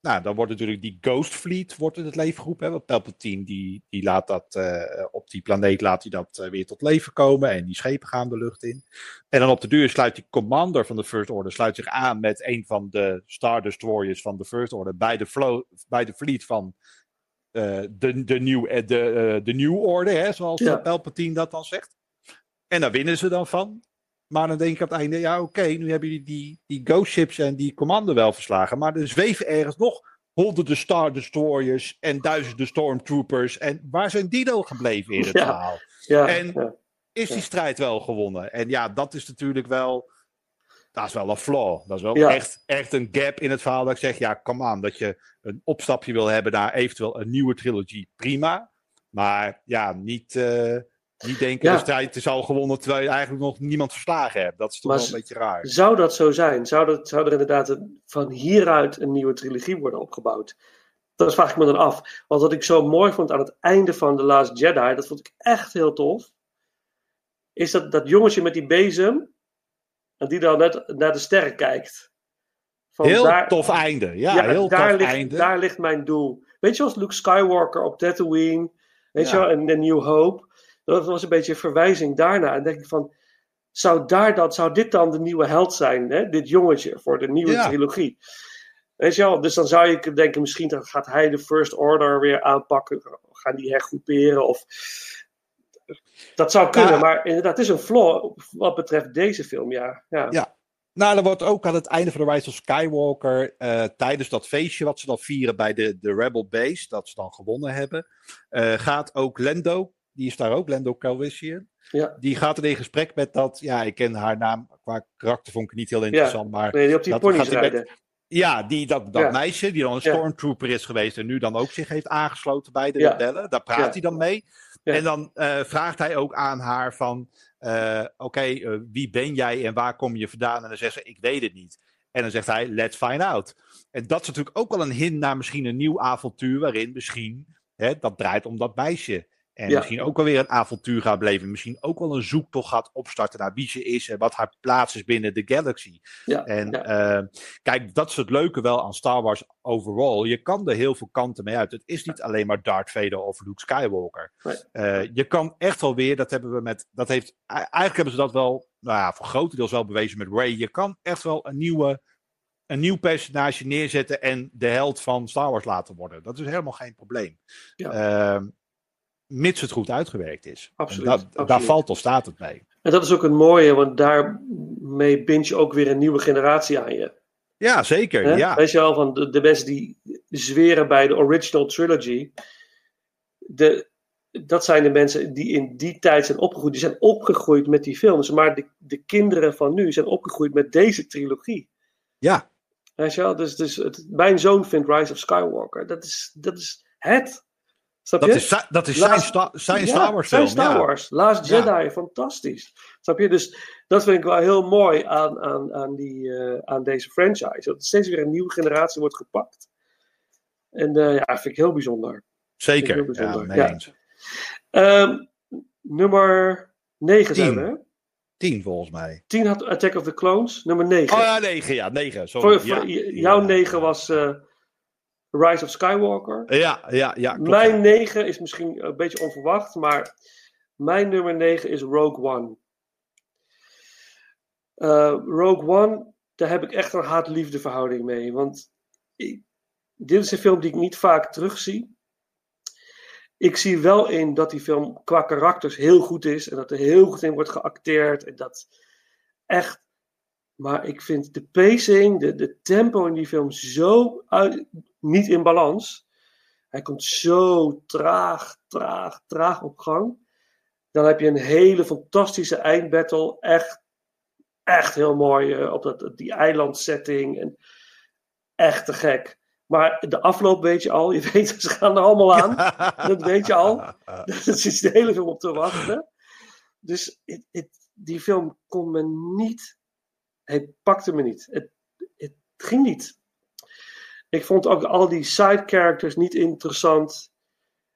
nou, dan wordt natuurlijk die Ghost Fleet wordt in het leven geroepen. Hè? Want Palpatine die, die laat dat uh, op die planeet laat hij dat uh, weer tot leven komen. En die schepen gaan de lucht in. En dan op de duur sluit die commander van de First Order sluit zich aan met een van de Star Destroyers van de First Order bij de, flow, bij de fleet van uh, de, de, new, de, de New Order, hè, zoals ja. Palpatine dat dan zegt. En daar winnen ze dan van. Maar dan denk ik aan het einde, ja oké, okay, nu hebben jullie die, die Ghost Ships en die commando wel verslagen. Maar er zweven ergens nog honderden Star Destroyers en duizenden Stormtroopers. En waar zijn die dan gebleven in het Ja. verhaal? Ja, En ja. is die strijd wel gewonnen? En ja, dat is natuurlijk wel, dat is wel een flaw. Dat is wel echt, echt een gap in het verhaal dat ik zeg, ja, kom aan, dat je een opstapje wil hebben naar eventueel een nieuwe trilogie, prima. Maar ja, niet, eh, niet denken Ja. de strijd is al gewonnen terwijl je eigenlijk nog niemand verslagen hebt. Dat is toch Maar wel een beetje raar. Zou dat zo zijn? Zou, dat, zou er inderdaad een- van hieruit een nieuwe trilogie worden opgebouwd? Dat vraag ik me dan af. Want wat ik zo mooi vond aan het einde van The Last Jedi, dat vond ik echt heel tof, is dat, dat jongetje met die bezem, en die dan net naar de sterren kijkt. Van Heel daar- tof einde. Ja, Ja, heel daar, tof ligt, einde. daar ligt mijn doel. Weet je, als Luke Skywalker op Tatooine, weet Ja. je wel, en The New Hope. Dat was een beetje een verwijzing daarna. En denk ik van, zou, daar dan, zou dit dan de nieuwe held zijn? Hè? Dit jongetje voor de nieuwe Ja. trilogie. Weet je wel, dus dan zou je denken, misschien gaat hij de First Order weer aanpakken. Gaan die hergroeperen of... Dat zou kunnen, Ja. maar inderdaad, het is een flaw wat betreft deze film, ja. ja. Ja. Nou, er wordt ook aan het einde van de Rise of Skywalker, eh, tijdens dat feestje wat ze dan vieren bij de, de Rebel Base, dat ze dan gewonnen hebben, eh, gaat ook Lendo, die is daar ook, Lendo Calrissian, Ja. die gaat er in gesprek met dat, ja, ik ken haar naam, qua karakter vond ik niet heel interessant, maar Nee, die op die Dat ponies gaat met- ja, die, dat, dat Ja. meisje die dan een Ja. stormtrooper is geweest en nu dan ook zich heeft aangesloten bij de Ja. rebellen, daar praat Ja. hij dan mee. Ja. En dan eh, vraagt hij ook aan haar van, eh, oké, eh, wie ben jij en waar kom je vandaan? En dan zegt ze, ik weet het niet. En dan zegt hij, let's find out. En dat is natuurlijk ook wel een hint naar misschien een nieuw avontuur, waarin misschien hè, dat draait om dat meisje. En Ja. misschien ook wel weer een avontuur gaat beleven. Misschien ook wel een zoektocht gaat opstarten naar wie ze is en wat haar plaats is binnen de galaxy. Ja, En ja. eh, kijk, dat is het leuke wel aan Star Wars overall. Je kan er heel veel kanten mee uit. Het is niet alleen maar Darth Vader of Luke Skywalker. Nee. Eh, je kan echt wel weer, dat hebben we met, dat heeft, eigenlijk hebben ze dat wel, nou ja, voor grotendeels wel bewezen met Ray. Je kan echt wel een nieuwe, een nieuw personage neerzetten en de held van Star Wars laten worden. Dat is helemaal geen probleem. Ja. Ehm, mits het goed uitgewerkt is. Absoluut, dat- Daar valt of staat het mee. En dat is ook een mooie, want daarmee bind je ook weer een nieuwe generatie aan je. Ja, zeker. Ja. Weet je wel, van de, de mensen die zweren bij de original trilogy. De, dat zijn de mensen die in die tijd zijn opgegroeid. Die zijn opgegroeid met die films. Maar de, de kinderen van nu zijn opgegroeid met deze trilogie. ja. Weet je wel? Dus, dus het, mijn zoon vindt Rise of Skywalker. Dat is, dat is het. Snap Dat is, dat is Laat- zijn, zijn Ja, Star Wars zijn. Star ja. Wars. Last Ja. Jedi, fantastisch. Snap je? Dus dat vind ik wel heel mooi aan, aan, aan, die, eh, aan deze franchise. Dat er steeds weer een nieuwe generatie wordt gepakt. En eh, ja, vind ik heel bijzonder. Zeker. Heel Ja, bijzonder, ja. eens. Ehm, nummer 9 zijn we. hè? Tien volgens mij. 10 had Attack of the Clones. Nummer 9. Oh ja, negen. Ja, negen. Sorry. voor, ja. voor j- jouw Ja. 9 was eh, Rise of Skywalker. Ja, ja, ja. Klopt, mijn ja. 9 is misschien een beetje onverwacht, maar mijn nummer 9 is Rogue One. Eh, Rogue One, daar heb ik echt een haat-liefde verhouding mee. Want ik- dit is een film die ik niet vaak terugzie. Ik zie wel in dat die film qua karakters heel goed is. En dat er heel goed in wordt geacteerd. En dat echt. Maar ik vind de pacing, de, de tempo in die film zo uit- niet in balans. Hij komt zo traag, traag, traag op gang. Dan heb je een hele fantastische eindbattle. Echt, echt heel mooi eh, op dat, die eilandsetting. En echt te gek. Maar de afloop weet je al. *laughs* Je weet, ze gaan er allemaal aan. *laughs* Dat weet je al. *laughs* Dat is de hele film op te wachten. Dus die film kon me niet. Hij pakte me niet. Het ging niet. Ik vond ook al die side characters niet interessant.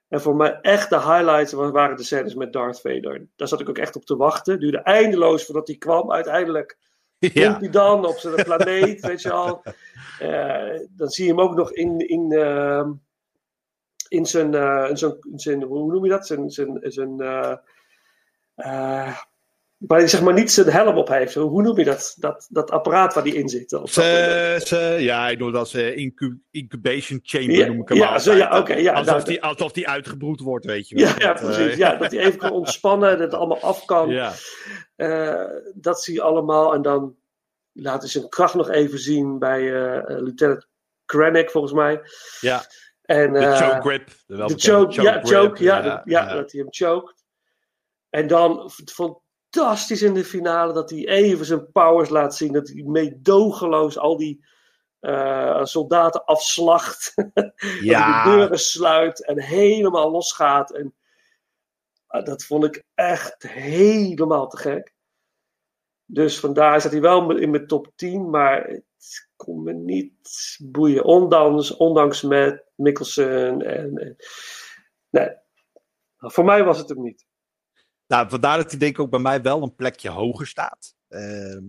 En voor mij echt de highlights waren de scènes met Darth Vader. Daar zat ik ook echt op te wachten. Het duurde eindeloos voordat hij kwam. Uiteindelijk *laughs* Ja. komt hij dan op zijn planeet, weet je al. Eh, dan zie je hem ook nog in, in, ehm, in, zijn, eh, in, zijn, in zijn, hoe noem je dat? Zijn, zijn, zijn eh, waar hij zeg maar niet zijn helm op heeft. Hoe noem je dat? Dat, dat apparaat waar die in zit. Of. Ze, ze, ja, ik noem dat ze incu- incubation chamber Ja, noem ik hem ja, zo, ja, oké, ja, alsof, nou, die, alsof die uitgebroed wordt, weet je wel. ja, eh, precies. Ja, dat hij even kan ontspannen, dat het allemaal af kan. ja. Eh, dat zie je allemaal. En dan laten ze zijn kracht nog even zien bij eh, Lieutenant Krennic, volgens mij. ja, En, de choke grip. De, choke, ja, grip, choke, ja, ja, dat- ja, ja. dat hij hem choked. En dan v- fantastisch in de finale dat hij even zijn powers laat zien. Dat hij meedogenloos al die eh, soldaten afslacht. *laughs* Dat hij de Ja, deuren sluit en helemaal losgaat. En ah, dat vond ik echt helemaal te gek. Dus vandaar zat hij wel in mijn top 10, maar het kon me niet boeien. Ondanks, ondanks met Mikkelsen. En, en- nee, voor mij was het hem niet. Nou, vandaar dat hij denk ik ook bij mij wel een plekje hoger staat. Ehm,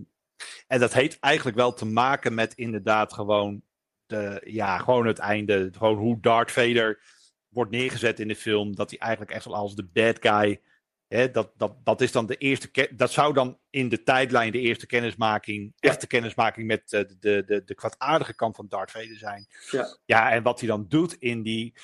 en dat heeft eigenlijk wel te maken met inderdaad gewoon, de, ja, gewoon het einde. Gewoon hoe Darth Vader wordt neergezet in de film. Dat hij eigenlijk echt wel als de bad guy. Hè, dat, dat, dat is dan de eerste. Dat zou dan in de tijdlijn de eerste kennismaking. Ja. Echte kennismaking met eh, de, de, de, de kwaadaardige kant van Darth Vader zijn. Ja. ja, en wat hij dan doet in die.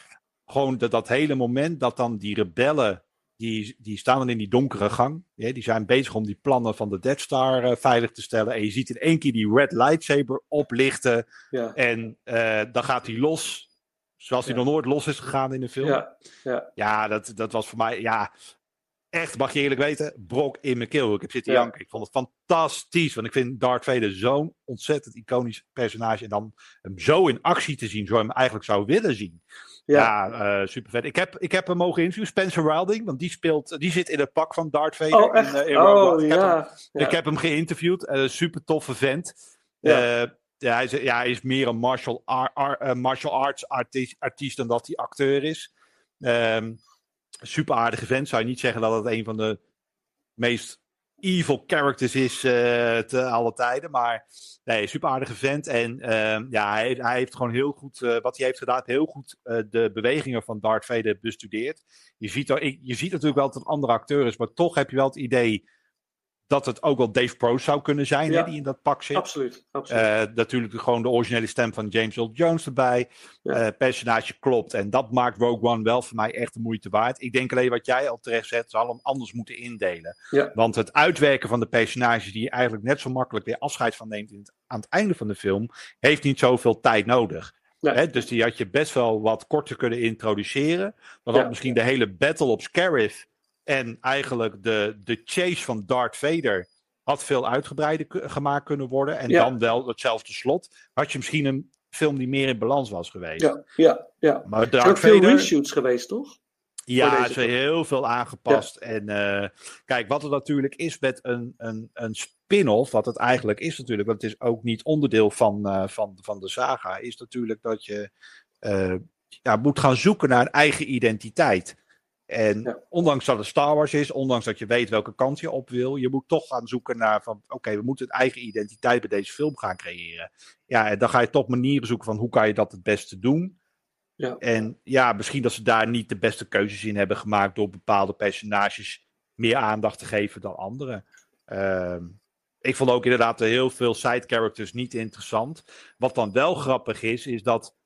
Gewoon dat, dat hele moment dat dan die rebellen die, die staan dan in die donkere gang. Ja, die zijn bezig om die plannen van de Death Star eh, veilig te stellen. En je ziet in één keer die red lightsaber oplichten. Ja, En eh, dan gaat hij los. Zoals hij Ja. nog nooit los is gegaan in de film. Ja, ja, ja, dat, dat was voor mij. Ja, echt, mag je eerlijk weten, brok in mijn keel. Ik heb zitten Ja. janken. Ik vond het fantastisch. Want ik vind Darth Vader zo'n ontzettend iconisch personage. En dan hem zo in actie te zien, je hem eigenlijk zou willen zien. Ja. Ja, super vet. Ik heb, ik heb hem mogen interviewen, Spencer Wilding, want die, speelt, die zit in het pak van Darth Vader. Oh, echt? In, eh, in Oh. Ik heb hem- ja. ja. Ik heb hem geïnterviewd, eh, super toffe vent. Ja. Eh, ja, hij is, ja, hij is meer een martial, ar- ar- eh, martial arts artiest, artiest dan dat hij acteur is. Ehm, super aardige vent. Zou je niet zeggen dat het een van de meest evil characters is eh, te alle tijden. Maar nee, super aardige vent. En ehm, ja, hij, hij heeft gewoon heel goed, eh, wat hij heeft gedaan, heel goed eh, de bewegingen van Darth Vader bestudeerd. Je ziet, er, je ziet natuurlijk wel dat het een andere acteur is, maar toch heb je wel het idee dat het ook wel Dave Proce zou kunnen zijn, Ja. hè, die in dat pak zit. Absoluut, absoluut. Eh, natuurlijk gewoon de originele stem van James Earl Jones erbij. Ja. Eh, personage klopt. En dat maakt Rogue One wel voor mij echt de moeite waard. Ik denk alleen wat jij al terecht zegt, ze hadden hem anders moeten indelen. Ja. Want het uitwerken van de personages die je eigenlijk net zo makkelijk weer afscheid van neemt in het- aan het einde van de film, heeft niet zoveel tijd nodig. Nee. Hè, dus die had je best wel wat korter kunnen introduceren. Dan had misschien de hele battle op Scarif en eigenlijk de, de chase van Darth Vader had veel uitgebreider gemaakt kunnen worden. En Ja. dan wel hetzelfde slot. Had je misschien een film die meer in balans was geweest. ja, ja, ja. Maar Er zijn veel reshoots geweest, toch? ja, er deze is heel veel aangepast. En eh, kijk, wat er natuurlijk is met een, een, een spin-off, wat het eigenlijk is natuurlijk, want het is ook niet onderdeel van, eh, van, van de saga, is natuurlijk dat je eh, ja, moet gaan zoeken naar een eigen identiteit. En Ja. ondanks dat het Star Wars is, ondanks dat je weet welke kant je op wil, je moet toch gaan zoeken naar van, oké, we moeten een eigen identiteit bij deze film gaan creëren. Ja, en dan ga je toch manieren zoeken van hoe kan je dat het beste doen. Ja. En ja, misschien dat ze daar niet de beste keuzes in hebben gemaakt door bepaalde personages meer aandacht te geven dan anderen. Ehm, ik vond ook inderdaad heel veel side characters niet interessant. Wat dan wel grappig is, is dat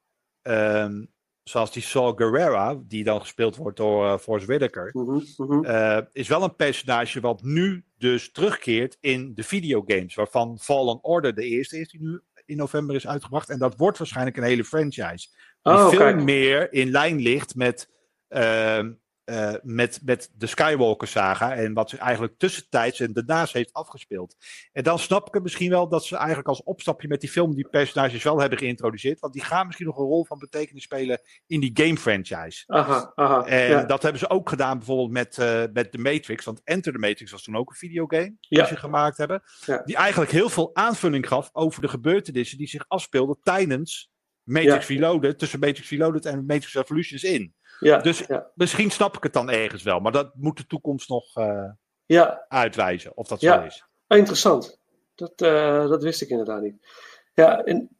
ehm, zoals die Saul Guerrera, die dan gespeeld wordt door eh Forrest Whitaker, Mhm, mhm. eh, is wel een personage wat nu dus terugkeert in de videogames. Waarvan Fallen Order de eerste is die nu in november is uitgebracht. En dat wordt waarschijnlijk een hele franchise. Die Oh, veel kijk. meer in lijn ligt met, ehm, eh, met, met de Skywalker saga. En wat zich eigenlijk tussentijds en daarnaast heeft afgespeeld. En dan snap ik het misschien wel dat ze eigenlijk als opstapje met die film die personages wel hebben geïntroduceerd. Want die gaan misschien nog een rol van betekenis spelen in die game franchise. Aha, aha. En ja. dat hebben ze ook gedaan bijvoorbeeld met, eh, met The Matrix. Want Enter the Matrix was toen ook een videogame die ze gemaakt hebben. Ja. Die eigenlijk heel veel aanvulling gaf over de gebeurtenissen die zich afspeelden tijdens Matrix Reloaded, tussen Matrix Reloaded en Matrix Revolutions in. Ja, Dus ja. misschien snap ik het dan ergens wel, maar dat moet de toekomst nog eh, ja. uitwijzen of dat zo is. Ah, interessant. Dat, eh, dat wist ik inderdaad niet. Ja, en,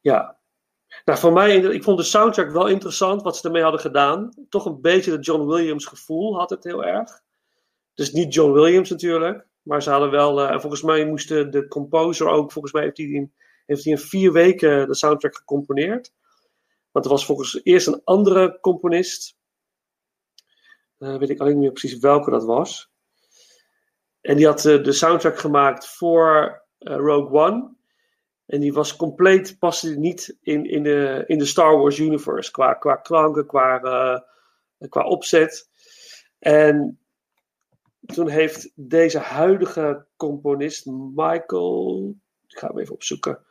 ja. Nou, voor mij, ik vond de soundtrack wel interessant wat ze ermee hadden gedaan. Toch een beetje het John Williams gevoel had het heel erg. Dus niet John Williams natuurlijk, maar ze hadden wel, eh, en volgens mij moest de, de composer ook, volgens mij heeft hij in, heeft hij in vier weken de soundtrack gecomponeerd. Er was volgens eerst een andere componist. Eh, weet ik alleen niet meer precies welke dat was. En die had eh, de soundtrack gemaakt voor eh, Rogue One. En die was compleet, paste niet in, in, de, in de Star Wars universe. Qua, qua klanken, qua, qua opzet. En toen heeft deze huidige componist, Michael. Ik ga hem even opzoeken.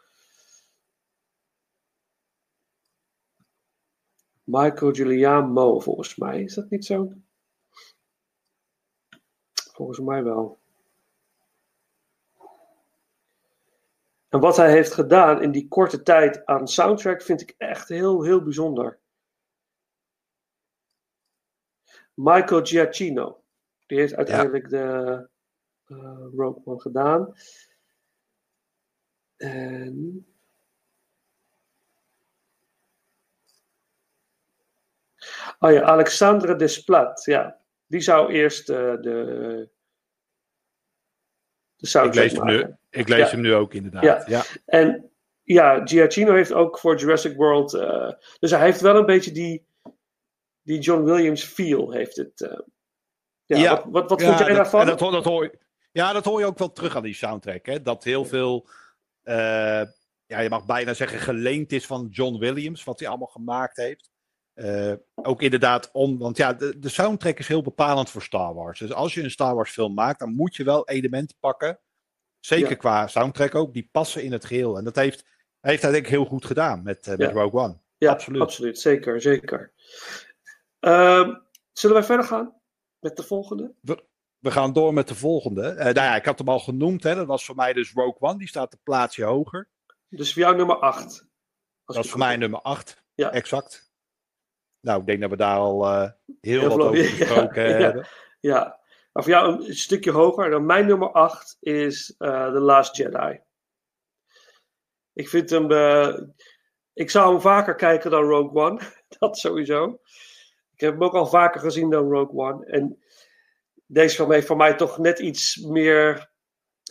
Michael Giuliano, volgens mij. Is dat niet zo? Volgens mij wel. En wat hij heeft gedaan in die korte tijd aan soundtrack vind ik echt heel, heel bijzonder. Michael Giacchino. Die heeft uiteindelijk de uh, Rogue One gedaan. En... Oh ja, Alexandre Desplat. Ja, die zou eerst uh, de, de Ik soundtrack lees, hem nu, ik lees Ja. hem nu ook inderdaad. Ja. Ja. En ja, Giacchino heeft ook voor Jurassic World. eh, dus hij heeft wel een beetje die, die John Williams feel. Heeft het. eh. ja, Ja. Wat, wat, wat Ja, vond jij dat- daarvan? en Dat, hoor- dat hoor, je- ja, dat hoor je ook wel terug aan die soundtrack. Hè? Dat heel veel, eh, ja, je mag bijna zeggen, geleend is van John Williams, wat hij allemaal gemaakt heeft. Eh, ook inderdaad om, want ja, de, de soundtrack is heel bepalend voor Star Wars. Dus als je een Star Wars film maakt, dan moet je wel elementen pakken. Zeker Ja. qua soundtrack ook, die passen in het geheel. En dat heeft, heeft hij denk ik heel goed gedaan met, eh, met Ja. Rogue One. ja, absoluut. absoluut. Zeker, zeker. Ehm, zullen wij verder gaan met de volgende? We gaan door met de volgende. Eh nou ja, ik had hem al genoemd, hè? dat was voor mij dus Rogue One, die staat een plaatsje hoger. Dus voor jou nummer 8. Dat is voor mij nummer 8. Ja. Exact. Nou, ik denk dat we daar al eh, heel, Heel wat veel- over *laughs* gesproken ja. hebben. Ja, maar voor jou een stukje hoger. Dan mijn nummer 8 is eh The Last Jedi. Ik vind hem. eh, ik zou hem vaker kijken dan Rogue One. *laughs* Dat sowieso. Ik heb hem ook al vaker gezien dan Rogue One. En deze film heeft voor mij toch net iets meer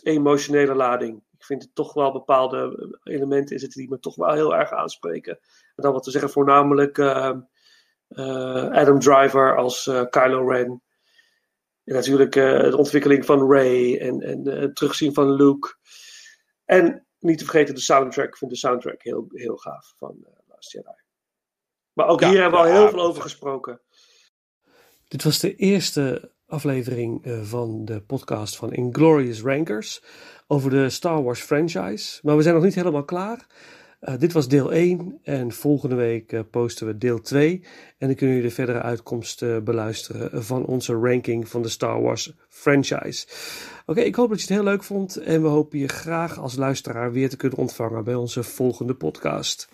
emotionele lading. Ik vind het toch wel bepaalde elementen in zitten die me toch wel heel erg aanspreken. En dan wat te zeggen, voornamelijk eh, eh, Adam Driver als eh, Kylo Ren. En natuurlijk eh, de ontwikkeling van Ray en, en eh, het terugzien van Luke. En niet te vergeten de soundtrack. Ik vind de soundtrack heel, heel gaaf van eh Last Jedi. Maar ook Ja, hier hebben we al heel veel over gesproken. Dit was de eerste aflevering eh, van de podcast van Inglorious Rankers over de Star Wars franchise. Maar we zijn nog niet helemaal klaar. Eh, dit was deel 1 en volgende week eh, posten we deel 2. En dan kunnen jullie de verdere uitkomst eh, beluisteren van onze ranking van de Star Wars franchise. Oké, ik hoop dat je het heel leuk vond en we hopen je graag als luisteraar weer te kunnen ontvangen bij onze volgende podcast.